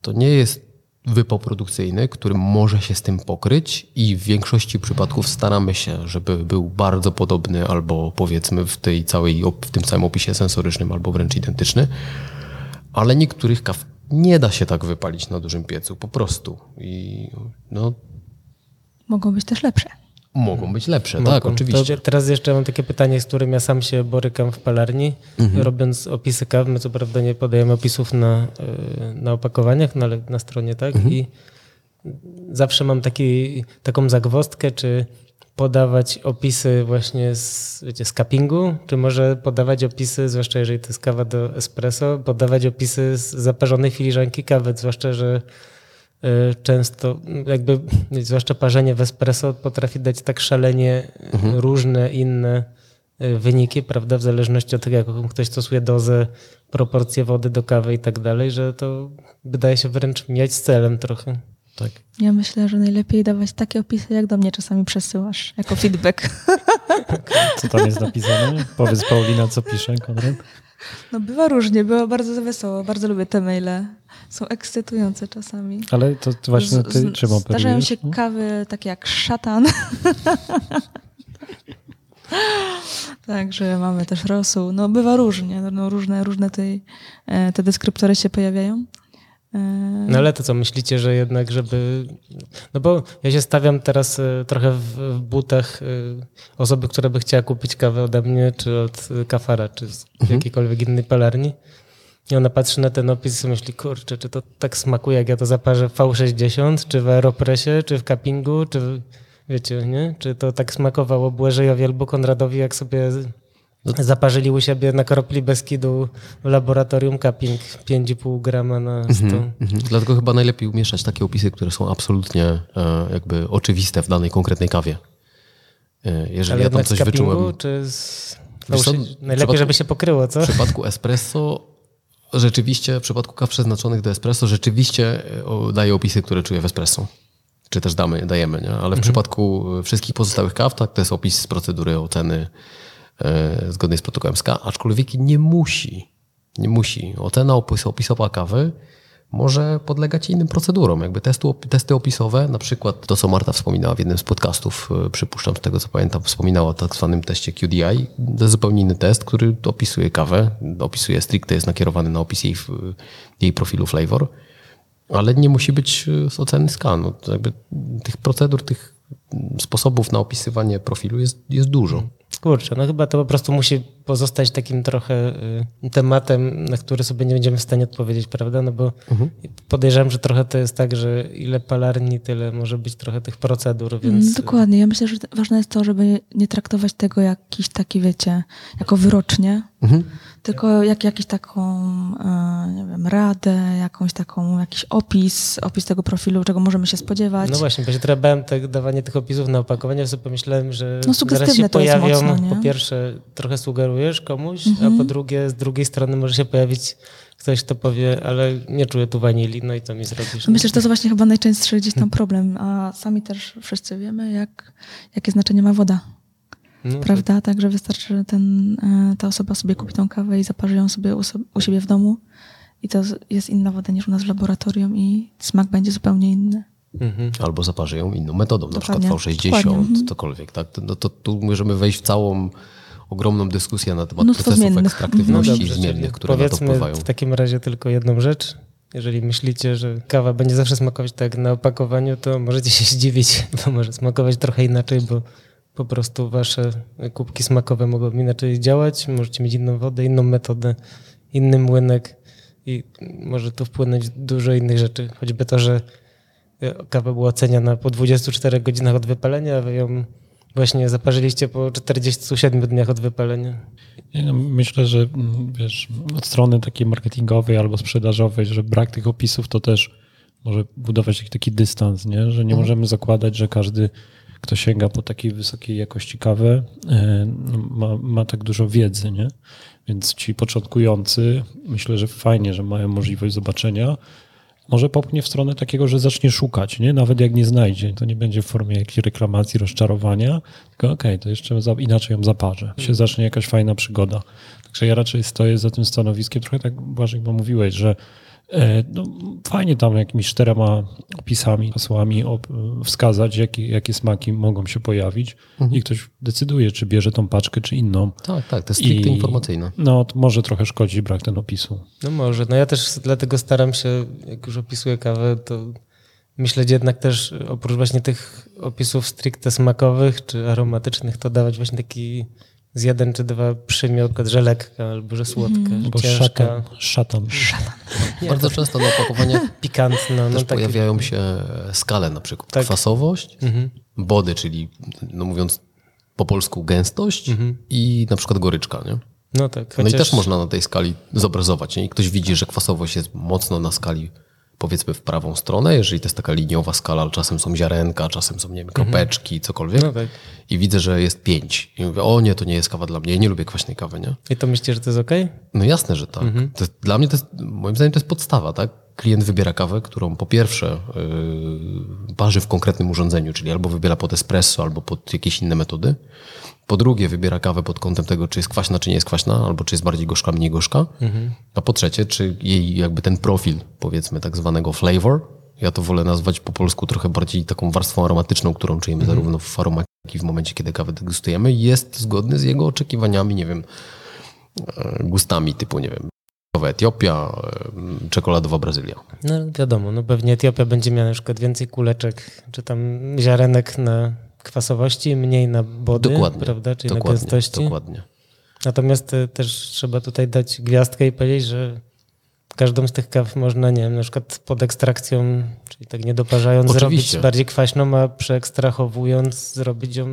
To nie jest wypał produkcyjny, który może się z tym pokryć i w większości przypadków staramy się, żeby był bardzo podobny albo powiedzmy w tej całej, w tym samym opisie sensorycznym albo wręcz identyczny, ale niektórych kaw nie da się tak wypalić na dużym piecu, po prostu. I no, Mogą być też lepsze. Mogą być lepsze, tak, Mogą. oczywiście. To teraz jeszcze mam takie pytanie, z którym ja sam się borykam w palarni. Mhm. Robiąc opisy kaw, my co prawda nie podajemy opisów na, y, na opakowaniach, no ale na stronie tak. Mhm. I zawsze mam taki, taką zagwozdkę, czy podawać opisy właśnie z, wiecie, z cuppingu, czy może podawać opisy, zwłaszcza jeżeli to jest kawa do espresso, podawać opisy z zaparzonej filiżanki kawy, zwłaszcza, że często jakby, zwłaszcza parzenie w espresso potrafi dać tak szalenie różne inne y, wyniki, prawda, w zależności od tego, jaką ktoś stosuje dozę, proporcje wody do kawy i tak dalej, że to wydaje się wręcz mieć z celem trochę. Tak. Ja myślę, że najlepiej dawać takie opisy, jak do mnie czasami przesyłasz, jako feedback. Co tam jest napisane? Powiedz Paulina, co pisze, Konrad. No bywa różnie, bywa bardzo wesoło, bardzo lubię te maile. Są ekscytujące czasami. Ale to, to właśnie ty z- czym operujesz? Zdarzają się no? kawy takie jak szatan. Także mamy też rosół. No bywa różnie, no, różne, różne tej, e, te deskryptory się pojawiają. E, No ale to co, myślicie, że jednak, żeby... No bo ja się stawiam teraz e, trochę w, w butach osoby, która by chciała kupić kawę ode mnie, czy od kafara, czy z jakiejkolwiek innej palarni. I ona patrzy na ten opis i myśli, kurczę, czy to tak smakuje, jak ja to zaparzę w V60, czy w Aeropressie, czy w cuppingu, czy w- wiecie, nie? Czy to tak smakowało Błażejowi albo Konradowi, jak sobie zaparzyli u siebie na kropli Beskidu w laboratorium cupping 5,5 grama na 100. Mhm. Dlatego chyba najlepiej umieszczać takie opisy, które są absolutnie e, jakby oczywiste w danej konkretnej kawie. E, Jeżeli Ale ja tam coś cuppingu, wyczułem czy z... Wiesz Najlepiej, żeby się pokryło, co? w przypadku espresso, rzeczywiście, w przypadku kaw przeznaczonych do espresso, rzeczywiście e, daje opisy, które czuję w espresso. Czy też damy, dajemy, nie? ale w przypadku e, wszystkich pozostałych kaw, tak, to jest opis z procedury oceny e, zgodnej z protokołem SK, aczkolwiek nie musi, nie musi. Ocena opis, opisowa kawy może podlegać innym procedurom. Jakby testu, testy opisowe, na przykład to, co Marta wspominała w jednym z podcastów, e, przypuszczam, z tego co pamiętam, wspominała o tak zwanym teście QDI. To jest zupełnie inny test, który opisuje kawę, opisuje stricte, jest nakierowany na opis jej, jej profilu flavor, ale nie musi być e, z oceny SKA. To jakby tych procedur, tych sposobów na opisywanie profilu jest, jest dużo. Kurczę, no chyba to po prostu musi pozostać takim trochę y, tematem, na który sobie nie będziemy w stanie odpowiedzieć, prawda? No bo Mhm. podejrzewam, że trochę to jest tak, że ile palarni, tyle może być trochę tych procedur, więc... Mm, Dokładnie. Ja myślę, że ważne jest to, żeby nie traktować tego jak jakiś taki, wiecie, jako wyrocznie, Mhm. Tylko jak jakiś taką, e, nie wiem, radę, jakąś taką, jakiś opis, opis tego profilu, czego możemy się spodziewać. No właśnie, bo się trochę bałem tak, dawanie tych opisów na opakowanie, sobie pomyślałem, że No zaraz się pojawią, mocno? Mhm. po pierwsze trochę sugerujesz komuś, a po drugie z drugiej strony może się pojawić ktoś, kto powie, ale nie czuję tu wanilii, no i co mi zrobisz? Myślę, że to jest właśnie chyba najczęstszy gdzieś tam problem, a sami też wszyscy wiemy, jak, jakie znaczenie ma woda. No, Prawda? Także wystarczy, że ten, e, ta osoba sobie kupi tą kawę i zaparzy ją sobie u, u siebie w domu i to jest inna woda niż u nas w laboratorium i smak będzie zupełnie inny. Mhm. Albo zaparzy ją inną metodą, na Dokładnie. przykład V60, Dokładnie, mhm. cokolwiek. Tak? To, to tu możemy wejść w całą ogromną dyskusję na temat Mnóstwo procesów zmiennych. ekstraktywności No dobrze, zmiennych, które na to wpływają. w takim razie tylko jedną rzecz. Jeżeli myślicie, że kawa będzie zawsze smakować tak na opakowaniu, to możecie się zdziwić, bo może smakować trochę inaczej, bo po prostu wasze kubki smakowe mogą inaczej działać. Możecie mieć inną wodę, inną metodę, inny młynek i może to wpłynąć dużo innych rzeczy. Choćby to, że e, kawa była oceniana po 24 godzinach od wypalenia, a wy ją właśnie zaparzyliście po 47 dniach od wypalenia. No, myślę, że mm, wiesz, od strony takiej marketingowej albo sprzedażowej, że brak tych opisów to też może budować taki dystans, nie? że nie możemy zakładać, że każdy, kto sięga po takiej wysokiej jakości kawę, e, no, ma, ma tak dużo wiedzy. Nie? Więc ci początkujący, myślę, że fajnie, że mają możliwość zobaczenia. Może popchnie w stronę takiego, że zacznie szukać, nie? nawet jak nie znajdzie. To nie będzie w formie jakiejś reklamacji, rozczarowania, tylko okej, to jeszcze inaczej ją zaparzę. Się zacznie jakaś fajna przygoda. Także ja raczej stoję za tym stanowiskiem, trochę tak Błażej, bo mówiłeś, że no, fajnie tam jakimiś czterema opisami, hasłami op, wskazać, jakie, jakie smaki mogą się pojawić i ktoś decyduje, czy bierze tą paczkę, czy inną. Tak, tak, to jest stricte I- informacyjne. No, to może trochę szkodzić brak ten opisu. No może. No ja też dlatego staram się, jak już opisuję kawę, to myśleć jednak też oprócz właśnie tych opisów stricte smakowych czy aromatycznych, to dawać właśnie taki z jeden czy dwa przymiot, że lekka albo że słodka, Mhm. że Bo ciężka, szatan, szatan. Nie, Bardzo to często na opakowaniach pikantna. No, też takie- pojawiają się skale na przykład. Tak. Kwasowość, Mhm. body, czyli no mówiąc po polsku gęstość Mhm. i na przykład goryczka. Nie? No tak, No i chociaż- też można na tej skali zobrazować. Nie? I ktoś widzi, że kwasowość jest mocno na skali powiedzmy w prawą stronę, jeżeli to jest taka liniowa skala, ale czasem są ziarenka, czasem są, nie wiem, kropeczki, cokolwiek. No tak. I widzę, że jest pięć. I mówię, o nie, to nie jest kawa dla mnie, ja nie lubię kwaśnej kawy, nie? I to myślicie, że to jest okej? No jasne, że tak. Mhm. Jest, dla mnie to jest, moim zdaniem to jest podstawa, tak? Klient wybiera kawę, którą po pierwsze yy, parzy w konkretnym urządzeniu, czyli albo wybiera pod espresso, albo pod jakieś inne metody. Po drugie wybiera kawę pod kątem tego, czy jest kwaśna, czy nie jest kwaśna, albo czy jest bardziej gorzka, mniej gorzka. Mhm. A po trzecie, czy jej jakby ten profil, powiedzmy tak zwanego flavor, ja to wolę nazwać po polsku trochę bardziej taką warstwą aromatyczną, którą czujemy Mhm. zarówno w aromacie, jak i w momencie, kiedy kawę degustujemy, jest zgodny z jego oczekiwaniami, nie wiem, e, gustami typu, nie wiem, Etiopia, e, czekoladowa Brazylia. No wiadomo, no pewnie Etiopia będzie miała na przykład więcej kuleczek, czy tam ziarenek na kwasowości, mniej na body, Dokładnie. prawda, czyli na dokładnie, gęstości. dokładnie. Natomiast e, też trzeba tutaj dać gwiazdkę i powiedzieć, że każdą z tych kaw można, nie wiem, na przykład pod ekstrakcją, czyli tak nie doparzając, Oczywiście. zrobić bardziej kwaśną, a przeekstrahowując zrobić ją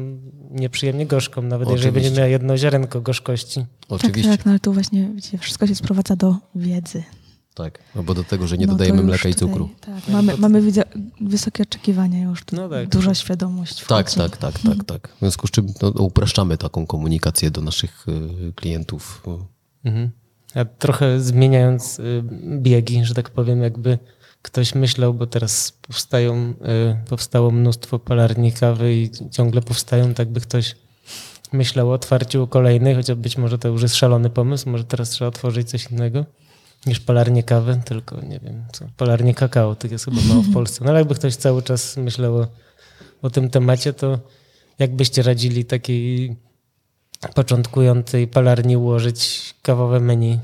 nieprzyjemnie gorzką, nawet jeżeli Oczywiście. będzie miała jedno ziarenko gorzkości. Oczywiście, Tak, tak, no ale tu właśnie widzicie, wszystko się sprowadza do wiedzy. Tak. No bo do tego, że nie No dodajemy mleka i tutaj, cukru. Tak, mamy mamy wysokie oczekiwania już, tu No tak. duża świadomość Tak, wchodzi. tak, tak, tak, tak. W związku z czym no, upraszczamy taką komunikację do naszych y, klientów. Mhm. A trochę zmieniając y, biegi, że tak powiem, jakby ktoś myślał, bo teraz powstają, y, powstało mnóstwo palarni kawy i ciągle powstają, tak by ktoś myślał o otwarciu kolejnej, chociaż być może to już jest szalony pomysł, może teraz trzeba otworzyć coś innego niż palarnię kawy, tylko nie wiem co, palarnię kakao, tak jest chyba mało w Polsce. No ale jakby ktoś cały czas myślał o, o tym temacie, to jak byście radzili takiej początkującej palarni ułożyć kawowe menu?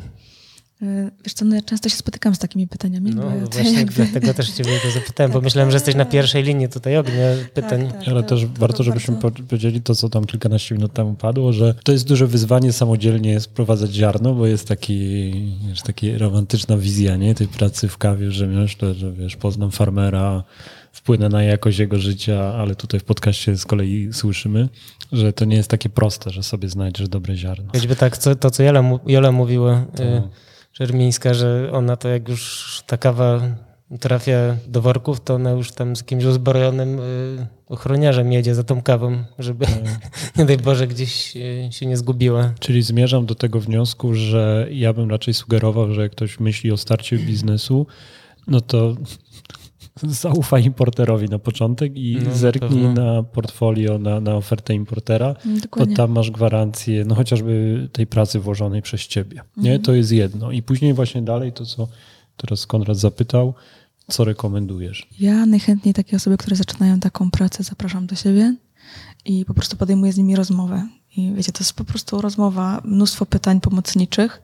Y, Wiesz co, no ja często się spotykam z takimi pytaniami, No bo to właśnie jakby... dlatego też ciebie to zapytałem, bo Tak. myślałem, że jesteś na pierwszej linii tutaj ognia pytań. Tak, Ale to- też to warto, żebyśmy bardzo- po- powiedzieli to, co tam kilkanaście minut temu padło, że to jest duże wyzwanie samodzielnie sprowadzać ziarno, bo jest taki, wiesz, taki romantyczna wizja nie? tej pracy w kawie, że myślę, że wiesz, poznam farmera, wpłynę na jakość jego życia, ale tutaj w podcaście z kolei słyszymy, że to nie jest takie proste, że sobie znajdziesz dobre ziarno. Choćby tak, co, to co Jola, Jola mówiła, y, Czermińska, że ona to jak już ta kawa trafia do worków, to ona już tam z jakimś uzbrojonym y, ochroniarzem jedzie za tą kawą, żeby nie daj Boże gdzieś y, się nie zgubiła. Czyli zmierzam do tego wniosku, że ja bym raczej sugerował, że jak ktoś myśli o starcie biznesu, no to zaufaj importerowi na początek i No, zerknij pewno. na portfolio, na, na ofertę importera, bo Dokładnie. tam masz gwarancję, no chociażby tej pracy włożonej przez ciebie. Nie, to jest jedno. I później właśnie dalej to, co teraz Konrad zapytał, co rekomendujesz? Ja najchętniej takie osoby, które zaczynają taką pracę, zapraszam do siebie i po prostu podejmuję z nimi rozmowę. I wiecie, to jest po prostu rozmowa, mnóstwo pytań pomocniczych,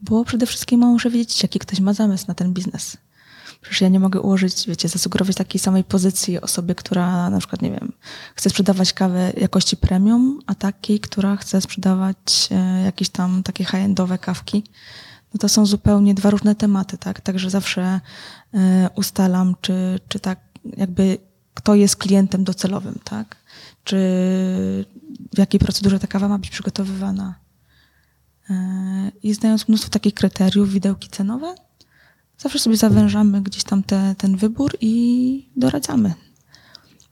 bo przede wszystkim muszę wiedzieć, jaki ktoś ma zamysł na ten biznes. Przecież ja nie mogę ułożyć, wiecie, zasugerować takiej samej pozycji osobie, która na przykład, nie wiem, chce sprzedawać kawę jakości premium, a takiej, która chce sprzedawać e, jakieś tam takie high-endowe kawki. No to są zupełnie dwa różne tematy, tak? Także zawsze e, ustalam, czy, czy tak jakby kto jest klientem docelowym, tak? Czy w jakiej procedurze ta kawa ma być przygotowywana. E, I znając mnóstwo takich kryteriów, widełki cenowe, zawsze sobie zawężamy gdzieś tam te, ten wybór i doradzamy,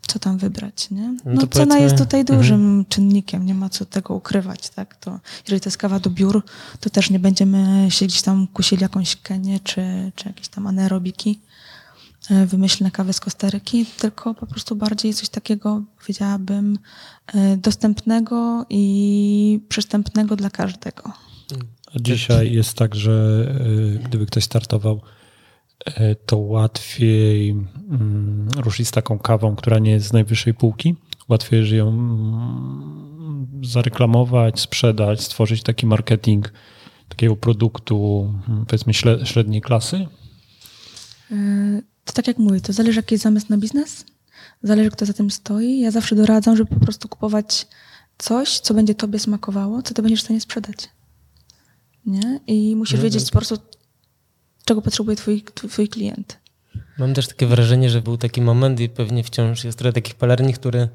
co tam wybrać, nie? No No, cena jest tutaj dużym czynnikiem, nie ma co tego ukrywać, tak? To, jeżeli to jest kawa do biur, to też nie będziemy się gdzieś tam kusili jakąś kenię czy, czy jakieś tam anaerobiki, e, wymyślne kawy z Kostaryki, tylko po prostu bardziej coś takiego, powiedziałabym, e, dostępnego i przystępnego dla każdego. A dzisiaj jest tak, że y, gdyby ktoś startował, to łatwiej mm, ruszyć z taką kawą, która nie jest z najwyższej półki. Łatwiej ją mm, zareklamować, sprzedać, stworzyć taki marketing takiego produktu, mm, powiedzmy średniej klasy. E, To tak jak mówię, to zależy jaki jest zamysł na biznes, zależy kto za tym stoi. Ja zawsze doradzam, żeby po prostu kupować coś, co będzie tobie smakowało, co ty będziesz w stanie sprzedać. Nie? I musisz No, wiedzieć po prostu, czego potrzebuje twój, twój klient. Mam też takie wrażenie, że był taki moment i pewnie wciąż jest trochę takich palarni, które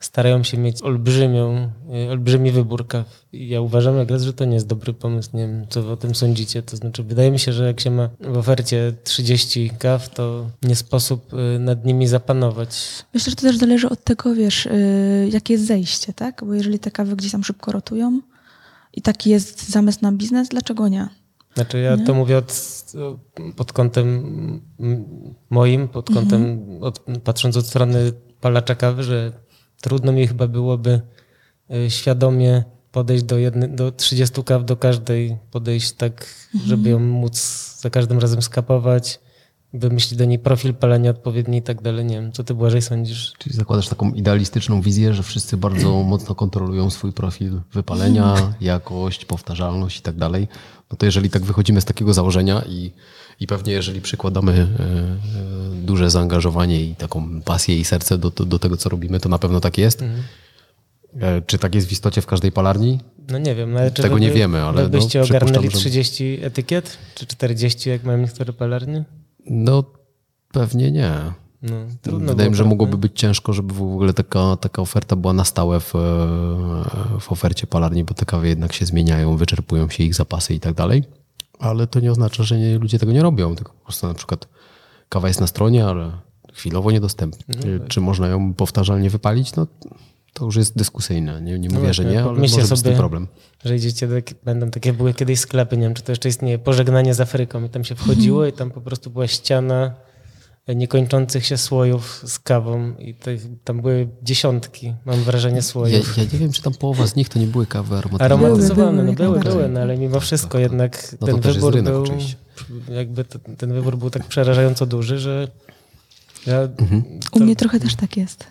starają się mieć olbrzymią, y, olbrzymi wybór kaw. I ja uważam jak raz, że to nie jest dobry pomysł. Nie wiem, co wy o tym sądzicie. To znaczy, wydaje mi się, że jak się ma w ofercie 30 kaw, to nie sposób y, nad nimi zapanować. Myślę, że to też zależy od tego, wiesz, yy, jakie jest zejście, tak? Bo jeżeli te kawy gdzieś tam szybko rotują i taki jest zamysł na biznes, dlaczego nie? Znaczy ja Nie? to mówię od, pod kątem moim, pod kątem, od, patrząc od strony palacza kawy, że trudno mi chyba byłoby y, świadomie podejść do, jedny, do 30 kaw do każdej, podejść tak, żeby ją móc za każdym razem skapować, wymyślić do niej profil palenia odpowiedni i tak dalej. Nie wiem, co ty Błażej sądzisz? Czyli zakładasz taką idealistyczną wizję, że wszyscy bardzo mocno kontrolują swój profil wypalenia, jakość, powtarzalność i tak dalej. No to jeżeli tak wychodzimy z takiego założenia i, i pewnie jeżeli przykładamy e, e, duże zaangażowanie i taką pasję i serce do, do, do tego, co robimy, to na pewno tak jest. E, Czy tak jest w istocie w każdej palarni? No nie wiem, ale Tego wy nie by- wiemy, ale byście no, ogarnęli że- 30 etykiet? Czy 40, jak mają niektóre palarnie? No pewnie nie. No, Wydaje mi się, że było, mogłoby być ciężko, żeby w ogóle taka, taka oferta była na stałe w, w ofercie palarni, bo te kawy jednak się zmieniają, wyczerpują się ich zapasy i tak dalej. Ale to nie oznacza, że nie, ludzie tego nie robią, tylko po prostu na przykład kawa jest na stronie, ale chwilowo niedostępna. No tak. Czy można ją powtarzalnie wypalić? No to już jest dyskusyjne. Nie, nie mówię, że właśnie, nie, ale pomyślcie może być sobie- problem. Że idziecie, do, będą takie, były kiedyś sklepy, nie wiem, czy to jeszcze istnieje, pożegnanie z Afryką i tam się wchodziło i tam po prostu była ściana niekończących się słojów z kawą i tych, tam były dziesiątki, mam wrażenie, Ja, słojów. ja nie wiem, czy tam połowa z nich to nie były kawy aromatyzowane. Aromatyzowane, Były, no były, były, najbardziej. no ale mimo wszystko jednak No to ten wybór rynek był, oczywiście. jakby to, ten wybór był tak przerażająco duży, że ja, Mhm. U to- mnie trochę też tak jest.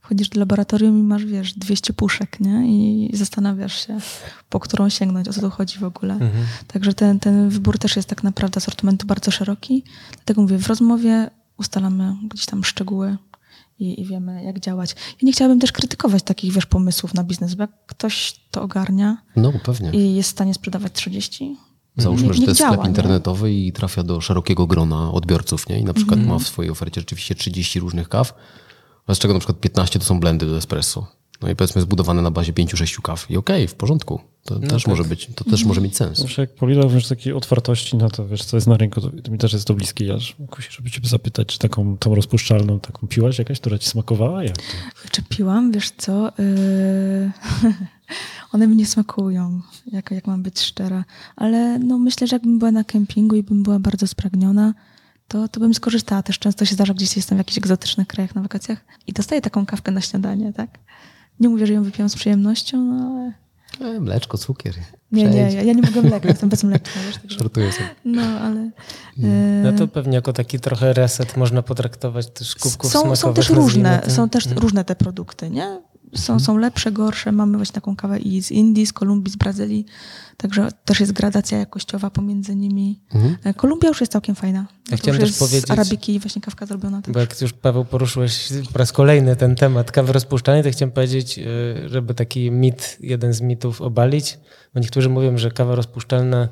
Wchodzisz do laboratorium i masz, wiesz, 200 puszek, nie? I zastanawiasz się, po którą sięgnąć, o co tu chodzi w ogóle. Mhm. Także ten, ten wybór też jest tak naprawdę asortymentu bardzo szeroki. Dlatego mówię, w rozmowie ustalamy gdzieś tam szczegóły i, i wiemy, jak działać. Ja nie chciałabym też krytykować takich, wiesz, pomysłów na biznes, bo jak ktoś to ogarnia No pewnie. i jest w stanie sprzedawać 30, Załóżmy, niech- że to jest działa, sklep nie? internetowy i trafia do szerokiego grona odbiorców, nie? I na przykład Mhm. ma w swojej ofercie rzeczywiście 30 różnych kaw, z czego na przykład 15 to są blendy do espresso. No i powiedzmy zbudowane na bazie 5-6 kaw. I okej, w porządku. To No też tak. może być, to też może mieć sens. Zawsze jak Polina wiesz, takiej otwartości na to, wiesz, co jest na rynku, to, to mi też jest to bliskie. Ja kusi, żeby cię zapytać, czy taką tą rozpuszczalną, taką piłaś jakaś, która ci smakowała? Jak to? Czepiłam, wiesz co? Yy... One mi nie smakują, jak, jak mam być szczera. Ale no, myślę, że jakbym była na kempingu i bym była bardzo spragniona, to, to bym skorzystała. Też często się zdarza, gdzieś jestem w jakichś egzotycznych krajach na wakacjach i dostaję taką kawkę na śniadanie, tak? Nie mówię, że ją wypiłam z przyjemnością, no ale... E, mleczko, cukier. Nie, nie, ja, ja nie mogę mleka, jestem bezmleczna, wiesz? Także... Żartuję sobie. No, ale... No Yy... to pewnie jako taki trochę reset można potraktować też kubków są, smakowych. są też różne, są też różne te produkty, nie? Są, są lepsze, gorsze. Mamy właśnie taką kawę i z Indii, z Kolumbii, z Brazylii. Także też jest gradacja jakościowa pomiędzy nimi. Mhm. E, Kolumbia już jest całkiem fajna. To chciałem też powiedzieć- z arabiki właśnie kawka zrobiona. Tak. Bo jak już Paweł poruszyłeś po raz kolejny ten temat kawy rozpuszczalnej, to chciałem powiedzieć, y, żeby taki mit, jeden z mitów obalić, bo niektórzy mówią, że kawa rozpuszczalna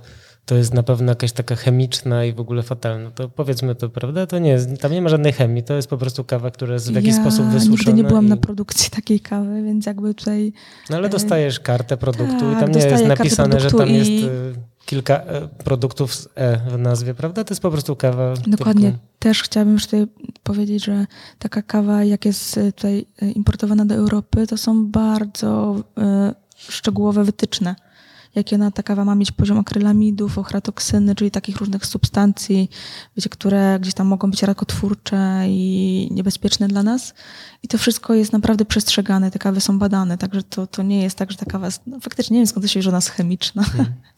to jest na pewno jakaś taka chemiczna i w ogóle fatalna. To powiedzmy to, prawda? To nie jest, tam nie ma żadnej chemii, to jest po prostu kawa, która jest w jakiś ja sposób wysuszona. nigdy nie byłam i... na produkcji takiej kawy, więc jakby tutaj... No ale dostajesz kartę produktu i tak, tam nie dostaję jest napisane, że tam jest i- y, kilka e, produktów z E w nazwie, prawda? To jest po prostu kawa. Dokładnie. Tylko... Też chciałabym już tutaj powiedzieć, że taka kawa, jak jest e, tutaj e, importowana do Europy, to są bardzo e, szczegółowe wytyczne. Jakie ona ta kawa ma mieć poziom akrylamidów, ochratoksyny, czyli takich różnych substancji, wiecie, które gdzieś tam mogą być rakotwórcze i niebezpieczne dla nas. I to wszystko jest naprawdę przestrzegane, te kawy są badane, także to, to nie jest tak, że ta kawa jest, no faktycznie nie wiem skąd to się bierze, że ona jest chemiczna.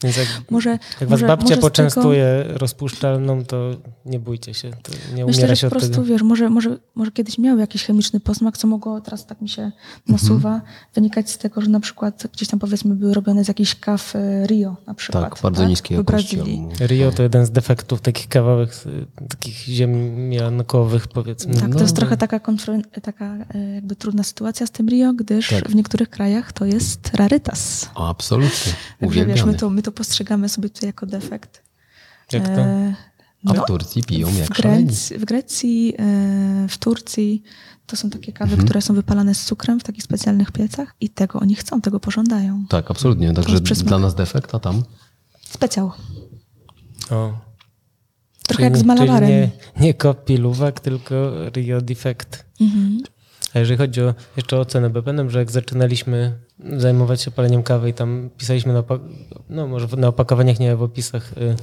Więc jak, Może, jak was może, babcia może z tego- poczęstuje rozpuszczalną, to nie bójcie się, nie Myślę, umiera że się po od prostu, tego. wiesz, może, może, może kiedyś miał jakiś chemiczny posmak, co mogło, teraz tak mi się nasuwa, wynikać z tego, że na przykład gdzieś tam powiedzmy były robione z jakichś kaw w e, Rio na przykład. Tak, bardzo niskie w jakości. Rio to jeden z defektów takich y, takich ziemiankowych powiedzmy. Tak, No. to jest trochę taka, taka e, jakby trudna sytuacja z tym Rio, gdyż Tak. w niektórych krajach to jest rarytas. Absolutnie. Także wiesz, my Uwielbiamy. to, my to postrzegamy sobie tutaj jako defekt. Jak to? E, A no, w Turcji piją w, jak szaleni. Grecji, w Grecji, e, w Turcji to są takie kawy, Mhm. które są wypalane z cukrem w takich specjalnych piecach i tego oni chcą, tego pożądają. Tak, absolutnie. Także dla nas defekt, a tam Specjał. O. Trochę jak z malabarem. Czyli nie, nie kopi luwak, tylko Rio defekt. Mhm. A jeżeli chodzi o, jeszcze o cenę, bo pamiętam, że jak zaczynaliśmy zajmować się paleniem kawy i tam pisaliśmy na, no może na opakowaniach, nie w opisach y,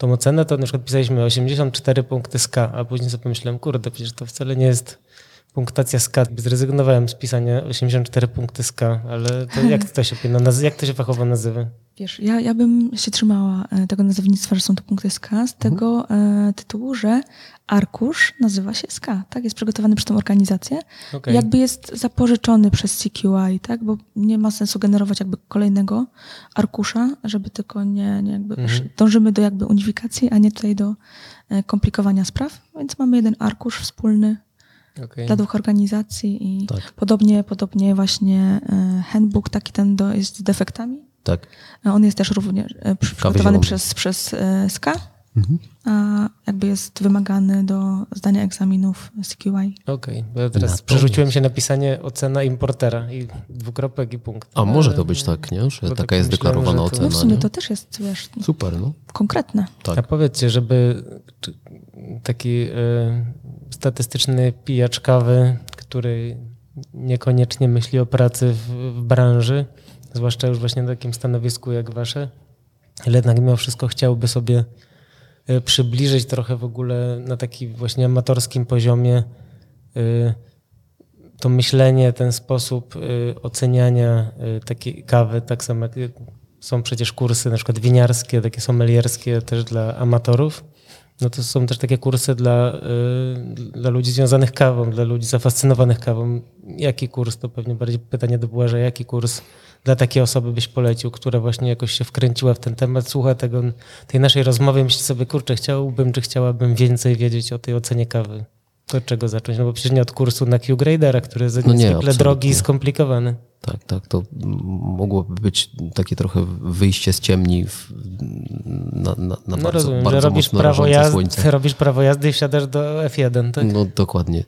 tą ocenę, to na przykład pisaliśmy 84 punkty z K, a później sobie pomyślałem, kurde, przecież to wcale nie jest punktacja z K. Zrezygnowałem z pisania 84 punkty z K, ale to jak to się, jak to się fachowo nazywa? Wiesz, ja, ja bym się trzymała e, tego nazewnictwa, że są to punkty SK, z tego e, tytułu, że arkusz nazywa się SK, tak? Jest przygotowany przez tą organizację. Okej. Jakby jest zapożyczony przez CQI, tak? Bo nie ma sensu generować jakby kolejnego arkusza, żeby tylko nie, nie jakby Mhm. dążymy do jakby unifikacji, a nie tutaj do e, komplikowania spraw. Więc mamy jeden arkusz wspólny Okej. dla dwóch organizacji i Tak. podobnie, podobnie właśnie e, handbook taki ten do, jest z defektami. tak. A On jest też również e, przy- przygotowany przez, przez e, SK, a jakby jest wymagany do zdania egzaminów CQI. Okej, bo ja teraz Natomiast- przerzuciłem się na pisanie ocena importera i dwukropek i punkt. A może to być tak, nie? Że Bo taka tak jest myślałem, deklarowana ocena. No w sumie nie? to też jest, wiesz, Super, no. konkretne. Tak. A powiedzcie, żeby taki y, statystyczny pijacz kawy, który niekoniecznie myśli o pracy w, w branży, zwłaszcza już właśnie na takim stanowisku jak wasze, ale jednak mimo wszystko chciałby sobie y, przybliżyć trochę w ogóle na taki właśnie amatorskim poziomie y, to myślenie, ten sposób y, oceniania takiej kawy, tak samo jak są przecież kursy na przykład winiarskie, takie sommelierskie też dla amatorów, no to są też takie kursy dla, y, dla ludzi związanych kawą, dla ludzi zafascynowanych kawą. Jaki kurs, to pewnie bardziej pytanie do Błaża, jaki kurs dla takiej osoby byś polecił, która właśnie jakoś się wkręciła w ten temat, słucha tego, tej naszej rozmowy myśli sobie, kurczę, chciałbym, czy chciałabym więcej wiedzieć o tej ocenie kawy. To od czego zacząć? No bo przecież nie od kursu na Q-Gradera, który jest No nie, niezwykle drogi i skomplikowany. Tak, tak. To mogłoby być takie trochę wyjście z ciemni w, na, na, na No bardzo, rozumiem, bardzo że robisz mocno prawo, słońce. robisz prawo jazdy i wsiadasz do F1, tak? No dokładnie.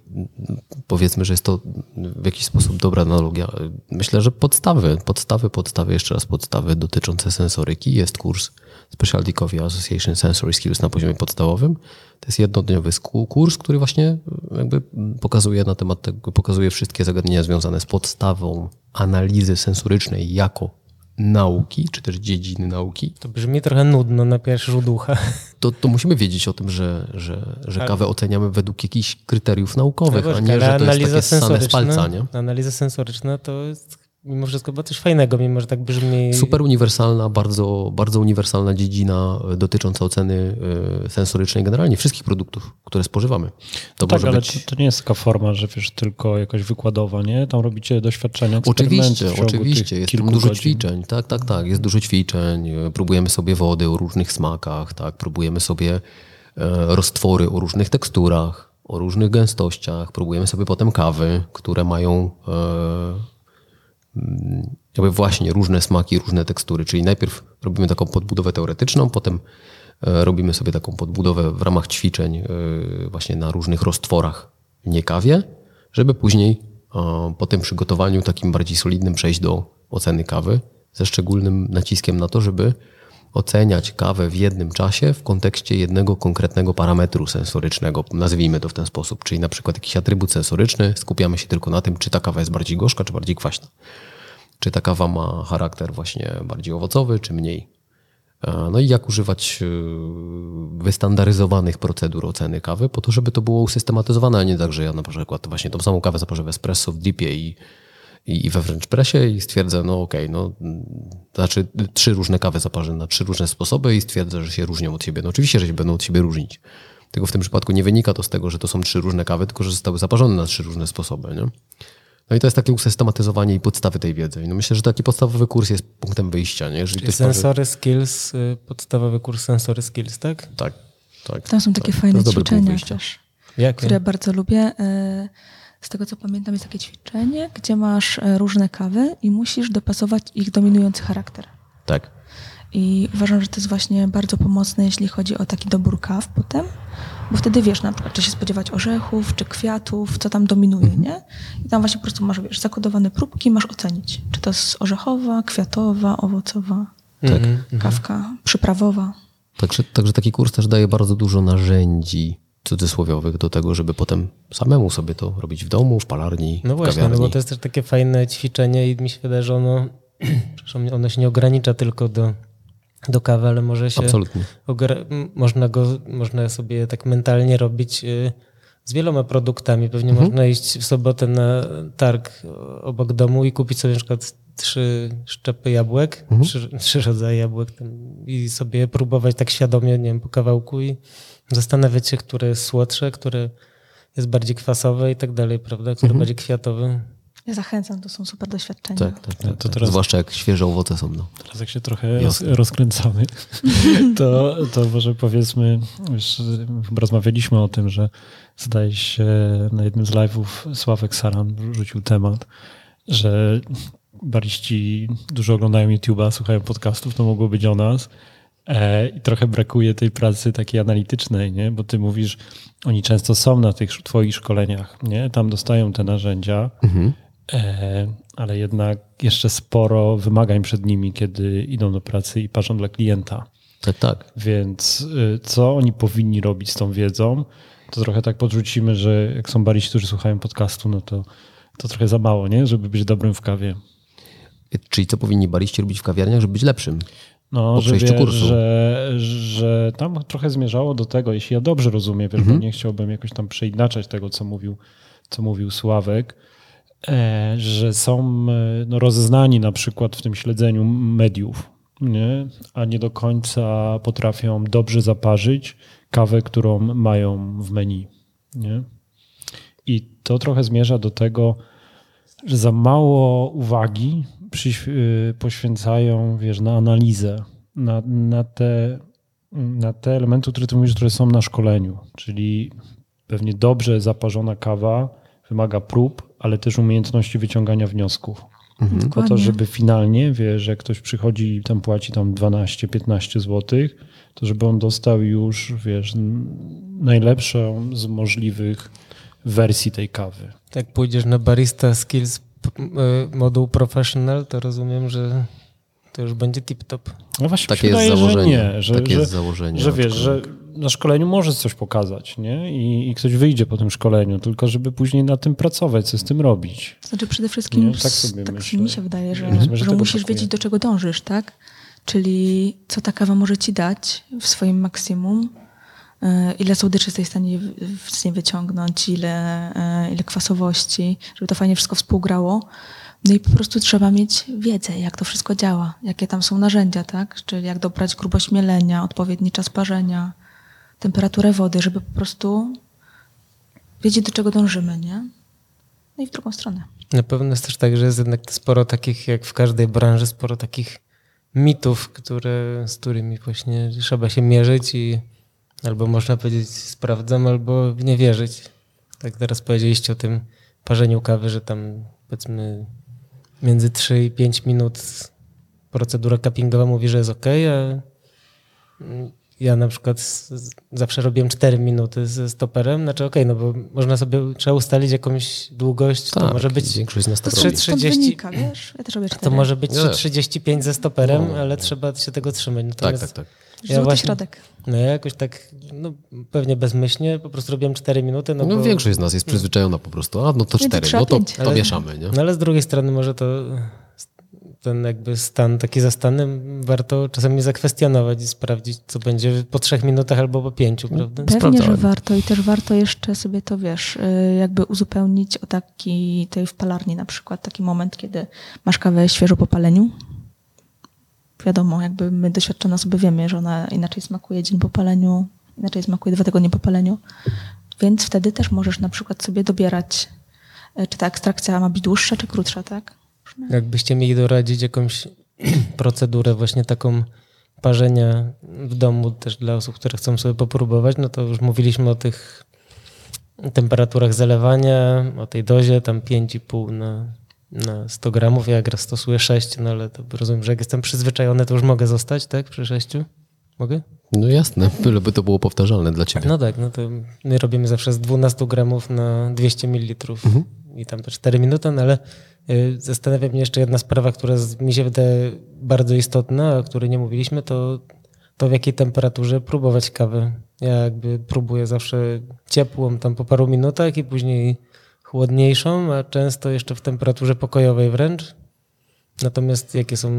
Powiedzmy, że jest to w jakiś sposób dobra analogia. Myślę, że podstawy, podstawy, podstawy, jeszcze raz podstawy dotyczące sensoryki. Jest kurs Specialty Coffee Association Sensory Skills na poziomie podstawowym. To jest jednodniowy kurs, który właśnie jakby pokazuje na temat tego, pokazuje wszystkie zagadnienia związane z podstawą analizy sensorycznej jako nauki, czy też dziedziny nauki. To brzmi trochę nudno na pierwszy rzut ucha. To, to musimy wiedzieć o tym, że, że, że Ale- kawę oceniamy według jakichś kryteriów naukowych, No a tak, nie, że to jest takie ssane z palca, nie? Analiza sensoryczna to jest mimo wszystko chyba coś fajnego, mimo że tak brzmi... Super uniwersalna, bardzo, bardzo uniwersalna dziedzina e, dotycząca oceny e, sensorycznej generalnie wszystkich produktów, które spożywamy. To tak, może ale być... to, to nie jest taka forma, że wiesz, tylko jakaś wykładowa, nie? Tam robicie doświadczenia, Oczywiście, oczywiście. Jest tam dużo godzin. ćwiczeń. Tak, tak, tak. Jest dużo ćwiczeń. e, Próbujemy sobie wody o różnych smakach, tak. Próbujemy sobie e, roztwory o różnych teksturach, o różnych gęstościach. Próbujemy sobie potem kawy, które mają jakby właśnie różne smaki, różne tekstury. Czyli najpierw robimy taką podbudowę teoretyczną, potem e, robimy sobie taką podbudowę w ramach ćwiczeń e, właśnie na różnych roztworach, nie kawie, żeby później e, po tym przygotowaniu takim bardziej solidnym przejść do oceny kawy, ze szczególnym naciskiem na to, żeby oceniać kawę w jednym czasie w kontekście jednego konkretnego parametru sensorycznego, nazwijmy to w ten sposób, czyli na przykład jakiś atrybut sensoryczny, skupiamy się tylko na tym, czy ta kawa jest bardziej gorzka, czy bardziej kwaśna. Czy ta kawa ma charakter właśnie bardziej owocowy, czy mniej. E, No i jak używać e, wystandaryzowanych procedur oceny kawy, po to, żeby to było usystematyzowane, a nie tak, że ja na przykład właśnie tą samą kawę zaparzę w espresso, w dripie i, i, i we French pressie i stwierdzę, no okej, no mm, znaczy trzy różne kawy zaparzę na trzy różne sposoby i stwierdzę, że się różnią od siebie. No oczywiście, że się będą od siebie różnić. Tylko w tym przypadku nie wynika to z tego, że to są trzy różne kawy, tylko że zostały zaparzone na trzy różne sposoby. Nie? No i to jest takie usystematyzowanie i podstawy tej wiedzy. No myślę, że taki podstawowy kurs jest punktem wyjścia. Nie? Jeżeli sensory skills, y, podstawowy kurs sensory skills, tak? Tak, tak. Tam są takie tak. Fajne ćwiczenia też, Jakie? które bardzo lubię. Z tego co pamiętam jest takie ćwiczenie, gdzie masz e, różne kawy i musisz dopasować ich dominujący charakter. Tak. I uważam, że to jest właśnie bardzo pomocne, jeśli chodzi o taki dobór kaw potem, bo wtedy wiesz na przykład, czy się spodziewać orzechów, czy kwiatów, co tam dominuje, nie? I tam właśnie po prostu masz, wiesz, zakodowane próbki i masz ocenić, czy to jest orzechowa, kwiatowa, owocowa, Mhm. kawka, przyprawowa. Także, także taki kurs też daje bardzo dużo narzędzi cudzysłowiowych do tego, żeby potem samemu sobie to robić w domu, w palarni, No właśnie, no bo to jest też takie fajne ćwiczenie i mi się wydaje, że ono, ono się nie ogranicza tylko do, do kawy, ale może się Absolutnie. można, go, można sobie tak mentalnie robić y, z wieloma produktami. Pewnie Mhm. można iść w sobotę na targ obok domu i kupić sobie na przykład trzy szczepy jabłek, Mhm. trzy, trzy rodzaje jabłek i sobie próbować tak świadomie, nie wiem, po kawałku i zastanawiać się, które jest słodsze, które jest bardziej kwasowe i tak dalej, prawda? Które bardziej kwiatowe. Ja zachęcam, to są super doświadczenia. Tak, tak, tak, To tak. teraz- Zwłaszcza jak świeże owoce są. No. Teraz jak się trochę roz, rozkręcamy, to, to może powiedzmy, już rozmawialiśmy o tym, że zdaje się na jednym z live'ów Sławek Saran rzucił temat, że bariści dużo oglądają YouTube'a, słuchają podcastów, to mogło być o nas. E, I trochę brakuje tej pracy takiej analitycznej, nie? bo ty mówisz, oni często są na tych twoich szkoleniach, nie? tam dostają te narzędzia, E, ale jednak jeszcze sporo wymagań przed nimi, kiedy idą do pracy i parzą dla klienta. Tak, tak. Więc y, co oni powinni robić z tą wiedzą, to trochę tak podrzucimy, że jak są bariści, którzy słuchają podcastu, no to, to trochę za mało, nie? żeby być dobrym w kawie. Czyli co powinni bariści robić w kawiarniach, żeby być lepszym? No, Po że, przejściu wiesz, kursu. że, że tam trochę zmierzało do tego, jeśli ja dobrze rozumiem, wiesz, Mhm. bo nie chciałbym jakoś tam przeinaczać tego, co mówił, co mówił Sławek, e, że są e, no, rozeznani na przykład w tym śledzeniu mediów, nie? a nie do końca potrafią dobrze zaparzyć kawę, którą mają w menu. Nie? I to trochę zmierza do tego, że za mało uwagi poświęcają wiesz, na analizę, na, na, te, na te elementy, które ty mówisz, które są na szkoleniu. Czyli pewnie dobrze zaparzona kawa wymaga prób, ale też umiejętności wyciągania wniosków. Po to, żeby finalnie, wiesz, że ktoś przychodzi i tam płaci tam 12-15 zł, to żeby on dostał już, wiesz, najlepszą z możliwych wersji tej kawy. Jak pójdziesz na barista skills y, moduł professional, to rozumiem, że to już będzie tip-top. No właśnie Takie jest wydaje, założenie. Że nie, że, Takie że, jest założenie, Że wiesz, że na szkoleniu możesz coś pokazać, nie? I, I ktoś wyjdzie po tym szkoleniu, tylko żeby później na tym pracować, co z tym robić. Znaczy przede wszystkim, Nie, tak sobie tak myślę. mi się wydaje, że, Rozumiem, że że musisz brakuje. wiedzieć, do czego dążysz, tak? Czyli co ta kawa może ci dać w swoim maksimum, e, ile słodyczy jesteś w stanie z niej wyciągnąć, ile, e, ile kwasowości, żeby to fajnie wszystko współgrało. No i po prostu trzeba mieć wiedzę, jak to wszystko działa, jakie tam są narzędzia, tak? Czyli jak dobrać grubość mielenia, odpowiedni czas parzenia, temperaturę wody, żeby po prostu wiedzieć, do czego dążymy, nie? No i w drugą stronę. Na pewno jest też tak, że jest jednak sporo takich, jak w każdej branży, sporo takich mitów, które, z którymi właśnie trzeba się mierzyć i albo można powiedzieć sprawdzam, albo nie wierzyć. Tak teraz powiedzieliście o tym parzeniu kawy, że tam powiedzmy między 3 i 5 minut procedura cuppingowa mówi, że jest ok, a ja na przykład z, zawsze robiłem 4 minuty ze stoperem, znaczy okej, no bo można sobie, trzeba ustalić jakąś długość, to Tak, może być większość z nas tak trzy- robi. trzy- Stąd 30 wynika, wiesz? Ja też robię to może być Nie. 3,35 ze stoperem, No. ale trzeba się tego trzymać. Tak, Natomiast tak, tak. Złoty ja właśnie- środek. No ja jakoś tak, no pewnie bezmyślnie, po prostu robiłem 4 minuty. No, No, bo, większość z nas jest przyzwyczajona po prostu. A no to Między cztery, trzy a no to, to Ale- mieszamy, nie? No ale z drugiej strony może to ten jakby stan taki za stanem warto czasami zakwestionować i sprawdzić, co będzie po trzech minutach albo po pięciu, prawda? Pewnie, Sprawdzałem. że warto i też warto jeszcze sobie to, wiesz, y, jakby uzupełnić o taki, tej w palarni na przykład, taki moment, kiedy masz kawę świeżo po paleniu. Wiadomo, jakby my doświadczone osoby wiemy, że ona inaczej smakuje dzień po paleniu, inaczej smakuje dwa tygodnie po paleniu, więc wtedy też możesz na przykład sobie dobierać e, czy ta ekstrakcja ma być dłuższa, czy krótsza, tak? Jakbyście mieli doradzić jakąś procedurę właśnie taką parzenia w domu też dla osób, które chcą sobie popróbować, no to już mówiliśmy o tych temperaturach zalewania, o tej dozie, tam 5,5 na, na 100 gramów. Ja jak stosuję 6, no ale to rozumiem, że jak jestem przyzwyczajony, to już mogę zostać, tak? Przy 6? Mogę? No jasne, byleby to było powtarzalne dla ciebie. No tak, no to my robimy zawsze z 12 gramów na 200 ml i tam to 4 minuty, no ale y, zastanawia mnie jeszcze jedna sprawa, która mi się wydaje bardzo istotna, o której nie mówiliśmy, to, to w jakiej temperaturze próbować kawę. Ja jakby próbuję zawsze ciepłą tam po paru minutach i później chłodniejszą, a często jeszcze w temperaturze pokojowej wręcz. Natomiast jakie są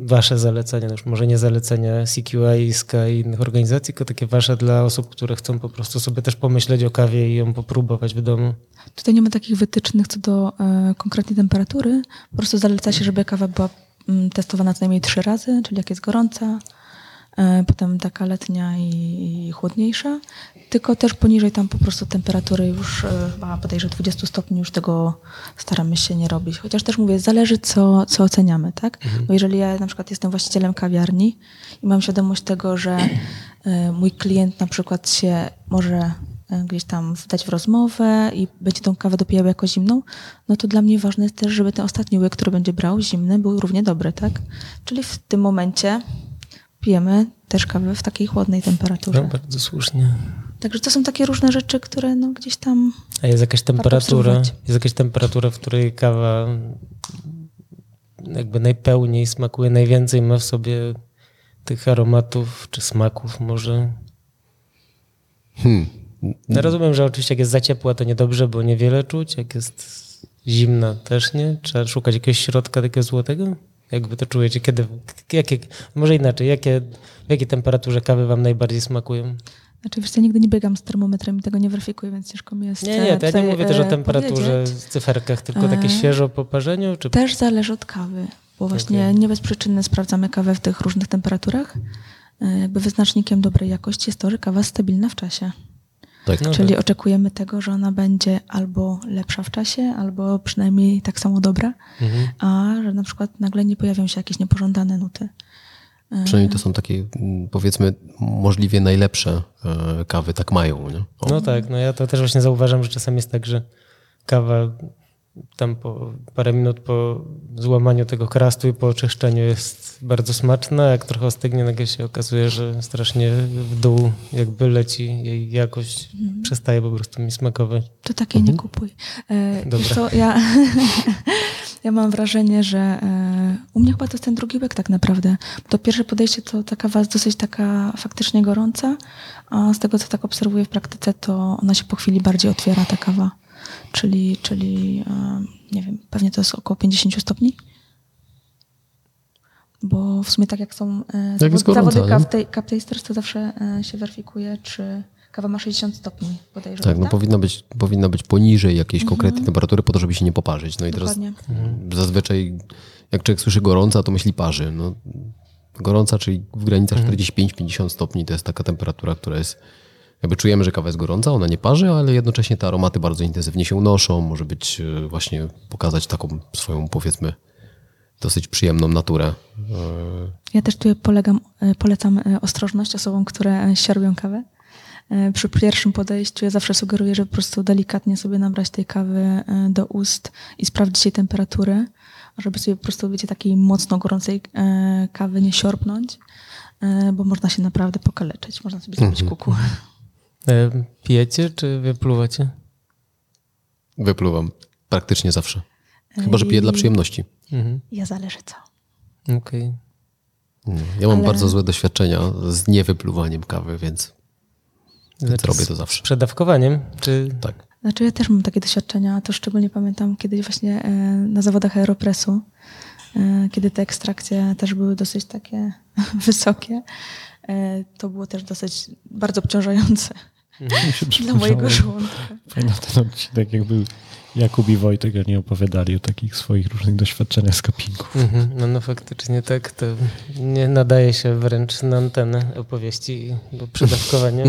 wasze zalecenia? No już może nie zalecenia CQI, Sky i innych organizacji, tylko takie wasze dla osób, które chcą po prostu sobie też pomyśleć o kawie i ją popróbować w domu. Tutaj nie ma takich wytycznych co do e, konkretnej temperatury. Po prostu zaleca się, żeby kawa była mm, testowana co najmniej trzy razy, czyli jak jest gorąca, potem taka letnia i, chłodniejsza. Tylko też poniżej tam po prostu temperatury już e, chyba bodajże 20 stopni już tego staramy się nie robić. Chociaż też mówię, zależy co, co oceniamy, tak? Bo jeżeli ja na przykład jestem właścicielem kawiarni i mam świadomość tego, że e, mój klient na przykład się może e, gdzieś tam wdać w rozmowę i będzie tą kawę dopijał jako zimną, no to dla mnie ważne jest też, żeby ten ostatni łyk, który będzie brał zimny, był równie dobry, tak? Czyli w tym momencie pijemy też kawę w takiej chłodnej temperaturze. No, bardzo słusznie. Także to są takie różne rzeczy, które no gdzieś tam A jest jakaś temperatura, jest jakaś temperatura, w której kawa jakby najpełniej smakuje, najwięcej ma w sobie tych aromatów czy smaków może. Hmm. No rozumiem, że oczywiście jak jest za ciepła, to niedobrze, bo niewiele czuć. Jak jest zimna, też nie. Trzeba szukać jakiegoś środka takiego złotego. Jak wy to czujecie? Kiedy, jakie, może inaczej, jakie, w jakiej temperaturze kawy wam najbardziej smakują? Znaczy, wiesz, ja nigdy nie biegam z termometrem i tego nie weryfikuję, więc ciężko mi jest Nie, nie, to ja nie mówię też o e, temperaturze, powiedzieć. cyferkach, tylko takie E, świeżo po parzeniu? Czy... Też zależy od kawy, bo właśnie Okej. nie bez przyczyny sprawdzamy kawę w tych różnych temperaturach. E, Jakby wyznacznikiem dobrej jakości jest to, że kawa jest stabilna w czasie. Tak. No Czyli tak. oczekujemy tego, że ona będzie albo lepsza w czasie, albo przynajmniej tak samo dobra, Mhm. a że na przykład nagle nie pojawią się jakieś niepożądane nuty. Przynajmniej to są takie, mm, powiedzmy, możliwie najlepsze e, kawy, tak mają. Nie? O, No tak, no ja to też właśnie zauważam, że czasem jest tak, że kawa tam po parę minut po złamaniu tego krastu i po oczyszczeniu jest bardzo smaczna, jak trochę ostygnie, nagle się okazuje, że strasznie w dół jakby leci jej jakość, przestaje po prostu mi smakować. To takiej nie kupuj. E, Dobra. co, ja, ja mam wrażenie, że e, u mnie chyba to jest ten drugi łyk tak naprawdę. To pierwsze podejście to ta kawa jest dosyć taka faktycznie gorąca, a z tego co tak obserwuję w praktyce, to ona się po chwili bardziej otwiera ta kawa. Czyli, czyli e, nie wiem, pewnie to jest około 50 stopni. Bo w sumie tak jak są e, Jak zawody, gorąca, zawody to zawsze e, się weryfikuje, czy kawa ma 60 stopni bodajże. Tak, no prawda? powinna być, powinna być poniżej jakiejś konkretnej temperatury po to, żeby się nie poparzyć. No i teraz zazwyczaj jak człowiek słyszy gorąca, to myśli parzy. No, gorąca, czyli w granicach 45-50 stopni to jest taka temperatura, która jest jakby czujemy, że kawa jest gorąca, ona nie parzy, ale jednocześnie te aromaty bardzo intensywnie się unoszą, może być e, właśnie pokazać taką swoją powiedzmy dosyć przyjemną naturę. E, Ja też tutaj polegam, e, polecam ostrożność osobom, które siorbią kawę. Przy pierwszym podejściu ja zawsze sugeruję, żeby po prostu delikatnie sobie nabrać tej kawy do ust i sprawdzić jej temperaturę, żeby sobie po prostu, wiecie, takiej mocno gorącej kawy nie siorbnąć, e, bo można się naprawdę pokaleczyć, można sobie zrobić kuku. E, Pijecie czy wypluwacie? Wypluwam praktycznie zawsze. Chyba, że piję dla przyjemności. Mhm. Ja zależy co. Okej. No, Ja mam Ale- bardzo złe doświadczenia z niewykluwaniem kawy, więc, więc Znaczy robię z- to zawsze. Z przedawkowaniem? Czy... Tak. Znaczy ja też mam takie doświadczenia, to szczególnie pamiętam kiedyś właśnie e, na zawodach Aeropressu, e, kiedy te ekstrakcje też były dosyć takie wysokie. E, To było też dosyć bardzo obciążające Się dla mojego żołądka. Pamiętam ten odcinek, jak był Jakub i Wojtek, oni opowiadali o takich swoich różnych doświadczeniach z kapingów. Mhm, no, no faktycznie tak, to nie nadaje się wręcz na antenę opowieści, bo przedawkowanie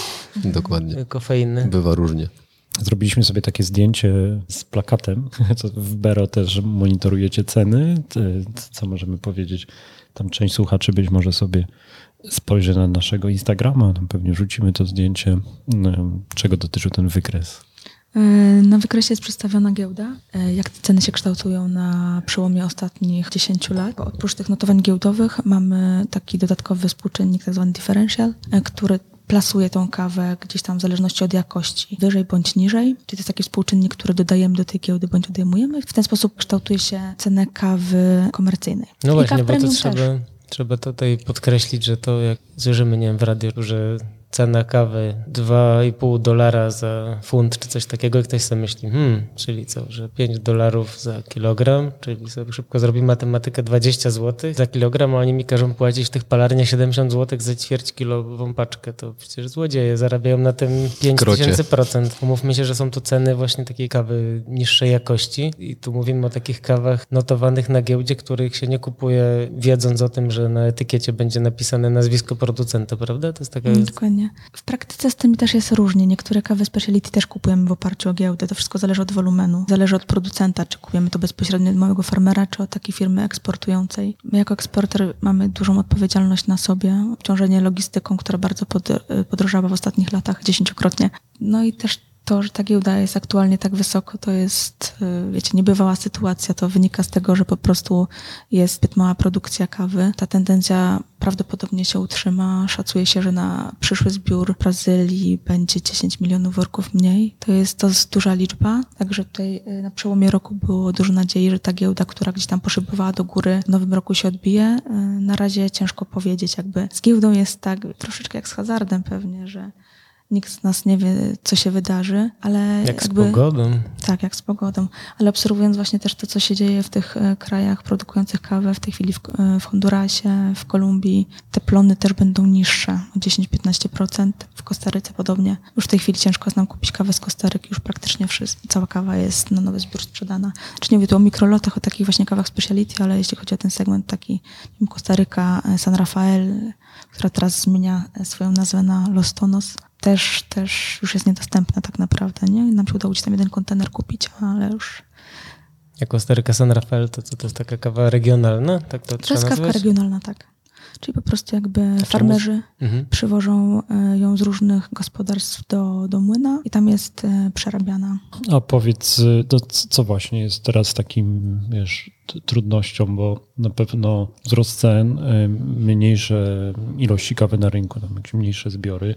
Dokładnie. kofeiny. Bywa różnie. Zrobiliśmy sobie takie zdjęcie z plakatem. Co w Bero też monitorujecie ceny. Co możemy powiedzieć? Tam część słuchaczy być może sobie spojrzy na naszego Instagrama. Tam pewnie rzucimy to zdjęcie, no, czego dotyczył ten wykres. E, na wykresie jest przedstawiona giełda, e, jak te ceny się kształtują na przełomie ostatnich 10 lat. Oprócz tych notowań giełdowych mamy taki dodatkowy współczynnik, tak zwany differential, e, który plasuje tą kawę gdzieś tam w zależności od jakości, wyżej bądź niżej. Czyli to jest taki współczynnik, który dodajemy do tej giełdy bądź odejmujemy. W ten sposób kształtuje się cenę kawy komercyjnej. No I właśnie, bo to trzeba, trzeba tutaj podkreślić, że to jak słyszymy, nie wiem, w radiu, że cena kawy 2,5 dolara za funt czy coś takiego i ktoś sobie myśli, hmm, czyli co, że 5 dolarów za kilogram, czyli sobie szybko zrobi matematykę 20 zł za kilogram, a oni mi każą płacić w tych palarniach 70 zł za ćwierć kilową paczkę, to przecież złodzieje zarabiają na tym 5000 procent. Umówmy się, że są to ceny właśnie takiej kawy niższej jakości i tu mówimy o takich kawach notowanych na giełdzie, których się nie kupuje wiedząc o tym, że na etykiecie będzie napisane nazwisko producenta, prawda? To jest taka... Dokładnie. W praktyce z tym też jest różnie. Niektóre kawy speciality też kupujemy w oparciu o giełdę. To wszystko zależy od wolumenu, zależy od producenta, czy kupujemy to bezpośrednio od małego farmera, czy od takiej firmy eksportującej. My jako eksporter mamy dużą odpowiedzialność na sobie, obciążenie logistyką, która bardzo podrożała w ostatnich latach dziesięciokrotnie. No i też to, że ta giełda jest aktualnie tak wysoko, to jest, y, wiecie, niebywała sytuacja. To wynika z tego, że po prostu jest zbyt mała produkcja kawy. Ta tendencja prawdopodobnie się utrzyma. Szacuje się, że na przyszły zbiór Brazylii będzie 10 milionów worków mniej. To jest to duża liczba. Także tutaj y, na przełomie roku było dużo nadziei, że ta giełda, która gdzieś tam poszybowała do góry, w nowym roku się odbije. Y, na razie ciężko powiedzieć, jakby z giełdą jest tak troszeczkę jak z hazardem pewnie, że Nikt z nas nie wie, co się wydarzy, ale. Jak jakby, z pogodą. Tak, jak z pogodą. Ale obserwując właśnie też to, co się dzieje w tych e, krajach produkujących kawę, w tej chwili w, e, w Hondurasie, w Kolumbii, te plony też będą niższe o 10-15%. W Kostaryce podobnie. Już w tej chwili ciężko jest nam kupić kawę z Kostaryki, już praktycznie wszystko. Cała kawa jest na nowy zbiór sprzedana. Czy nie mówię tu o mikrolotach, o takich właśnie kawach speciality, ale jeśli chodzi o ten segment taki, Kostaryka, e, San Rafael, która teraz zmienia swoją nazwę na Los Tonos, też, też już jest niedostępna tak naprawdę. Nie? Nam się udało gdzieś tam jeden kontener kupić, ale już... Jako Staryka San Rafael to, to, to jest taka kawa regionalna? Tak to, to jest kawka regionalna, tak. Czyli po prostu jakby farmerzy mhm. przywożą e, ją z różnych gospodarstw do, do młyna i tam jest e, przerabiana. A powiedz, e, to co właśnie jest teraz takim wiesz, trudnością, bo na pewno wzrost cen, mniejsze ilości kawy na rynku, tam jakieś mniejsze zbiory,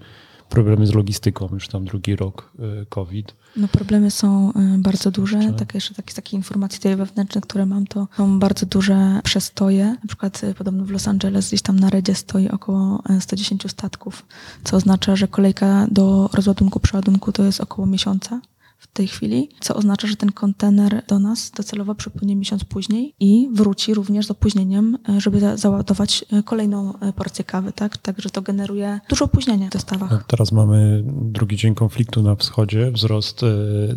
problemy z logistyką, już tam drugi rok y, COVID. No problemy są y, bardzo duże. Tak, jeszcze takie, takie informacje tutaj wewnętrzne, które mam, to są bardzo duże przestoje. Na przykład y, podobno w Los Angeles gdzieś tam na redzie stoi około 110 statków, co oznacza, że kolejka do rozładunku, przeładunku to jest około miesiąca tej chwili, co oznacza, że ten kontener do nas docelowo przypłynie miesiąc później i wróci również z opóźnieniem, e, żeby załadować e, kolejną e, porcję kawy, tak? Także to generuje dużo opóźnienia w dostawach. Teraz mamy drugi dzień konfliktu na wschodzie, wzrost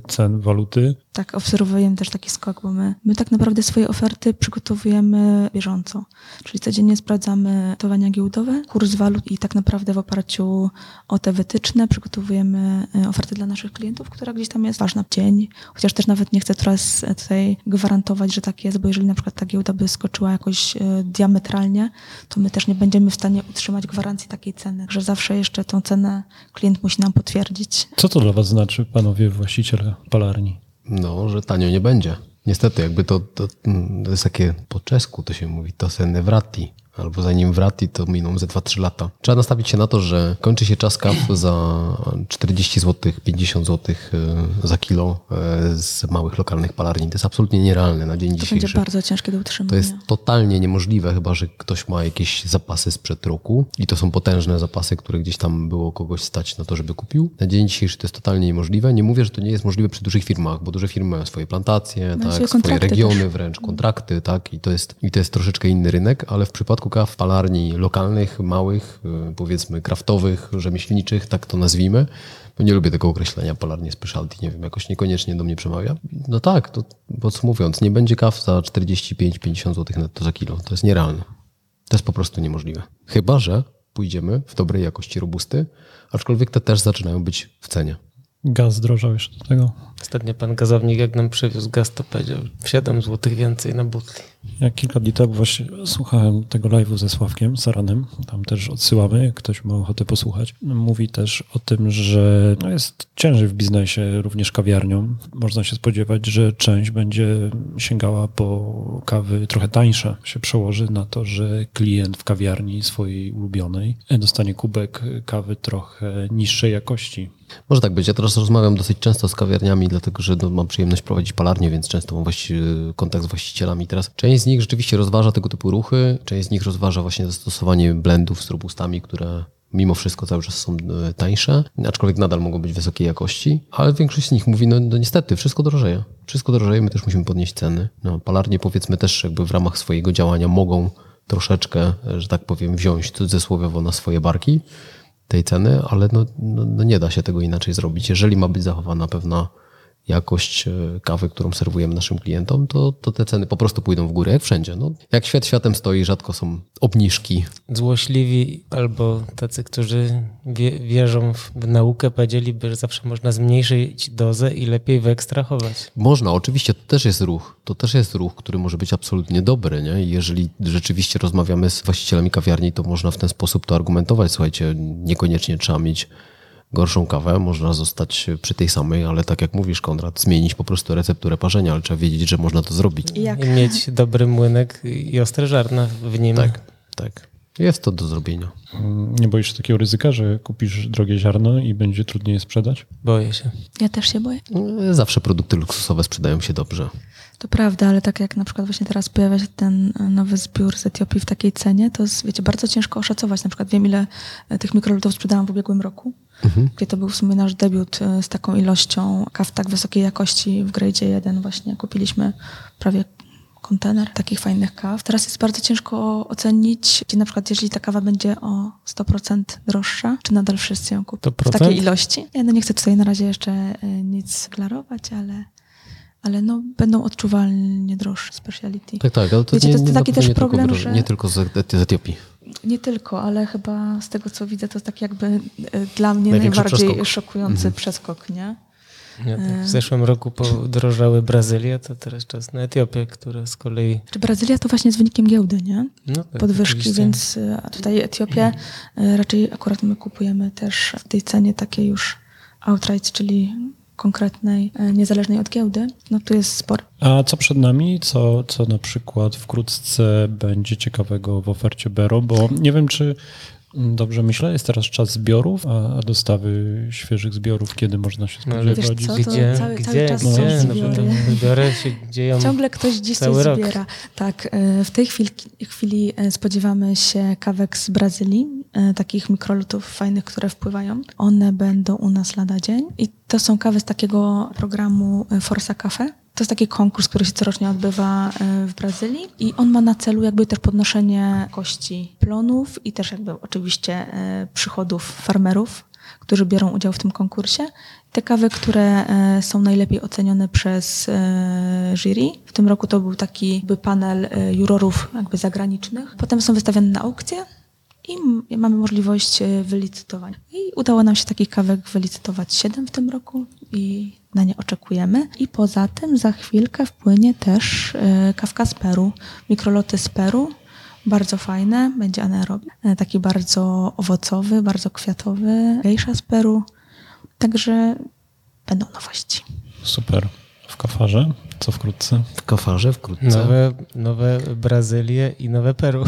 cen waluty. Tak, obserwujemy też taki skok, bo my, my tak naprawdę swoje oferty przygotowujemy bieżąco. Czyli codziennie sprawdzamy towania giełdowe, kurs walut i tak naprawdę w oparciu o te wytyczne przygotowujemy oferty dla naszych klientów, która gdzieś tam jest ważna dzień, chociaż też nawet nie chcę teraz tutaj gwarantować, że tak jest, bo jeżeli na przykład ta giełda by skoczyła jakoś e, diametralnie, to my też nie będziemy w stanie utrzymać gwarancji takiej ceny, że zawsze jeszcze tą cenę klient musi nam potwierdzić. Co to dla was znaczy, panowie właściciele palarni? No, że tanio nie będzie. Niestety, jakby to, to, to jest takie po czesku to się mówi, to se ne wrati albo zanim wrati, to miną ze 2-3 lata. Trzeba nastawić się na to, że kończy się czas kaw za 40 zł, 50 zł za kilo e, z małych lokalnych palarni. To jest absolutnie nierealne na dzień to dzisiejszy. To będzie bardzo ciężkie do utrzymania. To jest totalnie niemożliwe, chyba że ktoś ma jakieś zapasy sprzed roku i to są potężne zapasy, które gdzieś tam było kogoś stać na to, żeby kupił. Na dzień dzisiejszy to jest totalnie niemożliwe. Nie mówię, że to nie jest możliwe przy dużych firmach, bo duże firmy mają swoje plantacje, no tak, swoje regiony też. wręcz, kontrakty, tak, i to, jest, i to jest troszeczkę inny rynek, ale w przypadku przypadku kaw palarni lokalnych, małych, y, powiedzmy kraftowych, rzemieślniczych, tak to nazwijmy, bo nie lubię tego określenia palarnie specialty, nie wiem, jakoś niekoniecznie do mnie przemawia. No tak, to podsumowując, nie będzie kaw za 45-50 zł netto za kilo. To jest nierealne. To jest po prostu niemożliwe. Chyba, że pójdziemy w dobrej jakości robusty, aczkolwiek te też zaczynają być w cenie. Gaz drożał jeszcze do tego. Ostatnio pan gazownik, jak nam przywiózł gaz, to powiedział 7 zł więcej na butli. Ja kilka dni temu właśnie słuchałem tego live'u ze Sławkiem Saranem. Tam też odsyłamy, jak ktoś ma ochotę posłuchać. Mówi też o tym, że no jest ciężej w biznesie, również kawiarniom. Można się spodziewać, że część będzie sięgała po kawy trochę tańsze. Się przełoży na to, że klient w kawiarni swojej ulubionej dostanie kubek kawy trochę niższej jakości. Może tak być. Ja teraz rozmawiam dosyć często z kawiarniami, dlatego że no, mam przyjemność prowadzić palarnię, więc często mam kontakt z właścicielami. Teraz część z nich rzeczywiście rozważa tego typu ruchy, część z nich rozważa właśnie zastosowanie blendów z robustami, które mimo wszystko cały czas są e, tańsze, aczkolwiek nadal mogą być wysokiej jakości, ale większość z nich mówi, no, no niestety, wszystko drożeje. Wszystko drożeje, my też musimy podnieść ceny. No, palarnie powiedzmy też jakby w ramach swojego działania mogą troszeczkę, że tak powiem, wziąć cudzysłowiowo na swoje barki tej ceny, ale no, no, no nie da się tego inaczej zrobić. Jeżeli ma być zachowana pewna jakość e, kawy, którą serwujemy naszym klientom, to, to te ceny po prostu pójdą w górę, jak wszędzie. No, jak świat światem stoi, rzadko są obniżki. Złośliwi albo tacy, którzy wie, wierzą w, naukę, powiedzieliby, że zawsze można zmniejszyć dozę i lepiej wyekstrahować. Można, oczywiście to też jest ruch. To też jest ruch, który może być absolutnie dobry. Nie? Jeżeli rzeczywiście rozmawiamy z właścicielami kawiarni, to można w ten sposób to argumentować. Słuchajcie, niekoniecznie trzeba mieć gorszą kawę, można zostać przy tej samej, ale tak jak mówisz, Konrad, zmienić po prostu recepturę parzenia, ale trzeba wiedzieć, że można to zrobić. I jak? I mieć dobry młynek i ostre żarna w nim. Tak, tak. Jest to do zrobienia. Nie boisz się takiego ryzyka, że kupisz drogie ziarno i będzie trudniej je sprzedać? Boję się. Ja też się boję. Zawsze produkty luksusowe sprzedają się dobrze. To prawda, ale tak jak na przykład właśnie teraz pojawia się ten e, nowy zbiór z Etiopii w takiej cenie, to jest, wiecie, bardzo ciężko oszacować. Na przykład wiem, ile e, tych mikrolutów sprzedałam w ubiegłym roku, gdzie to był w sumie nasz debiut e, z taką ilością kaw tak wysokiej jakości w grade 1 właśnie. Kupiliśmy prawie kontener takich fajnych kaw. Teraz jest bardzo ciężko ocenić, gdzie na przykład jeżeli ta kawa będzie o 100% droższa, czy nadal wszyscy ją kupią w 100%? takiej ilości. Ja no nie chcę tutaj na razie jeszcze e, nic deklarować, ale, ale no, będą odczuwalnie droższe speciality. Tak, tak, ale to Wiecie, nie, to jest nie, taki też nie problem, tylko, że- nie tylko z, z Etiopii. Nie tylko, ale chyba z tego co widzę, to jest tak jakby e, dla mnie Największy najbardziej przeskok. szokujący przeskok, nie? Ja tak w zeszłym roku podrożały Brazylia, to teraz czas na Etiopię, która z kolei... Czy Brazylia to właśnie z wynikiem giełdy, nie? No tak, Podwyżki, oczywiście. więc e, a tutaj Etiopię e, raczej akurat my kupujemy też w tej cenie takiej już outright, czyli konkretnej, e, niezależnej od giełdy. No tu jest sporo. A co przed nami? Co, co na przykład wkrótce będzie ciekawego w ofercie Bero? Bo nie wiem, czy dobrze myślę, jest teraz czas zbiorów, a, dostawy świeżych zbiorów, kiedy można się No, spodziewać? To Gdzie, cały- cały gdzie, czas gdzie? są No zbiory. się dzieją... Ciągle ktoś gdzieś cały coś rok. zbiera. Tak, e, w tej chwili, chwili e, spodziewamy się kawek z Brazylii, e, takich mikrolutów fajnych, które wpływają. One będą u nas lada dzień i to są kawy z takiego programu Forza Cafe. To jest taki konkurs, który się corocznie odbywa e, w Brazylii i on ma na celu jakby też podnoszenie kości plonów i też jakby oczywiście e, przychodów farmerów, którzy biorą udział w tym konkursie. Te kawy, które e, są najlepiej ocenione przez jury. W tym roku to był taki panel jurorów jakby zagranicznych. Potem są wystawione na aukcję i mamy możliwość e, wylicytowania. I udało nam się takich kawek wylicytować 7 w tym roku i na nie oczekujemy. I poza tym za chwilkę wpłynie też e, kawka z Peru, mikroloty z Peru. Bardzo fajne, będzie anaerobi. E, Taki bardzo owocowy, bardzo kwiatowy, gejsza z Peru. Także będą nowości. Super. W kafarze? Co wkrótce? W kafarze wkrótce. Nowe, nowe Brazylie i nowe Peru.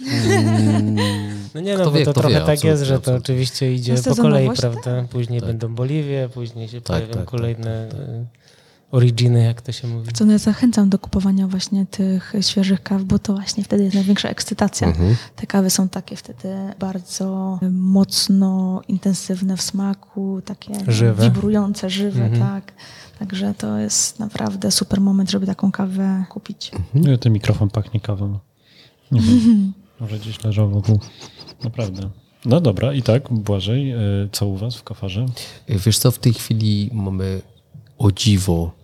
No nie, no Kto bo wie, to trochę wie, tak jest, że to oczywiście idzie No po kolei, tak. prawda? Później będą Boliwie, później się Tak, pojawią tak, tak, kolejne y, originy, jak to się mówi. Co no ja zachęcam do kupowania właśnie tych świeżych kaw, bo to właśnie wtedy jest największa ekscytacja. Mhm. Te kawy są takie wtedy bardzo mocno intensywne w smaku, takie Żywe. wibrujące, żywe, Mhm. tak. Także to jest naprawdę super moment, żeby taką kawę kupić. Nie, ten mikrofon pachnie kawą. Nie wiem. Może gdzieś leżał wokół. Naprawdę. No dobra, i tak, Błażej, e, co u was w kafarze? Wiesz co, w tej chwili mamy o dziwo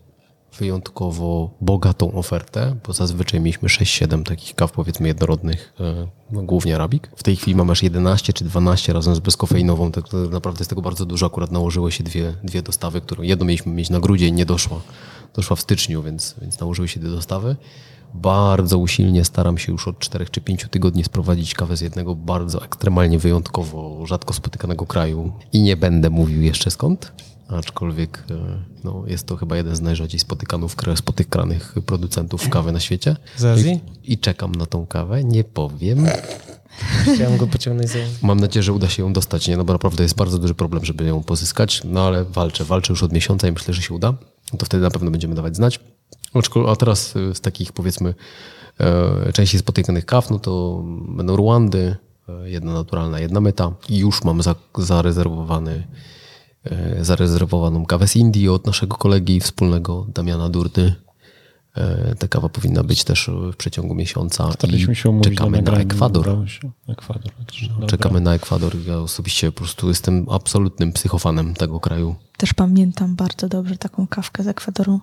wyjątkowo bogatą ofertę, bo zazwyczaj mieliśmy 6-7 takich kaw, powiedzmy, jednorodnych, e, no, głównie arabik. W tej chwili mamy aż 11 czy 12 razem z bezkofeinową, tak naprawdę jest tego bardzo dużo. Akurat nałożyły się dwie, dwie dostawy, którą jedną mieliśmy mieć na grudzień, nie doszła. Doszła w styczniu, więc, więc nałożyły się dwie dostawy. Bardzo usilnie staram się już od 4 czy 5 tygodni sprowadzić kawę z jednego bardzo ekstremalnie wyjątkowo rzadko spotykanego kraju i nie będę mówił jeszcze skąd, aczkolwiek e, no, jest to chyba jeden z najrzadziej spotykanych, spotykanych producentów kawy na świecie. Z Azji? I, I czekam na tą kawę, nie powiem. Chciałem go pociągnąć za... Mam nadzieję, że uda się ją dostać, nie? no bo naprawdę jest bardzo duży problem, żeby ją pozyskać, no ale walczę, walczę już od miesiąca i myślę, że się uda. To wtedy na pewno będziemy dawać znać. A teraz y, z takich powiedzmy e, częściej spotykanych kaw, no to będą Ruandy, e, jedna naturalna, jedna meta i już mam za, zarezerwowany, e, zarezerwowaną kawę z Indii od naszego kolegi wspólnego Damiana Durdy. Ta kawa powinna być też w przeciągu miesiąca Staraliśmy się umówić czekamy na, na Ekwador. się. Ekwador. dobra. Czekamy na Ekwador. Ja osobiście po prostu jestem absolutnym psychofanem tego kraju. Też pamiętam bardzo dobrze taką kawkę z Ekwadoru,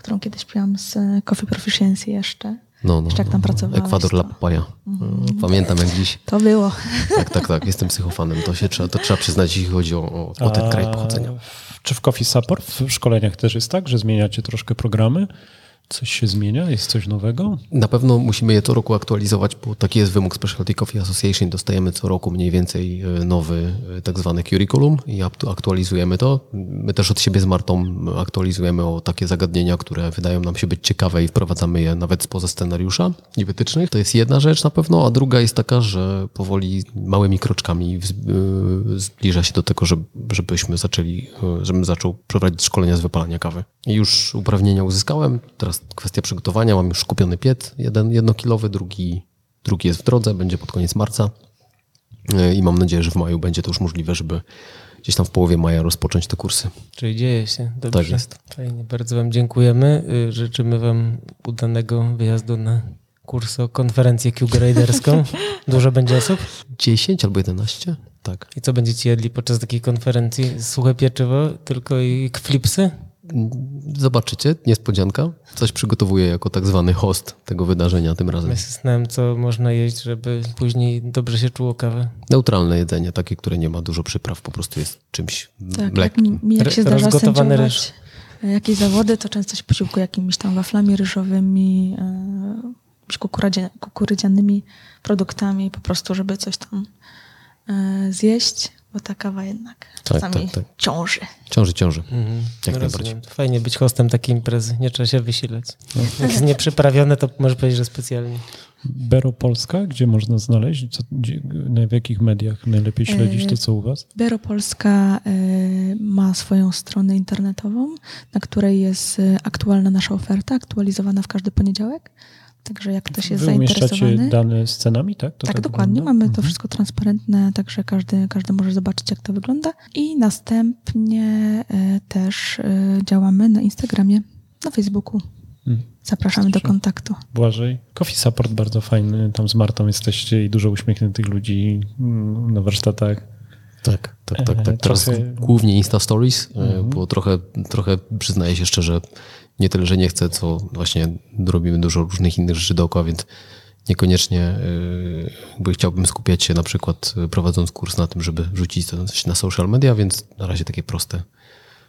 którą kiedyś piłam z e, Coffee Proficiency jeszcze. No, no, Jeszcze jak tam no, no. pracowałeś, Ekwador to- La Papaya. Pamiętam jak dziś. To było. Tak, tak, tak. Jestem psychofanem. To, się trzeba, to trzeba przyznać, jeśli chodzi o, o, o ten kraj A pochodzenia. w- Czy w Coffee Support w szkoleniach też jest tak, że zmieniacie troszkę programy? Coś się zmienia? Jest coś nowego? Na pewno musimy je co roku aktualizować, bo taki jest wymóg Specialty Coffee Association. Dostajemy co roku mniej więcej e, nowy e, tak zwany curriculum i aktu- aktualizujemy to. My też od siebie z Martą aktualizujemy o takie zagadnienia, które wydają nam się być ciekawe i wprowadzamy je nawet spoza scenariusza i wytycznych. To jest jedna rzecz na pewno, a druga jest taka, że powoli małymi kroczkami e, zbliża się do tego, żeby, żebyśmy zaczęli, żebym zaczął prowadzić szkolenia z wypalania kawy. Już uprawnienia uzyskałem. Teraz kwestia przygotowania. Mam już kupiony piec, jeden jednokilowy, drugi, drugi jest w drodze, będzie pod koniec marca. E, I mam nadzieję, że w maju będzie to już możliwe, żeby gdzieś tam w połowie maja rozpocząć te kursy. Czyli dzieje się. Dobrze. Tak jest. Fajnie. Bardzo Wam dziękujemy. Y, Życzymy Wam udanego wyjazdu na kurs o konferencję Q-Graderską. Dużo będzie osób? 10 albo 11? Tak. I co będziecie jedli podczas takiej konferencji? Suche pieczywo, tylko i flipsy? Zobaczycie, niespodzianka. Coś przygotowuję jako tak zwany host tego wydarzenia tym razem. Ja zastanawiam, co można jeść, żeby później dobrze się czuło kawę. Neutralne jedzenie, takie, które nie ma dużo przypraw, po prostu jest czymś Tak, jak lekkim. mi, mi jak się zdarza rozgotowany sędziować e, jakieś zawody, to często się posiłkuję jakimiś tam waflami ryżowymi, e, jakimiś kukurydzia, kukurydzianymi produktami, po prostu, żeby coś tam e, zjeść, bo ta kawa jednak Tak, czasami tak, tak. ciąży. Ciąży, ciąży. Mhm. Jak No najbardziej. rozumiem. Fajnie być hostem takiej imprezy. Nie trzeba się wysilać. Jak jest nieprzyprawione, to może powiedzieć, że specjalnie. Bero Polska, gdzie można znaleźć? Co, gdzie, w jakich mediach najlepiej śledzić to, co u was? Bero Polska e, ma swoją stronę internetową, na której jest e, aktualna nasza oferta, aktualizowana w każdy poniedziałek. Także jak ktoś jest Wy umieszczacie zainteresowany. dane z cenami, tak? To tak, dokładnie. wygląda? Mamy to wszystko transparentne, także każdy, każdy może zobaczyć, jak to wygląda. I następnie e, też e, działamy na Instagramie, na Facebooku. Mm. Zapraszamy do kontaktu. Błażej. Coffee Support bardzo fajny. Tam z Martą jesteście i dużo uśmiechniętych ludzi mm, na warsztatach. Tak, tak, tak. E, tak. Teraz trochę- Mhm. głównie Insta Stories, e, bo trochę, trochę przyznaję się szczerze, nie tyle, że nie chcę, co właśnie robimy dużo różnych innych rzeczy dookoła, więc niekoniecznie jakby chciałbym skupiać się na przykład e, prowadząc kurs na tym, żeby wrzucić to na social media, więc na razie takie proste,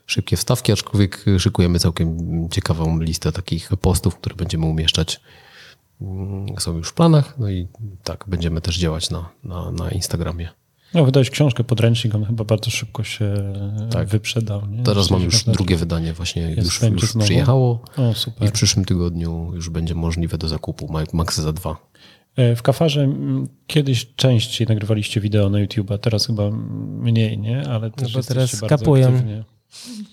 szybkie wstawki, aczkolwiek szykujemy całkiem ciekawą listę takich postów, które będziemy umieszczać. Mm, Są już w planach, no i tak, będziemy też działać na, na, na Instagramie. No, wydałeś książkę, podręcznik, on chyba bardzo szybko się Tak. wyprzedał. Nie? Teraz mam już drugie wydanie, właśnie Jest już, już przyjechało O, i w przyszłym tygodniu już będzie możliwe do zakupu, ma- max za dwa. E, W kafarze mm, kiedyś częściej nagrywaliście wideo na YouTube, a teraz chyba mniej, nie? Ale też bo jesteście teraz kapują. aktywnie.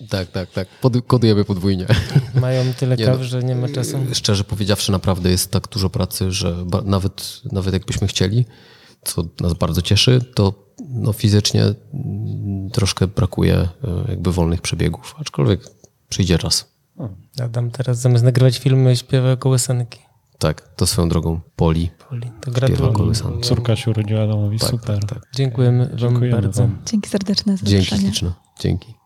Tak, tak, tak. Pod, kodujemy podwójnie. Mają tyle Nie, kaw, no, że nie ma czasu. Szczerze powiedziawszy, naprawdę jest tak dużo pracy, że ba- nawet, nawet jakbyśmy chcieli, co nas bardzo cieszy, to no, fizycznie troszkę brakuje e, jakby wolnych przebiegów, aczkolwiek przyjdzie czas. Adam teraz zamiast nagrywać filmy śpiewa kołysanki. Tak, to swoją drogą Poli. Poli. To Śpiewa gratuluję. Córka się urodziła Adamowi, Tak, super. tak, tak. Dziękujemy Wam Dziękujemy bardzo. wam. Dzięki serdeczne za Dzięki śliczne. Dzięki.